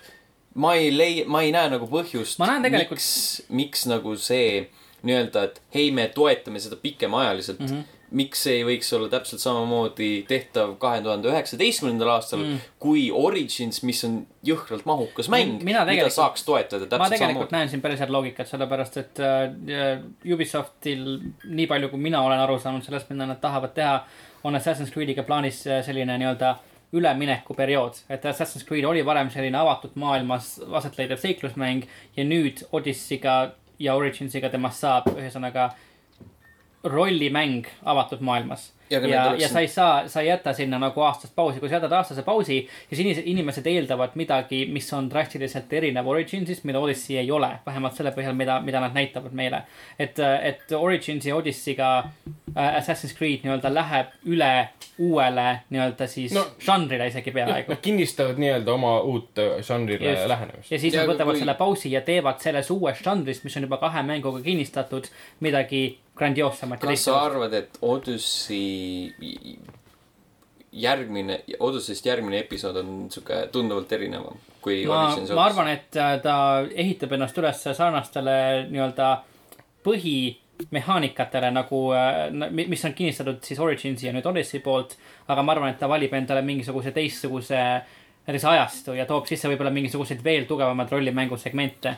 ma ei lei-, ma ei näe nagu põhjust. Ma näen tegelikult- miks, miks nagu see nii-öelda, et hei, me toetame seda pikemaajaliselt mm. -hmm. miks see ei võiks olla täpselt samamoodi tehtav kahe tuhande üheksateistkümnendal aastal mm. kui Origins, mis on jõhkralt mahukas mäng, mida tegelikult- saaks toetada ma täpselt tegelikult samamoodi. näen siin päris head loogikat, sellepärast et äh, Ubisoftil, nii palju kui mina olen aru saanud sellest, mida nad tahavad teha, on Assassin's Creed'iga plaanis äh, selline nii-öelda üleminekuperiood, et Assassin's Creed oli varem selline avatud maailmas aset leidev seiklusmäng ja nüüd Odyssey'ga ja Originsiga temast saab ühesõnaga rollimäng avatud maailmas Ja ja, ja, sa ei saa, sa ei jäta sinna nagu aastast pausi, kui sa jätad aastase pausi, siis inimesed, inimesed eeldavad midagi, mis on drastiliselt erinev Originsist, mida Odyssey ei ole, vähemalt selle põhjal, mida, mida nad näitavad meile. et, et Originsi ja Odyssey'ga äh, Assassin's Creed nii-öelda läheb üle uuele nii-öelda siis no, žanrile isegi peaaegu Nad kinnistavad nii-öelda oma uut äh, žanrile lähenemist. ja siis nad võtavad kui- selle pausi ja teevad selles uues žanris, mis on juba kahe mänguga kinnistatud, midagi grandioossemat kas sa arvad, et Odyssey järgmine, Odyssey'st järgmine episood on sihuke tunduvalt erinevam kui ma, Origins ma arvan, et äh, ta ehitab ennast üles sarnastele nii-öelda põhimehaanikatele nagu, mis on kinnistatud siis Originsi ja nüüd Odyssey poolt. aga ma arvan, et ta valib endale mingisuguse teistsuguse näiteks ajastu ja toob sisse võib-olla mingisuguseid veel tugevamaid rollimängu segmente.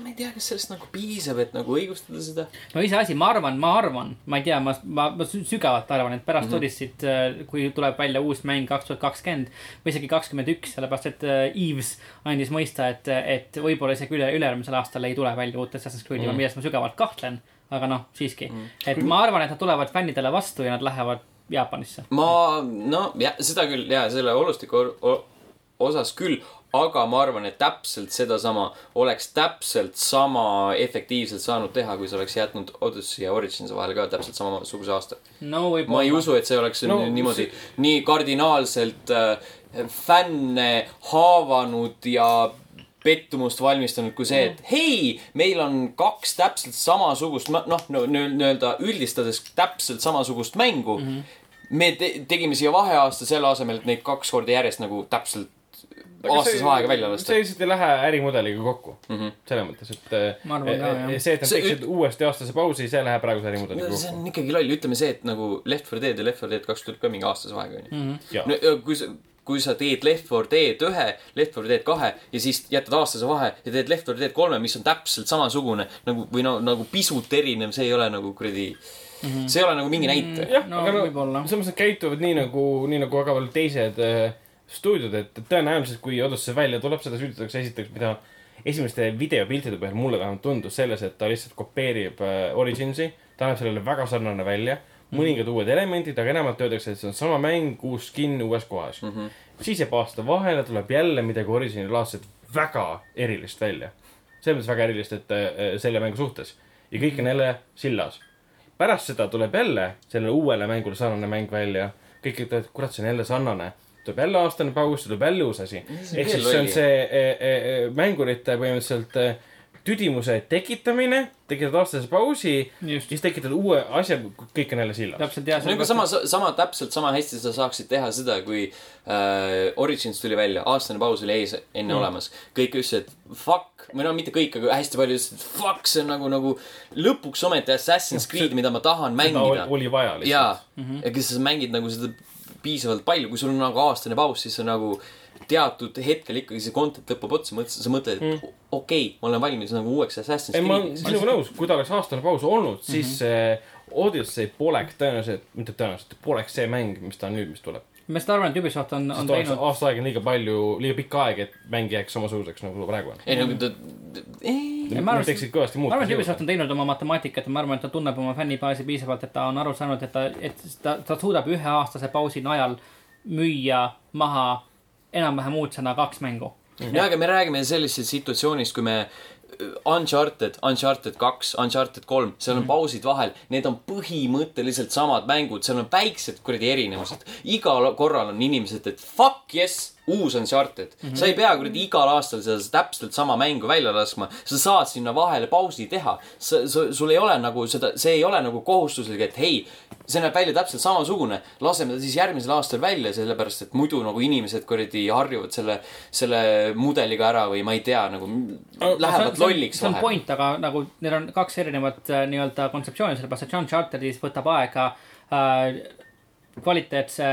ma ei tea, kas sellest nagu piisab, et nagu õigustada seda. no iseasi, ma arvan, ma arvan, ma ei tea, ma, ma, ma sü- sügavalt arvan, et pärast mm. -hmm. Odyssey't, kui tuleb välja uus mäng kaks tuhat kakskümmend või isegi kakskümmend üks, sellepärast et äh, Eves andis mõista, et, et võib-olla isegi üle, ülejärgmisel aastal ei tule välja uut Assassin's Creed'i mm. -hmm. milles ma sügavalt kahtlen. aga noh, siiski mm, -hmm. et ma arvan, et nad tulevad fännidele vastu ja nad lähevad Jaapanisse. ma, no jah, seda küll ja selle olustiku osas küll, aga ma arvan, et täpselt sedasama oleks täpselt sama efektiivselt saanud teha, kui sa oleks jätnud Odyssey ja Originsi vahele ka täpselt samasuguse aasta. no ma ei usu, et see oleks No niimoodi see- nii kardinaalselt äh, fänne haavanud ja pettumust valmistanud kui see, et hei, meil on kaks täpselt samasugust, noh, nii-öelda üldistades täpselt samasugust mängu mm. -hmm. me te tegime siia vaheaasta selle asemel, et neid kaks korda järjest nagu täpselt aastase vahega välja lasta see. lihtsalt ei lähe ärimudeliga kokku mm. Mhm. -hmm. selles mõttes, et Ma arvan ka, jah. see, et nad teeksid uuesti aastase pausi, see läheb praeguse ärimudeliga no see kokku. on ikkagi loll, ütleme see, et nagu Left 4 Dead ja Left 4 Dead kaks tuleb ka mingi aastase vahega onju. Mhm. Kui sa, kui sa teed Left 4 Dead ühe, Left 4 Dead kahe ja siis jätad aastase vahe ja teed Left 4 Dead kolme, mis on täpselt samasugune nagu või no nagu pisut erinev, see ei ole nagu kuradi mm, -hmm. see ei ole nagu mingi näitaja. jah No aga no võib-olla. samas nad käituvad nii nagu, nii nagu väga paljud teised äh, stuudiod, et tõenäoliselt kui Odyssey välja tuleb, seda süüdistatakse esiteks, mida esimeste videopiltide põhjal mulle vähemalt tundus selles, et ta lihtsalt kopeerib äh, Originsi. ta näeb sellele väga sarnane välja, mõningad uued elemendid, aga enamalt öeldakse, et see on sama mäng, uus skin uues kohas mm. -hmm. siis jääb aasta vahele, tuleb jälle midagi Originalaadset väga erilist välja. selles mõttes väga erilist, et äh, selle mängu suhtes ja kõik on jälle sillas pärast seda tuleb jälle sellele uuele mängule sarnane mäng välja. kõik ütlevad, kurat, see on jälle sarnane. Tuleb jälle aastane paus, tuleb jälle uus asi. ehk siis see on see e, e, e, mängurite põhimõtteliselt e, tüdimuse tekitamine, tekitad aastase pausi, siis tekitad uue asja, kõik on jälle sillas. täpselt ja. no aga sama, sama täpselt sama hästi sa saaksid teha seda, kui äh, Origins tuli välja, aastane paus oli ees enne mm. olemas. kõik ütlesid, et fuck, või no mitte kõik, aga hästi paljud ütlesid, et fuck, see on nagu, nagu lõpuks ometi Assassin's Creed, mida ma tahan mängida. oli vaja lihtsalt. jaa, ja kes sa mängid nagu seda piisavalt palju, kui sul on nagu aastane paus, siis sa nagu teatud hetkel ikkagi see content lõpeb otsa, mõtlesid, sa mõtled, et okei okay,, ma olen valmis nagu uueks Assassin's ei, ma olen Creed'iks. sinuga nõus, kui ta oleks aastane paus olnud, siis Mhm. see Odyssey poleks tõenäoliselt, mitte tõenäoliselt, poleks see mäng, mis ta nüüd, mis tuleb. Ma lihtsalt arvan, et Ubisoft on, on teinud, aasta aega on liiga palju, liiga pikk aeg, et mäng jääks samasuguseks, nagu praegu on. ei no ta, Ja ma arvan, et Ubisoft on teinud oma matemaatikat ja ma arvan, et ta tunneb oma fännibaasi piisavalt, et ta on aru saanud, et ta, et ta, ta suudab üheaastase pausi najal müüa maha enam-vähem uudsena kaks mängu. ja aga me räägime sellisest situatsioonist, kui me Uncharted, Uncharted kaks, Uncharted kolm, seal on pausid vahel, need on põhimõtteliselt samad mängud, seal on väiksed kuradi erinevused. igal korral on inimesed, et fuck yes, uus Uncharted mm. -hmm. sa ei pea kuradi igal aastal seda täpselt sama mängu välja laskma, sa saad sinna vahele pausi teha. sa, sa, sul ei ole nagu seda, see ei ole nagu kohustuslik, et hei, see näeb välja täpselt samasugune, laseme ta siis järgmisel aastal välja, sellepärast et muidu nagu inimesed kuradi harjuvad selle, selle mudeliga ära või ma ei tea, nagu lähevad lolliks see on point, aga nagu need on kaks erinevat äh, nii-öelda kontseptsiooni, sellepärast et Unchartedis võtab aega äh, kvaliteetse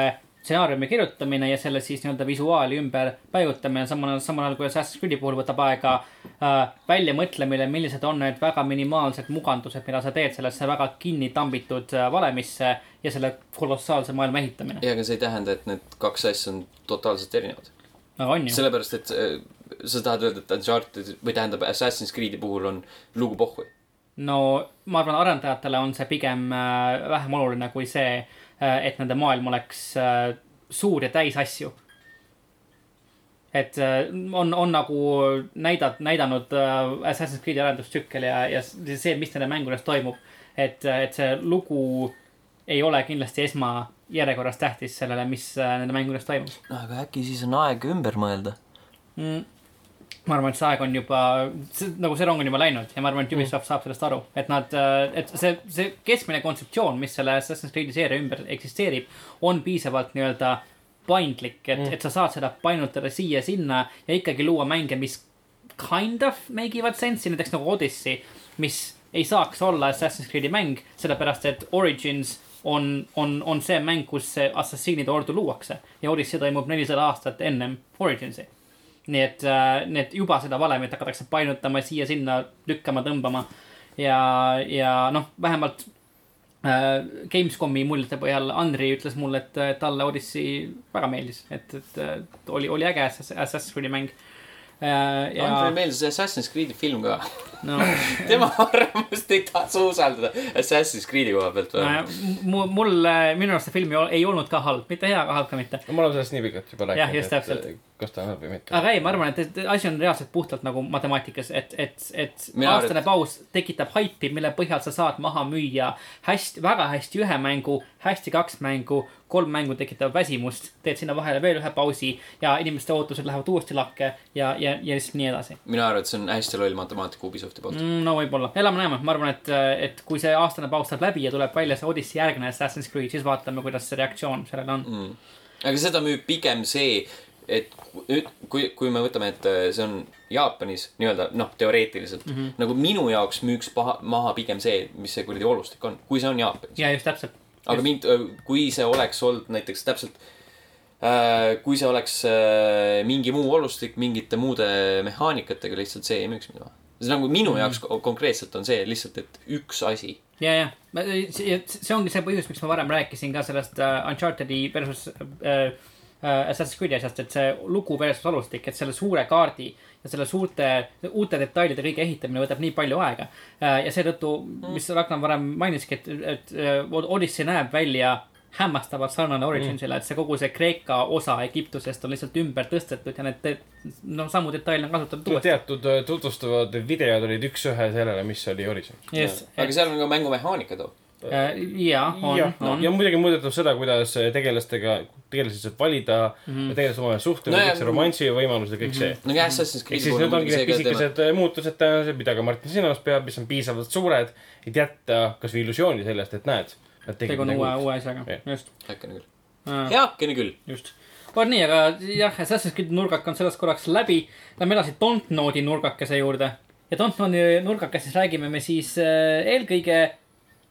stsenaariumi kirjutamine ja selle siis nii-öelda visuaali ümber paigutamine, samal samal ajal kui Assassin's Creed'i puhul võtab aega äh, väljamõtlemine, millised on need väga minimaalsed mugandused, mida sa teed sellesse väga kinni tambitud äh, valemisse ja selle kolossaalse maailma ehitamine. ja, aga see ei tähenda, et need kaks asja on totaalselt erinevad. ju. sellepärast, et äh, sa tahad öelda, et Uncharted või tähendab Assassin's Creed'i puhul on lugu pohhui. no ma arvan, arendajatele on see pigem äh, vähem oluline kui see et nende maailm oleks äh, suur ja täis asju et äh, on, on nagu näidat-, näidanud äh, Assassin's Creed'i arendustsükkel ja, ja see, mis nende mängudes toimub. et, et see lugu ei ole kindlasti esmajärjekorras tähtis sellele, mis äh, nende mängudes toimub no aga äkki siis on aeg ümber mõelda mm,. Ma arvan, et see aeg on juba, nagu see rong on juba läinud ja ma arvan, et Ubisoft mm. saab sellest aru, et nad, et see, see keskmine kontseptsioon, mis selle Assassin's Creed'i seeria ümber eksisteerib, on piisavalt nii-öelda paindlik, et mm., et sa saad seda painutada siia-sinna ja ikkagi luua mänge, mis kind of make ivad sense'i, näiteks nagu Odyssey, mis ei saaks olla Assassin's Creed'i mäng, sellepärast et Origins on, on, on see mäng, kus see assassiinide ordu luuakse ja Odyssey toimub nelisada aastat ennem Originsi. Nii et äh,, nii et juba seda valemit hakatakse painutama siia-sinna, lükkama, tõmbama ja, ja noh, vähemalt Äh, Gamescomi muljete põhjal Andri ütles mulle, et talle Odyssey väga meeldis, et, et oli, oli äge Assassin's Creed'i mäng. Äh, ja... Andrile meeldis Assassin's Creed'i film ka no. *laughs* tema arvamust ei tasu usaldada Assassin's Creed'i koha pealt või? mul, minu arust see film ei olnud ka halb, mitte hea, aga halb ka mitte. no me oleme sellest nii pikalt juba rääkinud. jah, just täpselt kas ta annab või mitte. aga ei, ma arvan, et asi on reaalselt puhtalt nagu matemaatikas, et, et, et Mina aastane arvet... paus tekitab haipi, mille põhjal sa saad maha müüa hästi, väga hästi ühe mängu, hästi kaks mängu, kolm mängu tekitab väsimust, teed sinna vahele veel ühe pausi ja inimeste ootused lähevad uuesti lakke ja, ja, ja siis nii edasi. mina arvan, et see on hästi loll matemaatika Ubisofti poolt mm,. no võib-olla, elame-näeme, ma arvan, et, et kui see aastane paus saab läbi ja tuleb välja see Odyssey järgne Assassin's Creed, siis vaatame, kuidas see reaktsioon sellele on mm. aga seda müüb pigem see et nüüd, kui, kui me võtame, et äh, see on Jaapanis nii-öelda noh, teoreetiliselt mm -hmm. nagu minu jaoks müüks paha, maha pigem see, mis see kuradi olustik on, kui see on Jaapanis. ja just täpselt. aga just. mind, äh, kui see oleks olnud näiteks täpselt äh,, kui see oleks äh, mingi muu olustik mingite muude mehaanikatega, lihtsalt see ei müüks mind maha. see nagu minu mm -hmm. jaoks konkreetselt on see lihtsalt, et üks asi ja, ja see ongi see põhjus, miks ma varem rääkisin ka sellest uh, Uncharted'i versus uh, Assassin's Creed'i asjast, et see lugu versus alustik, et selle suure kaardi ja selle suurte, uute detailide kõige ehitamine võtab nii palju aega äh,. ja seetõttu, mis Ragnar varem mainiski, et, et äh, Odyssey näeb välja hämmastavalt sarnane Originsile mm., et see kogu see Kreeka osa Egiptusest on lihtsalt ümber tõstetud ja need, no samu detaile on kasutatud uuesti. teatud äh, tutvustavad videod olid üks-ühe sellele, mis oli Origin yes.. aga seal on ka mängumehaanika too Äh, ja, on, ja, on. ja muidugi muudetud seda, kuidas tegelastega, tegelasi saab valida mm, -hmm. tegelased omavahel suhtlevad no, kõik see romansi võimalused ja kõik mm -hmm. see. no jah, Assassin's Creed'i puhul. siis need ongi need pisikesed äh, muutused tõenäoliselt, mida ka Martin silmas peab, mis on piisavalt suured, et jätta kasvõi illusiooni sellest, et näed. tegu on uue, uue asjaga, just. heakene küll heakene küll. just vot nii, aga jah, Assassin's Creed nurgak on sellest korraks läbi. Lähme edasi Dontnode'i nurgakese juurde. ja Dontnode'i nurgakeses räägime me siis äh, eelkõige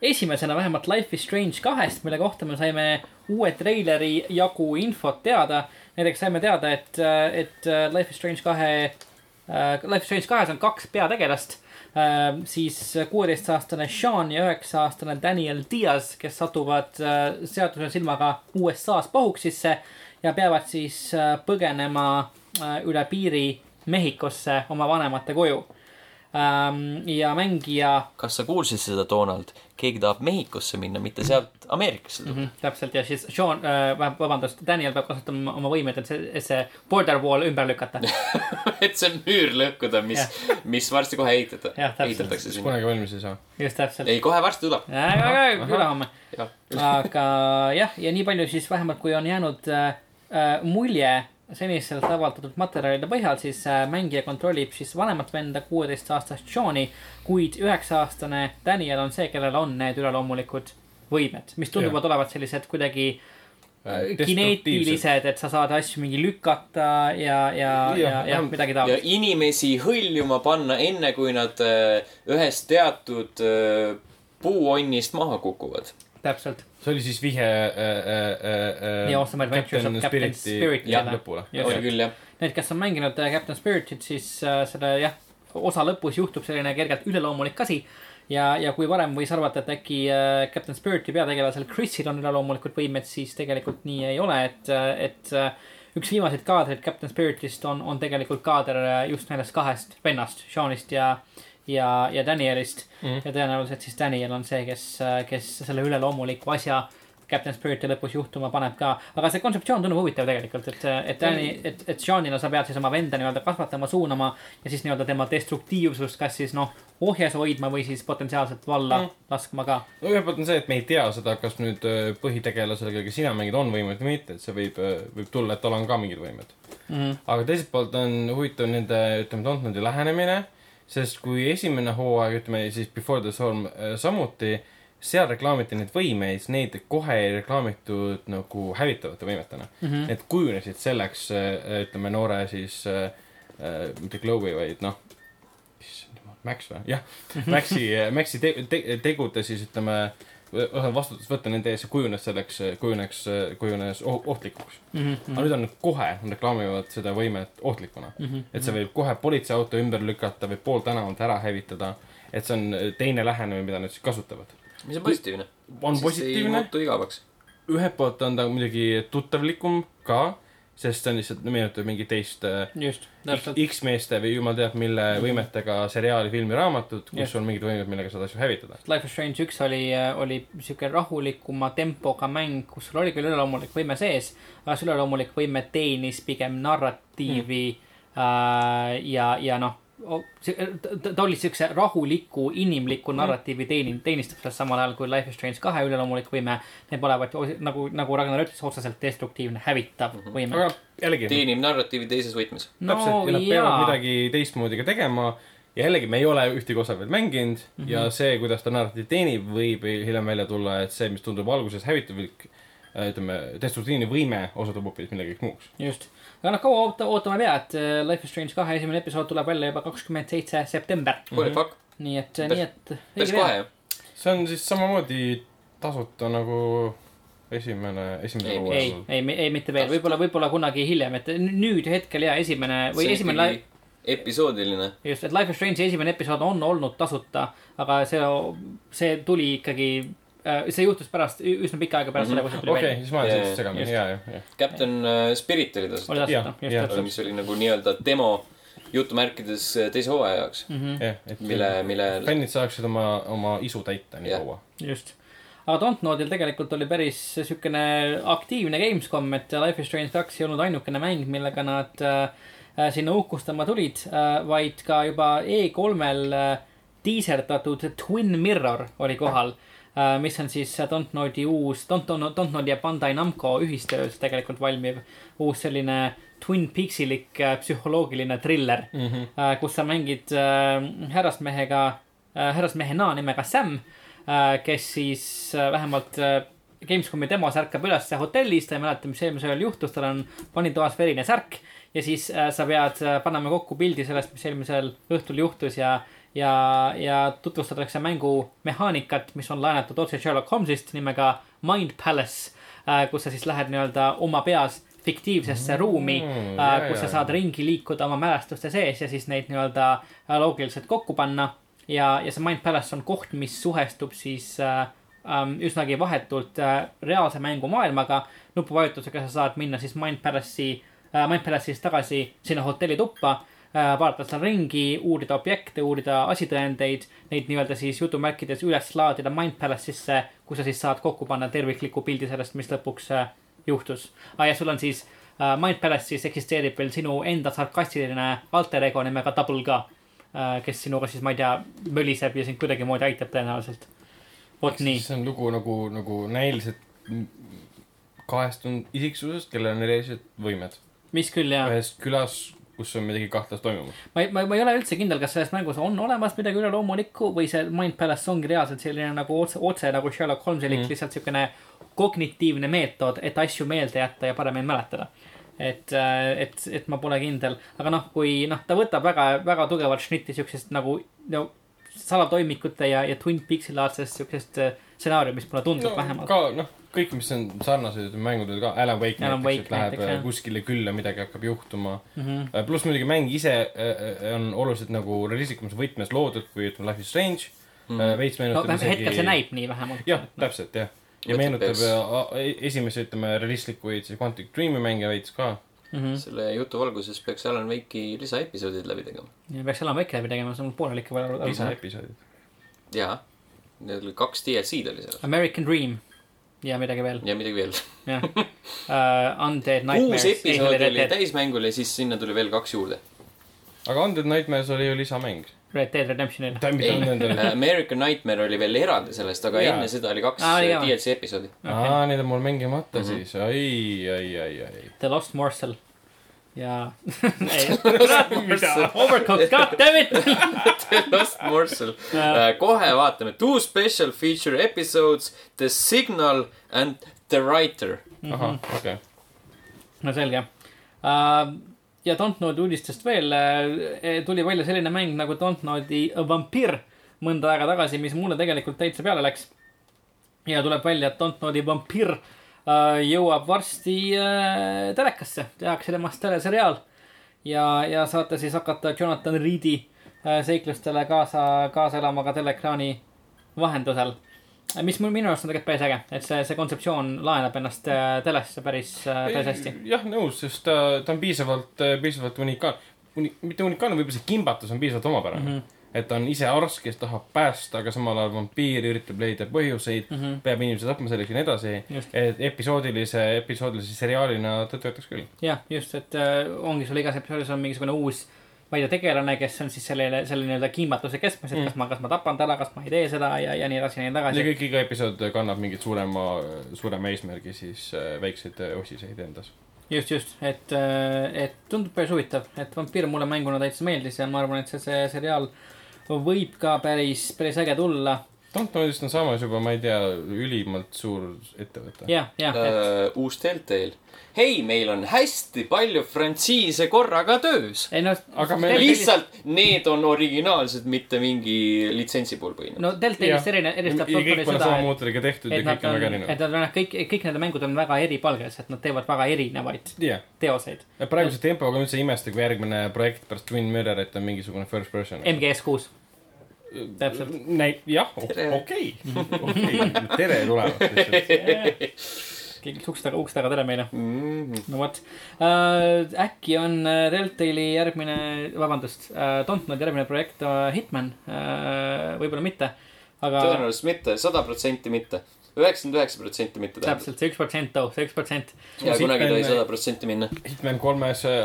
esimesena vähemalt Life is Strange kahest, mille kohta me saime uue treileri jagu infot teada. näiteks saime teada, et, et Life is Strange kahe, Life is Strange kahes on kaks peategelast. siis kuueteistaastane Sean ja üheksa-aastane Daniel Diaz, kes satuvad seaduse silmaga USA-s pahuksisse ja peavad siis põgenema üle piiri Mehhikosse oma vanemate koju ja mängija. kas sa kuulsid seda, Donald? keegi tahab Mehhikosse minna, mitte sealt Ameerikasse tulla mm. -hmm, täpselt ja siis Sean äh,, vabandust, Daniel peab kasutama oma võimeid, et see, see border wall ümber lükata *laughs* et see müür lõhkuda, mis, mis varsti kohe ehitada, ehitatakse sinna. kunagi valmis ei saa. just täpselt. ei, kohe varsti tuleb. ülehomme. aga jah, ja nii palju siis vähemalt, kui on jäänud äh, äh mulje senistelt avaldatud materjalide põhjal siis äh, mängija kontrollib siis vanemat venda, kuueteistaastast Sean'i, kuid üheksa-aastane Daniel on see, kellel on need üleloomulikud võimed, mis tunduvad ja. olevat sellised kuidagi äh, kineetilised, et sa saad asju mingi lükata ja, ja, ja, ja, ja midagi taolist. ja inimesi hõljuma panna, enne kui nad äh, ühest teatud puuonnist maha kukuvad. täpselt see oli siis vihje äh, äh, äh, The Awesome Adventures of Captain Spirit'ile. lõpule. oli küll, jah. Need, kes on mänginud äh, Captain Spiritit, siis äh, selle jah, osa lõpus juhtub selline kergelt üleloomulik asi. ja, ja kui varem võis arvata, et äkki äh, Captain Spiriti peategelasel Chrisil on üleloomulikud võimed, siis tegelikult nii ei ole, et, et äh, üks viimaseid kaadreid Captain Spiritist on, on tegelikult kaader äh, just nendest kahest vennast, Seanist ja äh, ja, ja Danielist mm. -hmm. ja tõenäoliselt siis Daniel on see, kes, kes selle üleloomuliku asja Captain Spiriti lõpus juhtuma paneb ka. aga see kontseptsioon tundub huvitav tegelikult, et, et Danny, et, et Seanile sa pead siis oma venda nii-öelda kasvatama, suunama ja siis nii-öelda tema destruktiivsust, kas siis noh, ohjes hoidma või siis potentsiaalselt valla mm. laskma ka. no ühelt poolt on see, et me ei tea seda, kas nüüd äh, põhitegelasel, kellega sina mängid, on võimed või mitte, et see võib, äh, võib tulla, et tal on ka mingid võimed mm. -hmm. aga teiselt poolt on huvitav nende, ütleme, Dontnodi lähenemine, sest kui esimene hooaeg, ütleme siis Before the Storm äh, samuti, seal reklaamiti neid võimeid, neid kohe ei reklaamitud nagu hävitavate võimetena mm. -hmm. Need kujunesid selleks, ütleme, noore siis äh,, mitte Globe'i, vaid noh Max või? jah, *laughs* Maxi, Maxi te, te, tegude siis ütleme, vastutust võtta nende ees ja kujunes selleks, kujuneks, kujunes ohtlikuks mm. -hmm. aga nüüd on kohe, nad reklaamivad seda võimet ohtlikuna mm. -hmm. et see võib kohe politseiauto ümber lükata, võib pool tänavat ära hävitada. et see on teine lähenemine, mida nad siis kasutavad. mis on positiivne. on positiivne. ei muutu igavaks. ühelt poolt on ta muidugi tuttavlikum ka sest see on lihtsalt, meenutab mingit teist äh, just, X-meeste või jumal teab mille -hmm. võimetega seriaali, filmi, raamatut, kus just. on mingid võimed, millega saad asju hävitada. Life is Strange üks oli, äh, oli siuke rahulikuma tempoga mäng, kus sul oli küll üleloomulik võime sees, aga see üleloomulik võime teenis pigem narratiivi mm. äh, ja, ja noh ta oli siukse rahuliku, inimliku mm. narratiivi teenin-, teenistuses, samal ajal kui Life is Strange kahe üleloomulik võime näib olevat nagu, nagu Ragnar ütles, otseselt destruktiivne, hävitav mm -hmm. võime. aga jällegi. teenib narratiivi teises võtmes no,. täpselt, ja nad peavad midagi teistmoodi ka tegema. ja jällegi, me ei ole ühtegi osa veel mänginud mm -hmm. ja see, kuidas ta narratiivi teenib, võib hiljem välja tulla, et see, mis tundub alguses hävitavlik, ütleme, destruktiivne võime osutub hoopis millegi muuks. just aga noh, kaua oota, ootama ei pea, et äh, Life is Strange kahe esimene episood tuleb välja juba kakskümmend seitse september. Nii et, nii et. päris kohe ju. see on siis samamoodi tasuta nagu esimene, esimene hooaeg. ei, ei, ei, ei, mitte veel, võib-olla, võib-olla kunagi hiljem, et nüüd hetkel ja esimene või see esimene. episoodiline. just, et Life is Strange'i esimene episood on olnud tasuta, aga see, see tuli ikkagi see juhtus pärast, üsna pikka aega pärast seda mm -hmm., kui see tuli okay, välja. okei, siis ma olen sellest segamini, ja, ja, ja. Captain äh, Spirit oli tasuta. oli tasuta, just täpselt. mis oli nagu nii-öelda demo jutumärkides äh, teise hooaja jaoks mm. -hmm. et mille, mille. fännid saaksid oma, oma isu täita nii kaua. just aga Dontnodil tegelikult oli päris siukene aktiivne Gamescom, et Life is Strange kaks ei olnud ainukene mäng, millega nad äh, sinna uhkustama tulid äh,, vaid ka juba E3-l äh, diiserdatud Twin Mirror oli kohal äh, Äh, mis on siis Dontnodi uus, Dontnodi ja Bandai Namco ühistöös tegelikult valmiv uus selline Twin Peaksilik äh, psühholoogiline triller mm, -hmm. kus sa mängid härrasmehega, härrasmehena nimega Sam, kes siis vähemalt Gamescomi demos ärkab üles hotellis, ta ei mäleta, mis eelmisel ööl juhtus, tal on vannitoas verine särk ja siis sa pead panema kokku pildi sellest, mis eelmisel õhtul juhtus ja ja, ja tutvustatakse mängu mehaanikat, mis on laenatud otse Sherlock Holmesist nimega Mind Palace, äh, kus sa siis lähed nii-öelda oma peas fiktiivsesse mm, ruumi mm,, kus sa saad ringi liikuda oma mälestuste sees ja siis neid nii-öelda loogiliselt kokku panna. ja, ja see Mind Palace on koht, mis suhestub siis äh, ähm, üsnagi vahetult äh, reaalse mängumaailmaga. nupuvajutusega sa saad minna siis Mind Palace'i äh,, Mind Palace'ist tagasi sinna hotellituppa vaadata seal ringi, uurida objekte, uurida asitõendeid, neid nii-öelda siis jutumärkides üles laadida Mind Palace'isse, kus sa siis saad kokku panna tervikliku pildi sellest, mis lõpuks äh, juhtus ah,. ja sul on siis uh, Mind Palace'is eksisteerib veel sinu enda sarkastiline alter ego nimega Double ka kes sinuga siis, ma ei tea, möliseb ja sind kuidagimoodi aitab tõenäoliselt. vot nii. see on lugu nagu, nagu näiliselt kahestunud isiksusest, kellel on erilised võimed. mis küll, jah. ühes külas kus on midagi kahtlast toimumas. ma ei, ma, ma ei ole üldse kindel, kas selles mängus on olemas midagi üleloomulikku või see Mind Palace ongi reaalselt selline nagu otse, otse nagu Sherlock Holmeselik mm., lihtsalt siukene kognitiivne meetod, et asju meelde jätta ja paremini mäletada. et, äh, et, et ma pole kindel, aga noh, kui noh, ta võtab väga, väga tugevat šnitti siuksest nagu no, salatoimikute ja, ja Twin Peaksi laadsest äh, stsenaariumist mulle tundub no, vähemalt. ka noh kõik, mis on sarnased mängud ka, Alan Wake Alan näiteks, et läheb näiteks, jah. kuskile külla, midagi hakkab juhtuma mm. -hmm. pluss muidugi mäng ise äh, on oluliselt nagu realistlikumas võtmes loodud, kui ütleme Life is Strange mm. -hmm. veits meenutab no, isegi. hetkel see näib nii vähemalt. jah, täpselt jah. ja meenutab e-, esimese, ütleme, realistlikuid siis Quantic Dream'i mänge veits ka Mm -hmm. selle jutu valguses peaks Alan Wake'i lisaepisoodid läbi tegema. peaks Alan Wake'i läbi tegema, see on pooleli ikka. lisaepisoodid. jaa, need oli kaks DLC-d oli seal. American Dream ja midagi veel, ja midagi veel. jah uh,. Undead Nightmares. kuus episoodi oli täismängul ja siis sinna tuli veel kaks juurde. aga Undead Nightmares oli ju lisamäng. Red Dead Redemptionil. nendel? American Nightmare oli veel eraldi sellest, aga Jaa. enne seda oli kaks või? DLC episoodi. aa, need on mul mängimata Mhm. siis, ai, ai, ai, ai. The Lost Morsel ja *laughs* Overcooked, god damn it *laughs* Lost Morsel. kohe vaatame. Two special feature episodes, The Signal and The Writer. ahah, okei. no selge uh,. ja Dontnodi uudistest veel uh, tuli välja selline mäng nagu Dontnodi Vampir mõnda aega tagasi, mis mulle tegelikult täitsa peale läks. ja tuleb välja, et Dontnodi Vampir uh, jõuab varsti uh, telekasse, tehakse temast teleseriaal. ja, ja saate siis hakata Jonathan Reedi uh, seiklustele kaasa, kaasa elama ka teleekraani vahendusel mis mul minu arust on tegelikult päris äge, et see, see kontseptsioon laenab ennast äh, telesse päris, päris hästi. jah, nõus, sest ta, ta on piisavalt, piisavalt unikaalne Uni,. mitte unikaalne, võib-olla see kimbatus on piisavalt omapärane mm. -hmm. Et ta on ise arst, kes tahab päästa, aga samal ajal vampiir üritab leida põhjuseid mm, -hmm. peab inimesi tapma selleks ja nii edasi et episoodilise, episoodilise seriaalina ta töötaks küll. jah, just, et äh, ongi sul igas episoodis on mingisugune uus, ma ei tea, tegelane, kes on siis selle, selle nii-öelda kiimbatuse keskmes, et mm. kas ma, kas ma tapan ta ära, kas ma ei tee seda ja, ja nii edasi ja nii ja edasi. kõik, iga episood kannab mingit suurema, suurema eesmärgi siis äh, väikseid äh, osiseid endas. just, just, et, et tundub päris huvitav, et vampiir mulle mänguna täitsa meeldis ja ma arvan, et see, see seriaal võib ka päris, päris äge tulla. Dontnodist on samas juba, ma ei tea, ülimalt suur ettevõte. jah, jah, et Uh, uus Telltale. hei, meil on hästi palju frantsiise korraga töös. ei no. Aga me- lihtsalt need on originaalsed, mitte mingi litsentsi puhul põhinevad. no Deltailist erine-, eristab ja kõik pole sama et mootoriga tehtud ja et kõik on on, väga et erinevad. nad on kõik, kõik nende mängud on väga eripalgelised, nad teevad väga erinevaid jah, teoseid. praeguse tempoga ma üldse ei imesta, kui järgmine projekt pärast Twin Mirrorit on mingisugune first person. MGS kuus, täpselt. jah, Tere. okei, okei, tere tulemast. *laughs* keegi läks uks taga, uks taga, tere meile. Mm. no vot äh,, äkki on äh, Deltali järgmine, vabandust äh,, Dontnodi järgmine projekt äh, Hitman äh,, võib-olla mitte, aga tõenäoliselt mitte, sada protsenti mitte. Üheksakümmend üheksa protsenti mitte tähendab. täpselt see üks protsent too, see üks protsent. ja kunagi ei tohi sada protsenti minna. Hitman kolmes äh,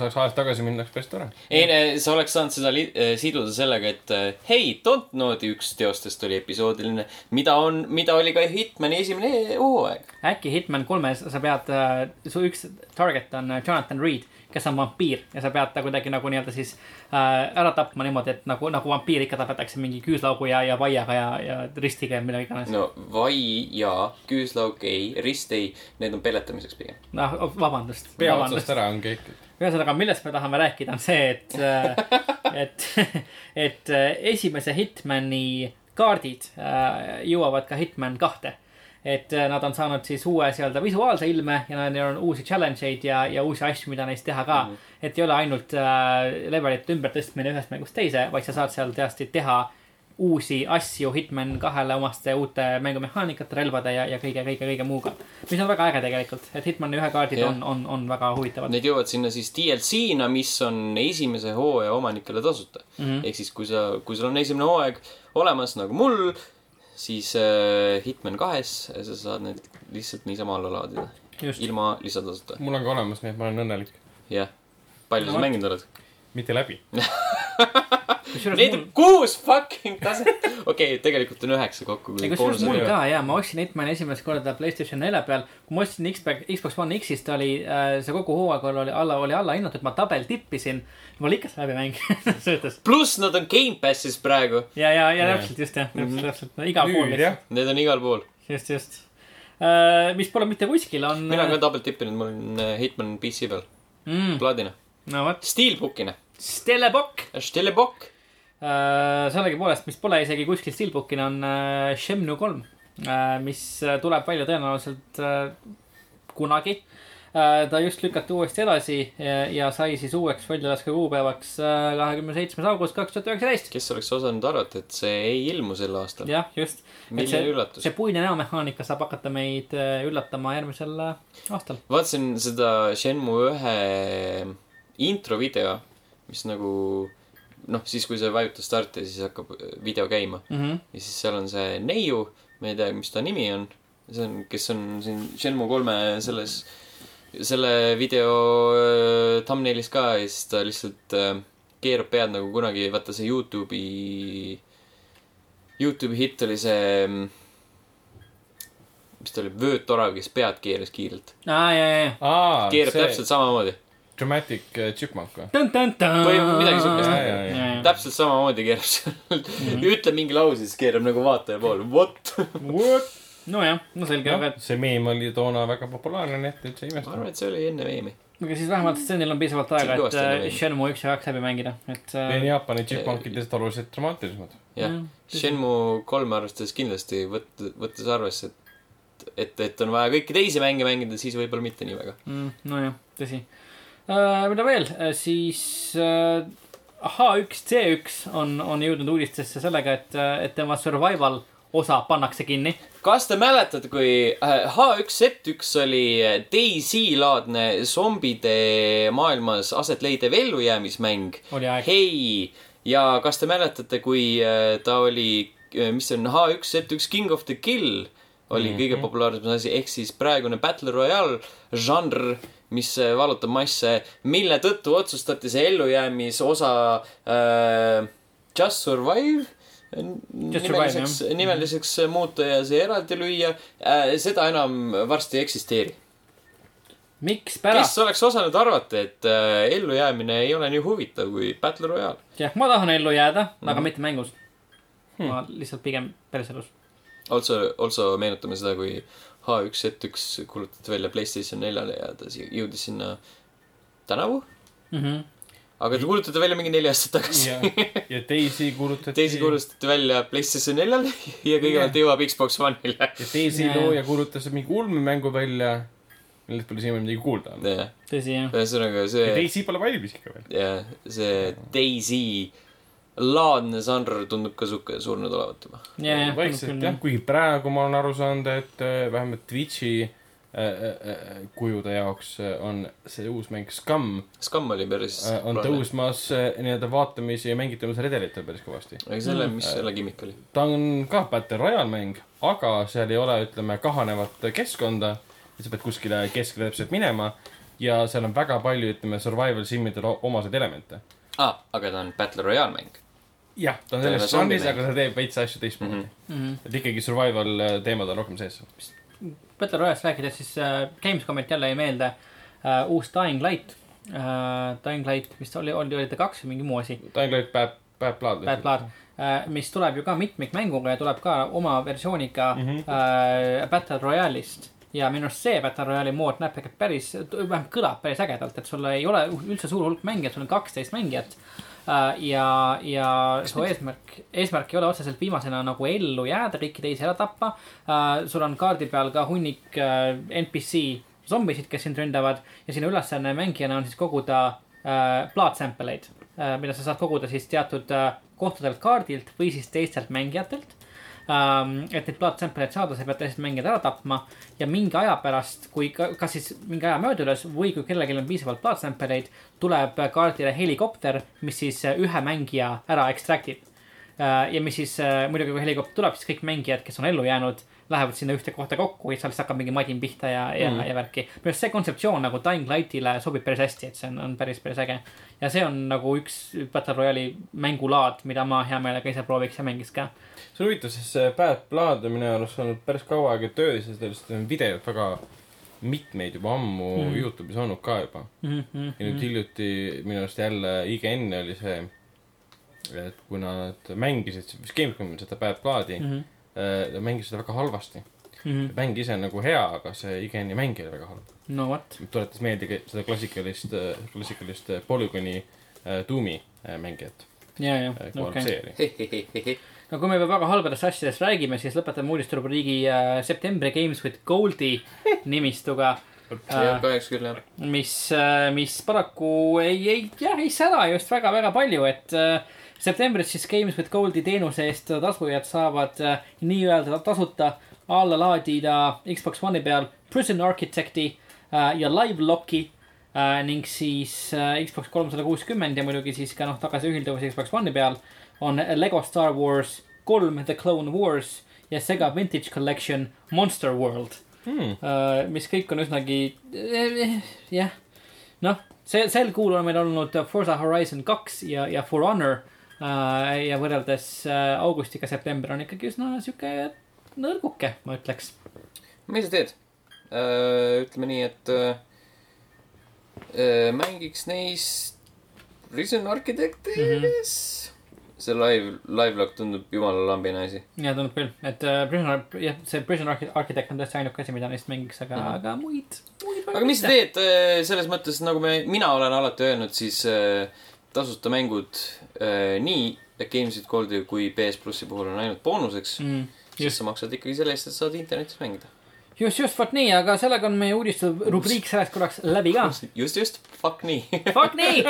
saaks ajas tagasi minna, oleks päris tore. ei, sa oleks saanud seda eh, siduda sellega, et hei, Dontnodi üks teostest oli episoodiline, mida on, mida oli ka Hitmani esimene hooaeg. äkki Hitman kolmes sa pead äh,, su üks target on äh, Jonathan Reed, kes on vampiir ja sa pead ta kuidagi nagu nii-öelda siis äh, ära tapma niimoodi, et nagu, nagu vampiir ikka tapetakse mingi küüslaugu ja, ja vaiaga ja, ja ristiga ja mida iganes. no vai ja küüslauk ei, rist ei, need on peletamiseks pigem. noh, vabandust. pea otsast ära on kõik. ühesõnaga, millest me tahame rääkida, on see, et, et, et äh, esimese Hitmani kaardid äh, jõuavad ka Hitman kahte. Et äh, nad on saanud siis uue nii-öelda visuaalse ilme ja neil on uusi challenge eid ja, ja uusi asju, mida neist teha ka mm. -hmm. et ei ole ainult äh, levelite ümbertõstmine ühest mängust teise, vaid sa saad seal tõesti teha uusi asju Hitman kahele omaste uute mängumehaanikate, relvade ja, ja kõige, kõige, kõige muuga. mis on väga äge tegelikult, et Hitmani ühe kaardid Jah. on, on, on väga huvitavad. Need jõuavad sinna siis DLC-na, mis on esimese hooaja omanikele tasuta mm. -hmm. ehk siis, kui sa, kui sul on esimene hooaeg olemas nagu mul, siis äh, Hitman kahes sa saad need lihtsalt niisama alla laadida. ilma lisatasuta. mul on ka olemas, nii et ma olen õnnelik. jah. palju No sa mänginud oled? Mitte läbi. Neid mul on, kuus fucking taset. *laughs* okei okay,, tegelikult on üheksa kokku. kusjuures mul ka ja ma ostsin Hitmani esimest korda Playstation nelja peal. kui ma ostsin Xbox, Xbox One X-ist oli äh, see kogu hooaeg oli alla, oli alla hinnatud, ma tabel tippisin. mul ikka see läbi mäng *laughs* söötas. pluss nad on Gamepassis praegu. ja, ja, ja täpselt just jah, täpselt, täpselt, no igal pool jah, Need on igal pool. just, just. mis pole mitte kuskil, on. mina ka double tippinud, mul on äh, Hitman PC peal. mm,. plaadina. no vot, Steelbookina. Stellebok. Stelebok. sellegipoolest, mis pole isegi kuskil Steelbookina, on äh, Shenmue kolm, mis äh, tuleb välja tõenäoliselt kunagi. ta just lükati uuesti edasi ja, sai siis uueks väljalaske kuupäevaks kahekümne seitsmes august kaks tuhat üheksateist. kes oleks osanud arvata, et see ei ilmu sel aastal. jah, just. milline üllatus see. puine näomehaanika saab hakata meid üllatama järgmisel aastal. vaatasin seda Shenmue ühe intro video, mis nagu noh, siis kui sa vajutad starti, siis hakkab video käima Mm -hmm. ja siis seal on see neiu, ma ei tea, mis ta nimi on, see on, kes on siin Shenmue kolme selles, selle video äh, thumbnailis ka ja siis ta lihtsalt äh, keerab pead nagu kunagi, vaata see Youtube'i, Youtube'i hitt oli see, mis ta oli, vöötorav, kes pead keeras kiirelt. aa, ja, ja, ja. aa, keerab see täpselt samamoodi, Dramatic äh, Chipmunk või? Või midagi siukest. Täpselt samamoodi keerab seal, ütleb mingi lause, siis keerab nagu vaataja poole, what? nojah, no selge, aga, see meem oli toona väga populaarne, nii et üldse ei ma arvan, imesta. et see oli enne meemi. aga siis vähemalt Stenil on piisavalt aega, et äh. Shenmue üks ja kaks läbi mängida, et äh, Need Jaapani Chipmunkidest oluliselt dramaatilisemad. jah Mm,, Shenmue kolme arvestades kindlasti võt-, võttes arvesse, et, et, et on vaja kõiki teisi mänge mängida, siis võib-olla mitte nii väga. mm, nojah, tõsi. Mida veel uh,, siis uh, H1C1 on, on jõudnud uudistesse sellega, et, et tema survival osa pannakse kinni. kas te mäletate, kui äh, H1Z1 oli DayZ-laadne zombide maailmas aset leidev ellujäämismäng? hei, ja kas te mäletate, kui äh, ta oli, mis see on, H1Z1 King of the Kill oli mm -hmm. kõige populaarsem asi, ehk siis praegune Battle Royale žanr, mis äh, valutab masse, mille tõttu otsustati see ellujäämisosa äh, Just Survive nimeliseks, nimeliseks muuta ja see eraldi lüüa äh,. seda enam varsti ei eksisteeri. miks kes oleks osanud arvata, et äh, ellujäämine ei ole nii huvitav kui Battle Royale? jah, ma tahan ellu jääda mm, -hmm. aga mitte mängus hmm.. ma lihtsalt pigem päriselus. Also, also meenutame seda, kui H1Z1 kuulutati välja Playstation neljale ja ta si- jõudis sinna tänavu. Mm -hmm. aga ta kuulutati välja mingi neli aastat tagasi ja, ja teisi kuulutati. teisi kuulutati välja Playstation neljal ja kõigepealt jõuab Xbox One'ile. ja teisi looja kuulutas mingi ulmemängu välja, millest pole siiamaani midagi kuulda olnud. tõsi jah. ühesõnaga ja see, teisi pole valmis ikka veel. jah, see Daisy laadne žanr tundub ka sihuke surnud olevat juba. ja, ja, vaikselt jah, kuigi praegu ma olen aru saanud, et äh, vähemalt Twitch'i äh, äh, kujude jaoks on see uus mäng Scum Scum oli päris on. tõusmas nii-öelda vaatamise ja mängitamise redelitel päris kõvasti. aga selle, Mm. mis selle gimmick oli? ta on ka Battle Royale mäng, aga seal ei ole, ütleme, kahanevat keskkonda. sa pead kuskile keskele täpselt minema ja seal on väga palju, ütleme, survival simidele omaseid elemente. aa, Ah, aga ta on Battle Royale mäng. jah, ta on selles žanris, aga ta teeb veits asju teistmoodi mm. -hmm. et ikkagi survival äh, teemad on rohkem sees. Battle Royale'ist rääkides, siis äh, Gamescomilt jälle jäi meelde äh, uus Dying Light äh,. Dying Light vist oli, oli, oli ta kaks või mingi muu asi, on ainult Bad, Bad Blood. Bad Blood äh,, mis tuleb ju ka mitmikmänguga ja tuleb ka oma versiooniga mm. -hmm. äh, Battle Royale'ist. Ja minu arust see Battle Royale'i mood näeb tegelikult päris, vähemalt kõlab päris ägedalt, et sul ei ole üldse suur hulk mängijad, sul on kaksteist mängijat äh,. ja, ja su eesmärk, eesmärk ei ole otseselt viimasena nagu ellu jääda, kõiki teisi ära tappa äh,. sul on kaardi peal ka hunnik äh, NPC zombisid, kes sind ründavad ja sinu ülesanne mängijana on siis koguda blood sample eid äh,, mida sa saad koguda siis teatud kohtadelt kaardilt või siis teistelt mängijatelt. Et neid blood sample eid saada, sa pead teised mängijad ära tapma ja mingi aja pärast, kui ka, kas siis mingi aja möödudes või kui kellelgi on piisavalt blood sample eid, tuleb kaardile helikopter, mis siis äh, ühe mängija ära ekstraktib Äh, ja mis siis äh, muidugi, kui helikopter tuleb, siis kõik mängijad, kes on ellu jäänud, lähevad sinna ühte kohta kokku ja seal siis hakkab mingi madin pihta ja, ja mm., ja värki. minu arust see kontseptsioon nagu Dying Light'ile sobib päris hästi, et see on, on päris, päris äge. ja see on nagu üks Battle Royale'i mängulaad, mida ma hea meelega ise prooviks ja mängiks ka. see on huvitav, sest see Bad Blood on minu arust olnud päris kaua aega töös ja sellest on videot väga mitmeid juba ammu Mhm. mm. Youtube'is olnud ka juba. mm. -hmm. ja nüüd hiljuti minu arust jälle IGN oli see, et kui nad mängisid, vist Gamescomil seda Bad Blood'i mm. -hmm. Äh, mängisid seda väga halvasti. Mm -hmm. mäng ise on nagu hea, aga see IGN-i mäng oli väga halb. no vot, tuletas meelde seda klassikalist, klassikalist äh, Polygoni äh, Doom'i äh, mängijat ja, ja, kui okei *laughs* no kui me juba väga halbadest asjadest räägime, siis lõpetame uudisterubriigi äh, septembri Games with Goldi *laughs* nimistuga jah. mis, mis paraku ei, ei, jah, ei sära just väga-väga palju, et äh, septembris siis Games with Goldi teenuse eest tasujad saavad äh, nii-öelda tasuta alla laadida Xbox One'i peal Prison Architect'i äh, ja Live Locki äh, ning siis Xbox kolmsada kuuskümmend ja muidugi siis ka noh, tagasi ühilduvus Xbox One'i peal on Lego Star Wars kolm The Clone Wars ja Sega Vintage Collection Monster World Hmm. mis kõik on üsnagi eh, jah, noh, see sel kuul on meil olnud Forza Horizon kaks ja, ja For Honor ja võrreldes uh, augustiga september on ikkagi üsna sihuke nõrguke, ma ütleks. mis sa teed? ütleme nii, et äh, äh, mängiks neist Prison Architectis mm. -hmm. see live, live log tundub jumala lambine asi. ja tundub küll, et uh, Prisoner, jah, see Archi- Architect on tõesti ainuke asi, mida neist mängiks, aga mm. -hmm. aga muid, muid. aga mis sa? teed äh, selles mõttes, nagu me, mina olen alati öelnud, siis äh, tasuta mängud äh, nii Games with Goldi kui PS plussi puhul on ainult boonuseks mm.. Siis sa maksad ikkagi selle eest, et saad internetis mängida. just, just vot nii, aga sellega on meie uudiste rubriik selleks korraks läbi ka. just, just, fuck nii. Fuck nii,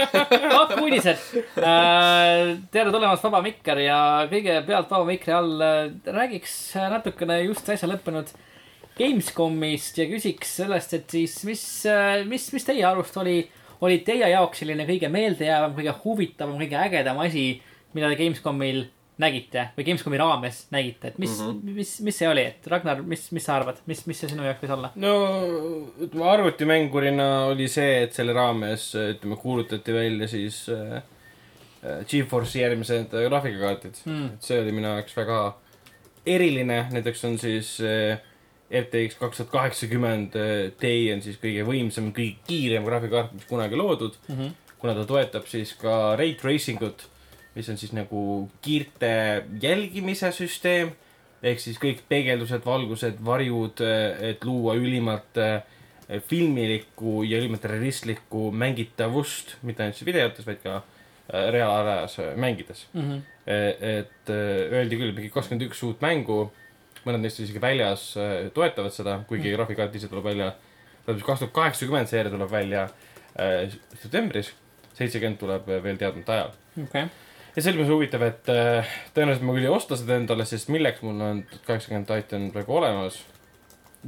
fuck uudised uh,. tere tulemast, Vaba Mikker ja kõigepealt Vaba Mikri all uh, räägiks natukene just äsja lõppenud Gamescomist ja küsiks sellest, et siis mis uh,, mis, mis teie arust oli, oli teie jaoks selline kõige meeldejäävam, kõige huvitavam, kõige ägedam asi, mida te Gamescomil nägite või Gamescomi raames nägite, et mis mm. -hmm. mis, mis see oli, et Ragnar, mis, mis sa arvad, mis, mis see sinu jaoks võis olla? no ütleme arvutimängurina oli see, et selle raames ütleme kuulutati välja siis äh, äh, GeForce'i järgmised äh, graafikakaardid Mm. et see oli minu jaoks väga eriline, näiteks on siis äh, RTX kaks tuhat kaheksakümmend Ti on siis kõige võimsam, kõige kiirem graafikakaart, mis kunagi loodud, Mm -hmm. kuna ta toetab siis ka ray tracing ut, mis on siis nagu kiirte jälgimise süsteem ehk siis kõik peegeldused, valgused, varjud, et luua ülimalt eh, filmilikku ja ülimalt realistlikku mängitavust, mitte ainult siis videotes, vaid ka eh, reaalajas eh, mängides. Mm -hmm. et eh, öeldi küll mingi kakskümmend üks uut mängu, mõned neist isegi väljas eh, toetavad seda, kuigi Mm. graafikaart ise tuleb välja, kaks tuhat kaheksakümmend seeria tuleb välja eh, septembris, seitsekümmend tuleb eh, veel teadmata ajal okay.. ja selles mõttes huvitav, et äh, tõenäoliselt ma küll ei osta seda endale, sest milleks mul on tuhat kaheksakümmend Titan praegu olemas.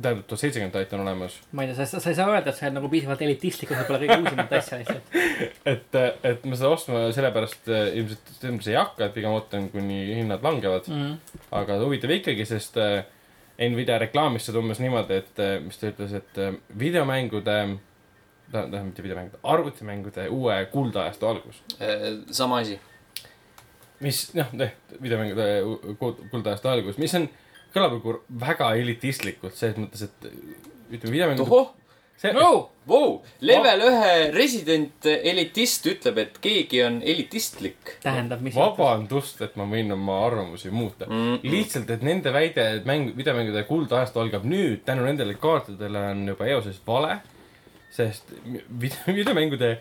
tähendab, tuhat seitsekümmend Titan olemas. ma ei tea, sa, sa ei saa öelda, et sa oled nagu piisavalt elitistlik, sul pole kõige uusimat asja lihtsalt. *laughs* et, et ma seda ostma sellepärast ilmselt mõttes ei hakka, et pigem ootan, kuni hinnad langevad. Mm -hmm. aga huvitav ikkagi, sest äh, Nvidia reklaamis seda umbes niimoodi, et äh, mis ta ütles, et äh, videomängude, tähendab mitte videomängude, arvutimängude uue kuldajastu algus. sama asi. mis noh, videomängude u- ku- kuldajastu algus, mis on, kõlab nagu väga elitistlikult selles mõttes, et ütleme, videomängude. tohoh, see no! vau, level ühe resident elitist ütleb, et keegi on elitistlik tähendab, mis. vabandust, et ma võin oma arvamusi muuta mm. mm. lihtsalt, et nende väide, et mäng, videomängude kuldajastu algab nüüd, tänu nendele kaartidele on juba eoses vale. sest video- *laughs* videomängude,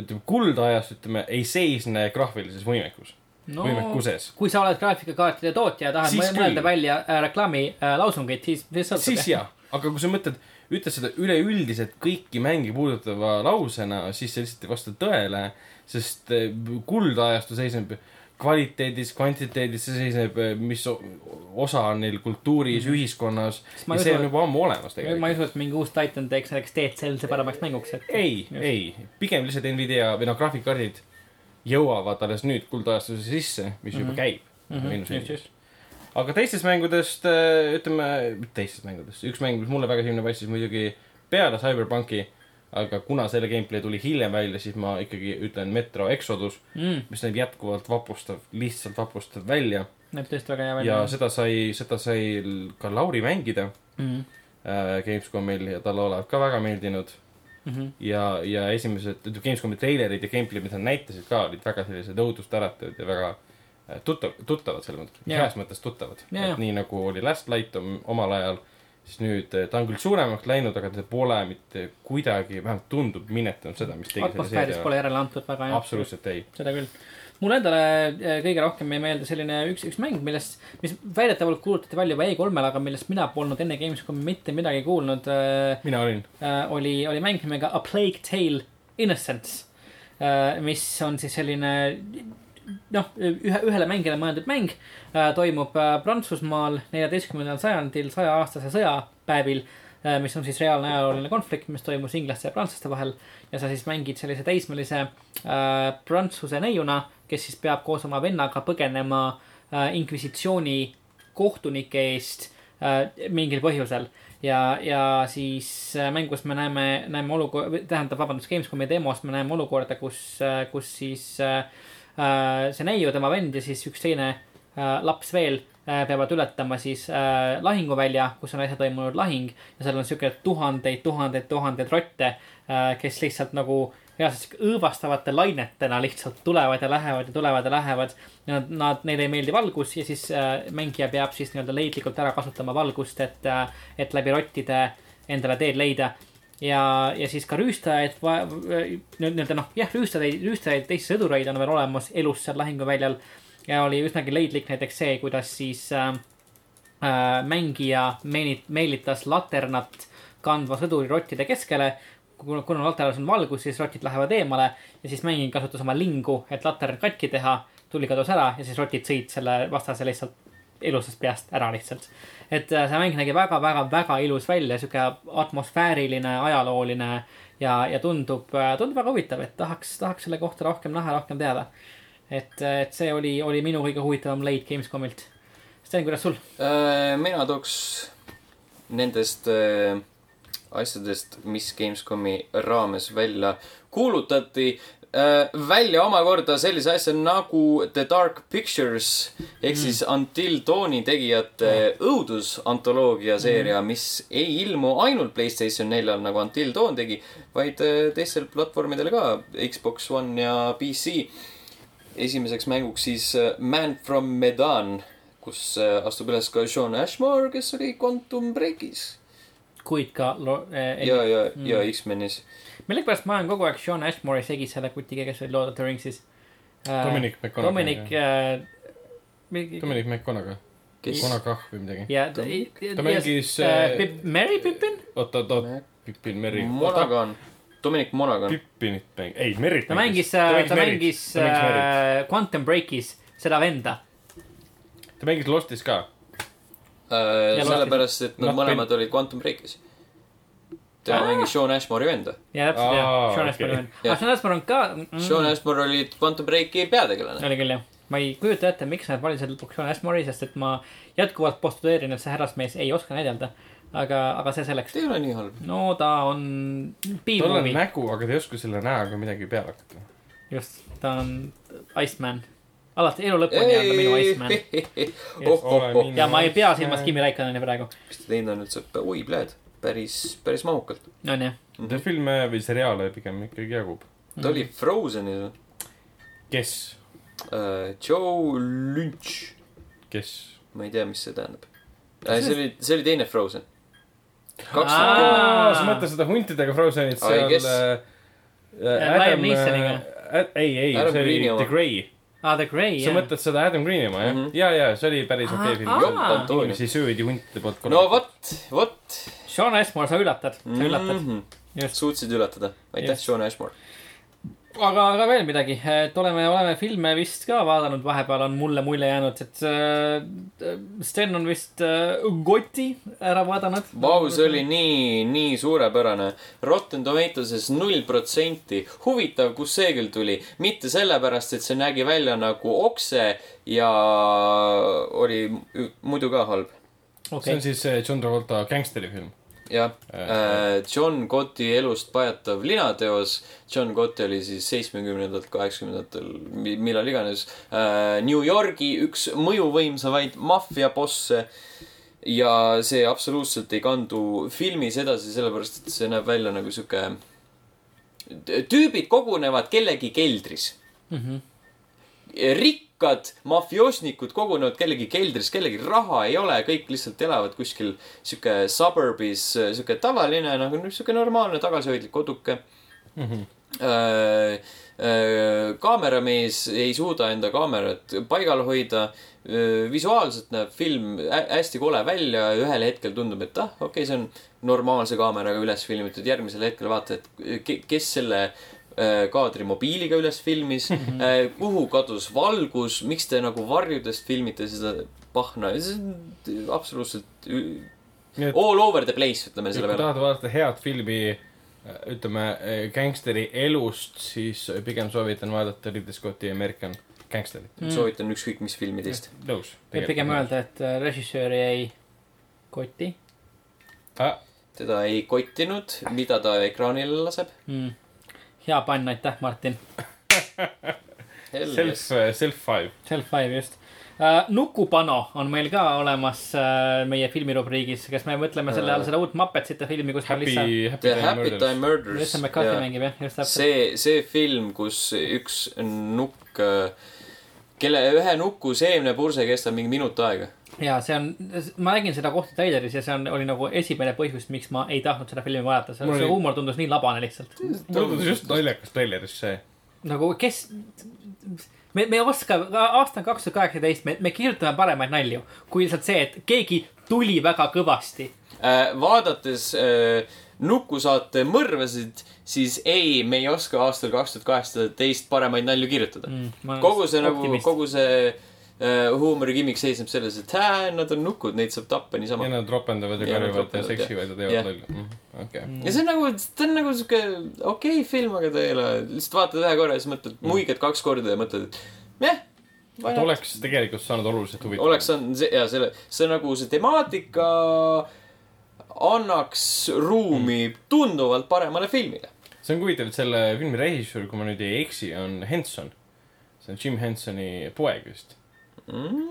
ütleme, kuldajast, ütleme, ei seisne graafilises võimekus no, võimekuses. kui sa oled graafikakaartide tootja ja tahad Siis mõ- mõelda küll. välja äh, reklaami äh, siis, siis sõltub. siis jah, aga kui sa mõtled, ütled seda üleüldiselt kõiki mänge puudutava lausena, siis see lihtsalt ei vasta tõele, sest eh, kuldajastu seisneb kvaliteedis, kvantiteedis, see seisneb, mis osa on neil kultuuris mm, -hmm. ühiskonnas ja ei see on, juba ammu olemas ma ei tegelikult. usu, et mingi uus Titan teeks Dead Cell'i paremaks mänguks, et. ei, ei, pigem lihtsalt Nvidia või noh, graafikkaardid jõuavad alles nüüd kuldajastuse sisse, mis juba Mhm. käib Mhm, Miinus just, Nvidias. aga teistest mängudest, ütleme, mitte teistest mängudest, üks mäng, mis mulle väga silma paistis muidugi peale Cyberpunki, aga kuna selle gameplay tuli hiljem välja, siis ma ikkagi ütlen Metro Exodus, mm,. mis näeb jätkuvalt vapustav, lihtsalt vapustav välja näeb tõesti väga hea ja välja. seda sai, seda sai ka Lauri mängida mm, äh, Gamescomil ja talle olevat ka väga meeldinud mm -hmm. ja, ja esimesed Gamescomi treilerid ja gameplay, mida nad näitasid ka, olid väga sellised õudust äratavad ja väga äh, tuttav, tuttavad selles mõttes yeah., heas mõttes tuttavad yeah.. et nii nagu oli Last Light om- omal ajal, siis nüüd äh, ta on küll suuremaks läinud, aga ta pole mitte kuidagi, vähemalt tundub, minetanud seda, mis tegi atmosfääris pole järele antud väga jah. absoluutselt ei. seda küll. Mulle endale äh, kõige rohkem jäi meelde selline üks, üks mäng, millest, mis väidetavalt kuulutati välja juba E3-l, aga millest mina polnud enne Gamescomi mitte midagi kuulnud äh,. mina olin, äh, oli, oli mäng nimega A Plague Tale Innocence äh,, mis on siis selline noh, ühe, ühele mängijale mõeldud mäng toimub Prantsusmaal neljateistkümnendal sajandil sajaaastase sõjapäevil mis on siis reaalne ajalooline konflikt, mis toimus inglaste ja prantslaste vahel. ja sa siis mängid sellise teismelise äh, prantsuse neiuna, kes siis peab koos oma vennaga põgenema äh, inkvisitsiooni kohtunike eest äh, mingil põhjusel ja, ja siis äh, mängus me näeme, näeme olukorda, tähendab, vabandust, Gamescomi demos me näeme olukorda, kus, kus siis äh, äh, see neiu, tema vend ja siis üks teine äh, laps veel äh, peavad ületama siis äh, lahinguvälja, kus on äsja toimunud lahing ja seal on siuke tuhandeid, tuhandeid, tuhandeid rotte äh,, kes lihtsalt nagu reaalselt õõvastavate lainetena lihtsalt tulevad ja lähevad ja tulevad ja lähevad. Nad, nad, neile ei meeldi valgus ja siis äh, mängija peab siis nii-öelda leidlikult ära kasutama valgust, et äh,, et läbi rottide endale teed leida. ja, ja siis ka rüüstajaid, nii-öelda noh, jah, rüüstajaid, rüüstajaid, teisi sõdureid on veel olemas elus seal lahinguväljal. Ja oli üsnagi leidlik näiteks see, kuidas siis äh, äh, mängija meenit-, meelitas laternat kandva sõduri rottide keskele kuna, kuna laternas on valgus, siis rotid lähevad eemale ja siis mängija kasutas oma lingu, et latern katki teha, tuli kadus ära ja siis rotid sõid selle vastase lihtsalt ilusast peast ära lihtsalt. et äh, see mäng nägi väga-väga-väga ilus välja, sihuke atmosfääriline, ajalooline ja, ja tundub, tundub väga huvitav, et tahaks, tahaks selle kohta rohkem näha, rohkem teada. et, et see oli, oli minu kõige huvitavam leid Gamescomilt. Sten, kuidas sul? Äh, mina tooks nendest äh, asjadest, mis Gamescomi raames välja kuulutati, välja omakorda sellise asja nagu The Dark Pictures ehk siis Until Dawni tegijate õudusantoloogia seeria, mis ei ilmu ainult Playstation neljal nagu Until Dawn tegi, vaid äh, teistel platvormidel ka, Xbox One ja PC. Esimeseks mänguks siis äh, Man from Medan, kus äh, astub üles ka Sean Ashmore, kes oli Quantum Breakis kuid ka lo- äh,. ja, ja, ja X-menis. millegipärast ma olen kogu aeg Sean Ashmore'i segi selle kutiga, kes oli Lord of the Ringsis äh,. Dominic McConaughey. Dominic äh,. mingi- Dominic McConaughey, kes? Conakah või midagi. ja ta, ta mängis, Mary Pippin, oot, oot, oot, Pippin Merri. Monaghan, Dominic Monaghan. Pippinit mäng-, ei, Merrit ta mängis, ta mängis ta mängis äh, Quantum Breakis seda venda. ta mängis Lostis ka. Ja sellepärast, et nad mõlemad olid Quantum Breakis. tema mängis Sean Ashmore'i venda. ja täpselt jah Sean okei. Ashmore vend. Aga Sean Ashmore on ka mm,. Sean Ashmore oli Quantum Breaki peategelane. oli küll jah, ma ei kujuta ette, miks nad valisid lõpuks Sean Ashmore'i, sest et ma jätkuvalt postuleerin, et see härrasmees ei oska näidelda. aga, aga see selleks. ei ole nii halb. no ta on tal on nägu, aga ta ei oska selle näoga midagi peale hakata. just, ta on Iceman. alati elu lõpuni on ta minu Iceman. oh, oh, oh. ja ma ei pea silmas Kimi Raikkonnani praegu, kas ta teinud on nüüd saab, oi, pläed, päris, päris mahukalt. on jah. ta filme või seriaale pigem ikkagi jagub. ta oli Frozenis kes, uh,. Joe Lynch, kes? ma ei tea, mis see tähendab uh,. see oli, see oli teine Frozen. Kaks tuhat kümme. sa mõtled seda huntidega Frozenit seal äh, Liam Neesoniga. äh, ei, ei, Adam see oli. The Grey. aa, The Grey, sa jah. mõtled seda Adam Greeni oma, jah Mhm. ja, ja see oli päris okei film inimesi söödi huntide poolt no. vot, vot. Sean Ashmore, sa üllatad, sa üllatad. just, suutsid üllatada. aitäh. Sean Ashmore. aga, aga veel midagi, et oleme, oleme filme vist ka vaadanud, vahepeal on mulle mulje jäänud, et äh, Sten on vist äh, Goti ära vaadanud. Vau, see oli nii, nii suurepärane. Rotten Tomatoes'is null protsenti. huvitav, kust see küll tuli. mitte sellepärast, et see nägi välja nagu okse ja oli muidu ka halb. see okei on, siis see John Travolta gängsteri film. Jah Äh. äh,, John Gotti elust pajatav linateos. John Gotti oli siis seitsmekümnendatel, kaheksakümnendatel, millal iganes äh, New Yorgi üks mõjuvõimsamaid maffiabosse. ja see absoluutselt ei kandu filmis edasi, sellepärast et see näeb välja nagu sihuke. tüübid kogunevad kellegi keldris Mhm. Rikkad mafioosnikud kogunevad kellegi keldris, kellelgi raha ei ole, kõik lihtsalt elavad kuskil sihuke suburbis, sihuke tavaline nagu sihuke normaalne tagasihoidlik koduke Mhm. äh,. Äh, kaameramees ei suuda enda kaamerat paigal hoida äh,. visuaalselt näeb film hä hästi kole välja ja ühel hetkel tundub, et ah, okei okay,, see on normaalse kaameraga üles filmitud, järgmisel hetkel vaatad, kes selle kaadri mobiiliga üles filmis mm, -hmm. kuhu kadus valgus, miks te nagu varjudest filmite seda pahna, see on absoluutselt et all over the place, ütleme selle kui peale. tahad vaadata head filmi, ütleme gängsteri elust, siis pigem soovitan vaadata Ridley Scotti American. gängsterit. Mm. soovitan ükskõik mis filmi teist. nõus. võib pigem öelda, et äh, režissöör jäi kotti ah,. teda ei kottinud, mida ta ekraanile laseb. mm.. Hea pann, aitäh, Martin. Self, Self Five. Self Five just uh,. Nukupano on meil ka olemas uh, meie filmirubriigis, kas me mõtleme selle all seda uut Muppetsite filmi, kus Happy Happy Happy Murders Time. Murders Melissa. McCarthy mängib jah, just täpselt. see, see film, kus üks nukk, kelle ühe nuku seemnepurse kestab mingi minut aega. Ja see on, ma nägin seda kohta treileris ja see on, oli nagu esimene põhjus, miks ma ei tahtnud seda filmi vaadata, see, oli- huumor tundus nii labane lihtsalt. tundus just naljakas treileris see. nagu kes, me, me ei oska, aasta on kaks tuhat kaheksateist, me, me kirjutame paremaid nalju kui lihtsalt see, et keegi tuli väga kõvasti. Äh, vaadates äh, nukusaate mõrvasid, siis ei, me ei oska aastal kaks tuhat kaheksateist paremaid nalju kirjutada mm,. kogu see nagu, kogu see äh, huumori gimmick seisneb selles, et hää, nad on nukud, neid saab tappa niisama ja. nad ropendavad ja karjuvad ja seksivad ja teevad lolli. okei. ja see on nagu, ta on nagu sihuke okei okay, film, aga ta ei ole, lihtsalt vaatad ühe korra ja siis mõtled, muigad kaks korda ja mõtled, et jah. et oleks tegelikult saanud oluliselt huvitavam. oleks saanud see ja selle, see nagu see temaatika annaks ruumi tunduvalt paremale filmile. see on huvitav, et selle filmi režissöör, kui ma nüüd ei eksi, on Henson. see on Jim Hensoni poeg vist mm..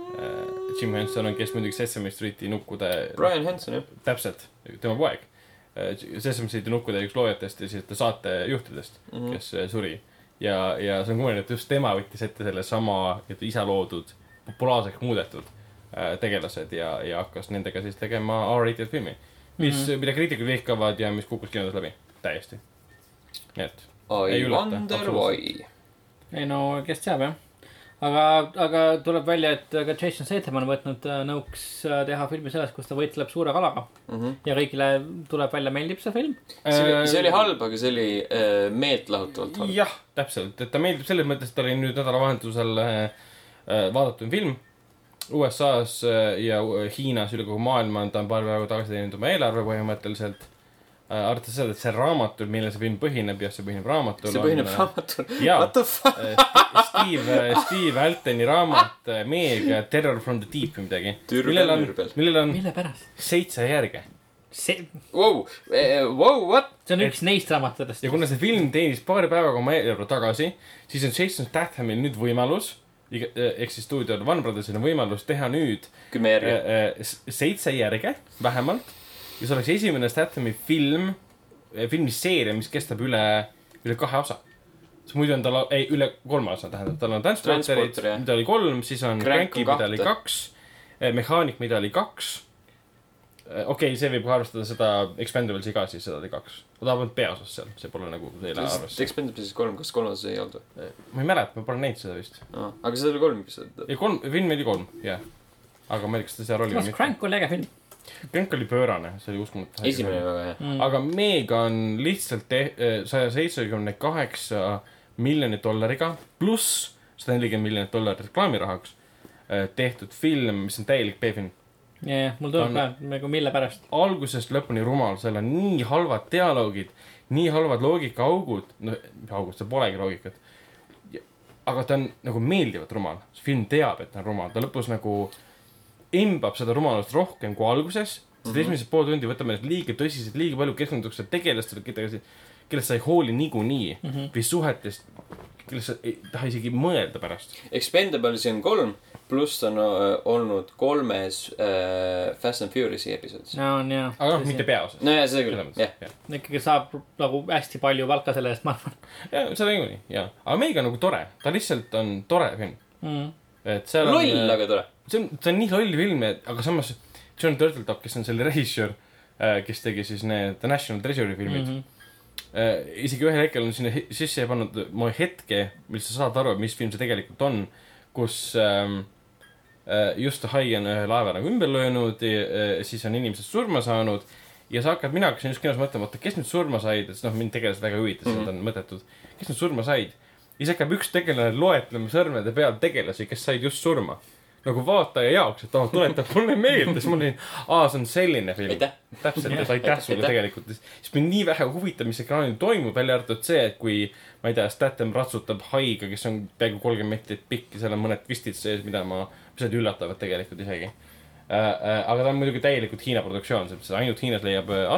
Jim Henson on, kes muidugi Sesame Streeti nukkude, Brian Henson jah. täpselt, tema poeg. Sesame Streeti nukkude üks loojatest ja siis ta saatejuhtidest mm. -hmm. kes äh, suri. ja, ja see on kummaline, et just tema võttis ette sellesama isa loodud, populaarseks muudetud äh, tegelased ja, ja hakkas nendega siis tegema R-rated filmi. mis mm. -hmm. mida kriitikud vihkavad ja mis kukkus kinodes läbi, täiesti. nii et Ei I wonder why. ei no kes teab jah. aga, aga tuleb välja, et ka Jason Statham on võtnud äh, nõuks äh, teha filmi sellest, kus ta võitleb suure kalaga. Mhm. ja kõigile tuleb välja, meeldib see film. see oli, oli halb, aga see oli äh, meeltlahutavalt halb. jah, täpselt, et ta meeldib selles mõttes, et ta oli nüüd nädalavahetusel äh, äh, vaadatud film. USA-s äh, ja äh, Hiinas üle kogu maailma on ta paar päeva tagasi teeninud oma eelarve põhimõtteliselt äh,. arvestades seda, et see raamatul, millel see film põhineb, jah, see põhineb raamatul. see põhineb raamatul. jaa. What the fuck? Steve, Steve Altoni raamat äh, Meg Terror from the Deep või midagi. Millel on millel on mille pärast? seitse järge. see, Wow, wow, what? see on üks neist raamatutest ja. kuna see film teenis paari päevaga oma eelarve tagasi, siis on Jason Stathamil nüüd võimalus, ehk siis stuudio One Brothersil on võimalus teha nüüd kümme järge. äh, äh, seitse järge vähemalt. Ja see oleks esimene Stathami film, filmiseeria, mis kestab üle, üle kahe osa. sest muidu on tal, ei üle kolme osa tähendab, tal on Transporterid mida oli kolm, siis on Crank Cranky, on mida oli kaks, Mechanic, mida oli kaks. okei okay,, see võib arvestada seda Expendables'i ka siis, seda oli kaks. ta polnud peaosas seal, see pole nagu, see ei lähe arvesse. Expendables kolm, kas kolmandas ei olnud või? ma ei mäleta, ma pole näinud seda vist. aga seda oli kolm episoodi. ei, kolm, film oli kolm, jah. aga ma ei tea, kas ta seal oli. Crank oli äge film Crank oli pöörane, see oli uskumatu. esimene oli väga hea. mm.. aga Meg on lihtsalt te-, saja seitsmekümne kaheksa miljoni dollariga pluss sada nelikümmend miljonit dollarit reklaamirahaks eh, tehtud film, mis on täielik B-film. ja, ja mul tuleb ka nagu mille pärast. algusest lõpuni rumal, seal on nii halvad dialoogid, nii halvad loogikaaugud, no augud, seal polegi loogikat. aga ta on nagu meeldivalt rumal, see film teab, et ta on rumal, ta lõpus nagu imbab seda rumalust rohkem kui alguses. sest mm -hmm. esimesed pool tundi võtame need liiga tõsiselt, liiga palju keskendutakse tegelastele, keda, kellest sa ei hooli niikuinii mm -hmm. või suhetest, kellest sa ei taha isegi mõelda pärast. Expendables'i on kolm, pluss on äh, olnud kolmes äh, Fast and Furious'i episoodis. no on jaa. aga noh, mitte peaosas. no ja seda küll, jah. ikkagi saab nagu hästi palju palka selle eest, ma arvan ja seda niikuinii, jaa. aga Meg on nagu tore, ta lihtsalt on tore film. mm.. Et seal loll, on, aga tore. see on, see on nii loll film, et aga samas John Turteltaub, kes on selle režissöör, kes tegi siis need The National Treasure'i filmid mm. Mm -hmm. äh, isegi ühel hetkel on sinna sisse pannud mu hetke, mis sa saad aru, mis film see tegelikult on, kus ähm, äh, just hai on ühe laeva nagu ümber löönud, siis on inimesed surma saanud ja sa hakkad, mina hakkasin just kinos mõtlema, oota, kes nüüd surma said, sest noh, mind tegelased väga ei huvita, sest nad on mõttetud. kes nüüd surma said? Ja siis hakkab üks tegelane loetlema sõrmede peal tegelasi, kes said just surma. nagu vaataja jaoks, et oh, tuletab *laughs* mulle meelde, siis ma olin, aa, see on selline film. täpselt, et Aitäh, sulle tegelikult. siis mind nii vähe huvitab, mis ekraanil toimub, välja arvatud see, et kui ma ei tea, Statham ratsutab haiga, kes on peaaegu kolmkümmend meetrit pikk ja seal on mõned twistid sees, mida ma, mis olid üllatavad tegelikult isegi äh,. Äh, aga ta on muidugi täielikult Hiina produktsioon, et ainult Hiinas leiab äh,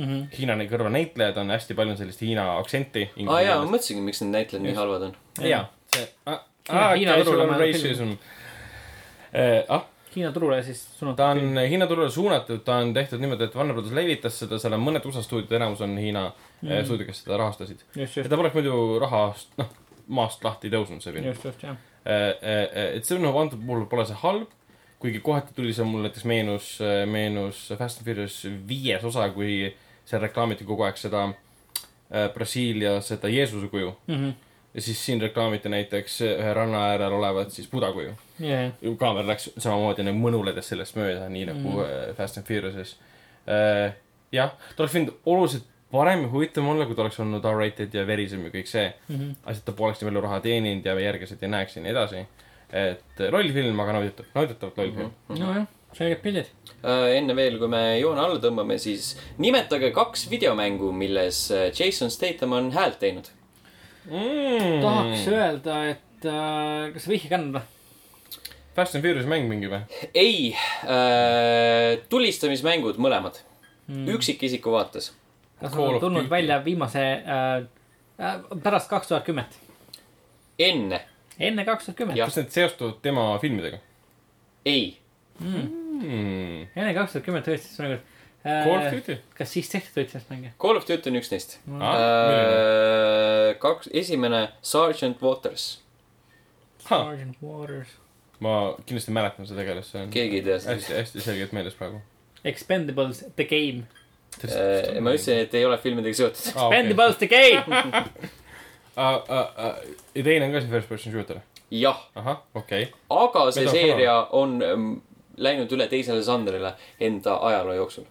aset. Mhm. Hiina kõrvanäitlejad on hästi palju on sellist Hiina aktsenti. aa jaa, ma mõtlesingi, miks need näitlejad nii halvad on. jaa, see ah,, Hiina- ah, Hiina turule casual mõeldud racism. ah, Hiina turule siis suunatud. ta on Hiina turule suunatud, ta on tehtud niimoodi, et Warner Brothers levitas seda, seal on mõned USA stuudiod, enamus on Hiina mm. stuudiod, kes seda rahastasid. ja ta poleks muidu rahast, noh, maast lahti tõusnud, see film. just, just, jah. et see noh, antud puhul pole see halb, kuigi kohati tuli see mul näiteks meenus, meenus Fast and Furious viies osa, kui seal reklaamiti kogu aeg seda äh, Brasiilia seda Jeesuse kuju. Mhm. ja siis siin reklaamiti näiteks ühe ranna äärel olevat siis Buda kuju. jaa, kaamera läks samamoodi nagu mõnuledes sellest mööda, nii nagu mm. Fast and Furiouses. jah, ta oleks võinud oluliselt parem ja huvitavam olla, kui ta oleks olnud R-rated ja verisem ja kõik see mm. -hmm. asjad ta poleks nii palju raha teeninud ja järgisid ja näeks ja nii edasi. et loll film, aga nauditav, nauditavalt loll film mm. nojah, selged pildid. Äh, enne veel, kui me joone alla tõmbame, siis nimetage kaks videomängu, milles äh, Jason Statham on häält teinud. -hmm. tahaks öelda, et äh, kas vihje kannad või? Fast and Furious mäng mingi või? ei äh,, tulistamismängud mõlemad mm., üksikisiku vaates. kas Call on tulnud välja viimase äh,, äh, pärast kaks tuhat kümmet, enne, enne kaks tuhat kümmet, kas need seostuvad tema filmidega ei, hmm.? enne kaks tuhat kümmet tõesti, on nagu Call of äh, Duty? kas siis tehti tõesti mänge? Call of Duty on üks neist Ah, milline? äh,. kaks, esimene Sergeant Waters, Sergeant Waters, ma kindlasti mäletan seda tegelast, see on keegi ei tea seda. hästi, hästi selgelt meeles praegu. Expendables the game, Äh, ma ütlesin, et ei ole filmidega seotud. Expendables the game. Uh, uh, uh, ja teine on ka see first person shooter. jah, ahah, okei okay.. aga see of seeria on ähm, läinud üle teisele žanrile enda ajaloo jooksul.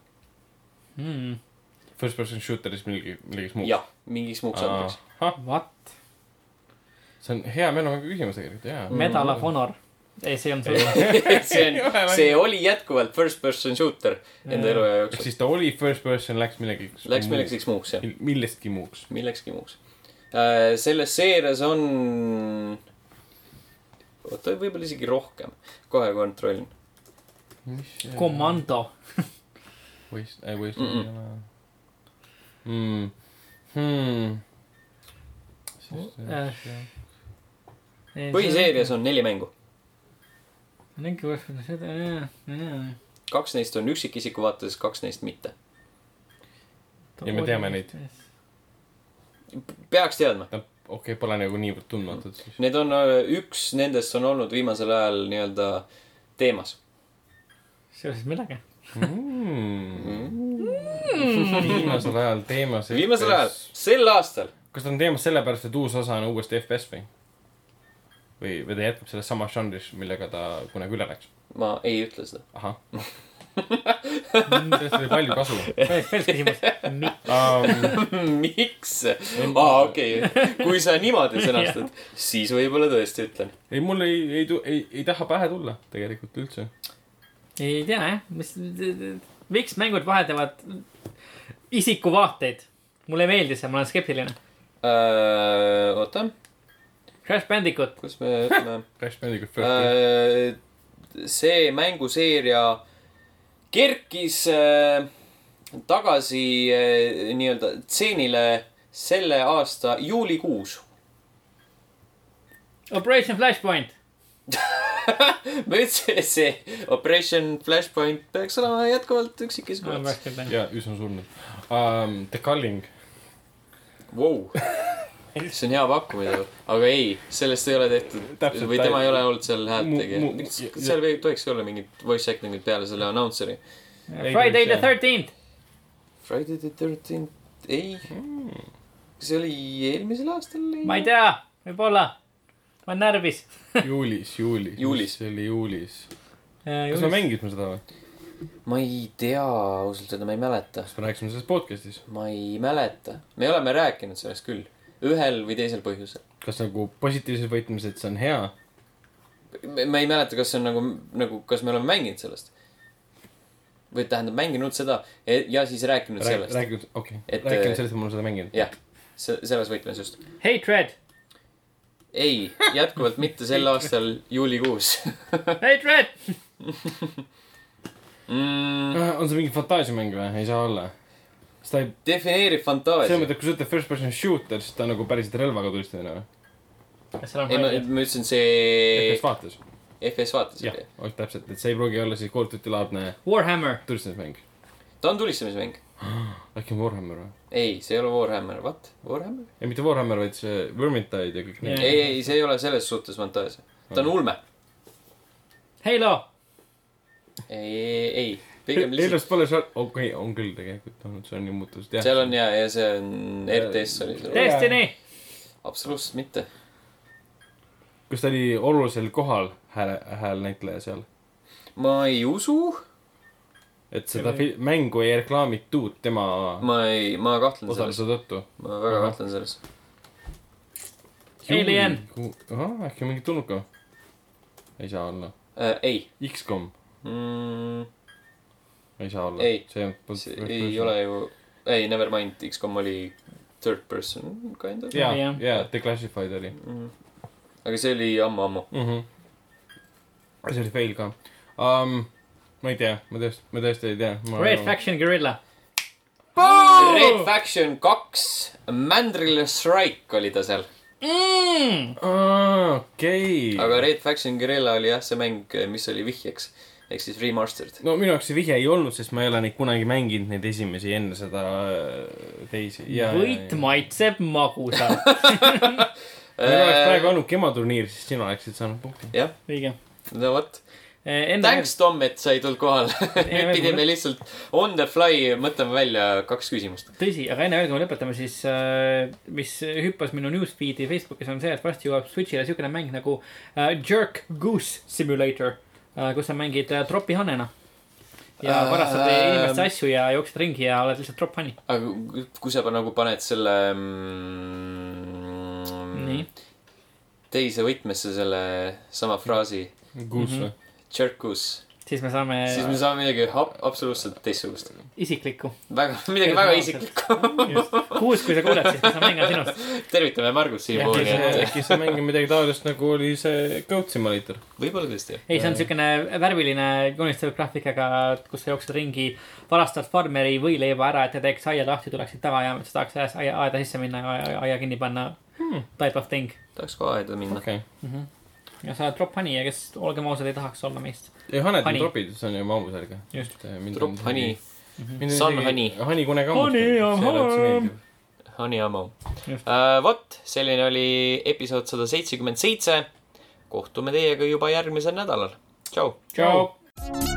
Hmm, First person shooter'is millegi, millegi muuks. jah, mingiks muuks žanriks. ahah, What? see on hea meeleolu küsimus tegelikult, jaa. Medal of Honor. ei, *laughs* see on sul. see on, see oli jätkuvalt first person shooter enda eluaja ehk jooksul. siis ta oli first person, läks millegi. Läks millekski muuks, jah. millestki muuks. millekski muuks. selles seerias on, oota, võib-olla isegi rohkem. kohe kontrollin. Mis komando. *laughs* Waste, ei waste Mm-mm. ei ole. Hmm, hmm. Äh, põhiseerias on neli mängu. mingi kuskil seda, kaks neist on üksikisiku vaates, kaks neist mitte. Ja me teame neid.. peaks teadma. okei okay,, pole nagu niivõrd tundmatud siis. Need on, üks nendest on olnud viimasel ajal nii-öelda teemas. Seoses millega? viimasel ajal teemas. viimasel ajal, sel aastal. kas ta on teemas sellepärast, et uus osa on uuesti FPS või? või, või ta jätkab selles samas žanris, millega ta kunagi üle läks? ma ei ütle seda. ahah. *laughs* sellest oli palju kasu päris küsimus. um. *laughs* miks? aa, okei, kui sa niimoodi *laughs* sõnastad, siis võib-olla tõesti ütlen. ei, mul ei, ei, ei, ei taha pähe tulla tegelikult üldse. Ei tea jah, mis, miks mängud vahetavad isikuvaateid? mulle ei meeldi see, ma olen skeptiline. Äh, oota, Crash Bandicoot, kus me ütleme *laughs* Crash Bandicoot First. Äh, see mänguseeria kerkis äh, tagasi äh, nii-öelda tseenile selle aasta juulikuus. Operation Flashpoint. *laughs* ma ütlesin, et see Operation Flashpoint peaks olema jätkuvalt üksikisiku vaates. ja üsna surnud um,. The Culling. Vau, see on hea pakkumine, aga ei, sellest ei ole tehtud Täpselt, või tema ei- ei ole olnud seal häält Mu- tegija mu-. seal ei tohikski olla mingit voice acting'it peale selle announceri. Friday the thirteenth. Friday the thirteenth, ei. kas see oli eelmisel aastal? ma ei tea, võib-olla. Ma olen närvis. *laughs* juulis, juulis. Juulis. see oli juulis. kas me mängisime seda või? ma ei tea ausalt öelda, ma ei mäleta. kas me rääkisime sellest podcast'is? ma ei mäleta. me oleme rääkinud sellest küll, ühel või teisel põhjusel. kas nagu positiivses võtmes, et see on hea ma ei mäleta, kas see on nagu, nagu, kas me oleme mänginud sellest. või tähendab, mänginud seda ja, ja siis rääkinud sellest. rääkinud, okei Et, okay., rääkinud äh, sellest, et ma olen seda mänginud. jah, selles võtmes just. hei, Fred, ei, jätkuvalt mitte sel aastal juulikuus *laughs* hei, Fred. mm,. on see mingi fantaasiamäng või? ei saa olla. sest ta ei, defineerib selles fantaasia. mõttes, et kui sa ütled first person shooter, siis ta on nagu päriselt relvaga tulistamine või? kas seal on ei, ma, ma ütlesin see FPS vaates. FS vaates jah, täpselt, et see ei pruugi olla siis Call of Duty laadne Warhammer, tulistamismäng. ta on tulistamismäng. Äkki on Warhammer või? ei, see ei ole Warhammer, what? Warhammer? ei, mitte Warhammer, vaid see Vermintide ja kõik need ei, ei, see ei ole selles suhtes fantaasia. ta on ulme. Halo, ei, ei, ei, pigem lihtsalt, Eeldust pole seal, okei, on küll tegelikult olnud, see on nii muutunud, jah. seal on ja, ja see on RTS oli seal. Destiny, absoluutselt mitte. kas ta oli olulisel kohal hääle, häälnäitleja seal? ma ei usu, et seda fi- mängu ei reklaamitud tema ma ei, ma kahtlen selles, osaluse tõttu. ma väga Ahah. kahtlen selles. Alien.. ahah, äkki mingi tulnuka? ei saa olla. äh,. ei X-kom, mm,, ei saa olla. Ei. see ei ole ju, ei, never mind, X-kom oli third person kind of jaa Jah., jaa, Declassified oli mm.. aga see oli ammu-ammu. mm. -hmm. see oli fail ka um,. Ma ei tea, ma tõesti, ma tõesti ei tea. Red Faction Guerrilla, Red Faction kaks, Mandrill Strike oli ta seal. mm.. okei. aga Red Faction Guerrilla oli jah see mäng, mis oli vihjeks. ehk siis remastered. no minu jaoks see vihje ei olnud, sest ma ei ole neid kunagi mänginud, neid esimesi enne seda äh, teisi. võit maitseb magusalt, *laughs* meil oleks praegu olnud gematurniir, siis sina oleksid saanud punkti. jah, õige. no vot. enne, Thanks, Tom, et sa ei tulnud kohale. nüüd veel- pidime lihtsalt on the fly mõtlema välja kaks küsimust. tõsi, aga enne veel, kui me lõpetame, siis äh, mis hüppas minu newsfeed'i Facebookis on see, et varsti jõuab Switch'ile siukene mäng nagu äh, Jerk Goose Simulator äh,, kus sa mängid äh, tropihannena. ja Ähm. varastad inimeste asju ja jooksed ringi ja oled lihtsalt tropphanni. aga kui sa nagu paned selle mm, nii, teise võtmesse selle sama fraasi, Mhm. või? Jerkus, siis me saame siis me saame midagi ab- absoluutselt teistsugust. isiklikku. väga, midagi väga isiklikku. kuus, kui sa kuuled, siis see mäng on sinust. tervitame Margus siiapoole, äkki see mängib midagi taolist, nagu oli see Goat Simulator. võib-olla tõesti ei, see on siukene värviline joonistatud graafikaga, kus sa jooksed ringi, varastad farmeri võileiva ära, et ta teeks aia lahti, tuleksid tagajaama, et sa tahaks aia, aeda sisse minna ja aia, kinni panna Hmm. type of thing. tahaks ka aeda minna. okei. Ja sa oled drop honey ja kes, olgem ausad, ei tahaks olla meist. ei, Haned on tropid, see on ju maamu selge. Just. Drop honey, Sun honey. Honey kune ka. Honey on home. honey Just. uh,. vot, selline oli episood sada seitsekümmend seitse. kohtume teiega juba järgmisel nädalal. tšau. tšau.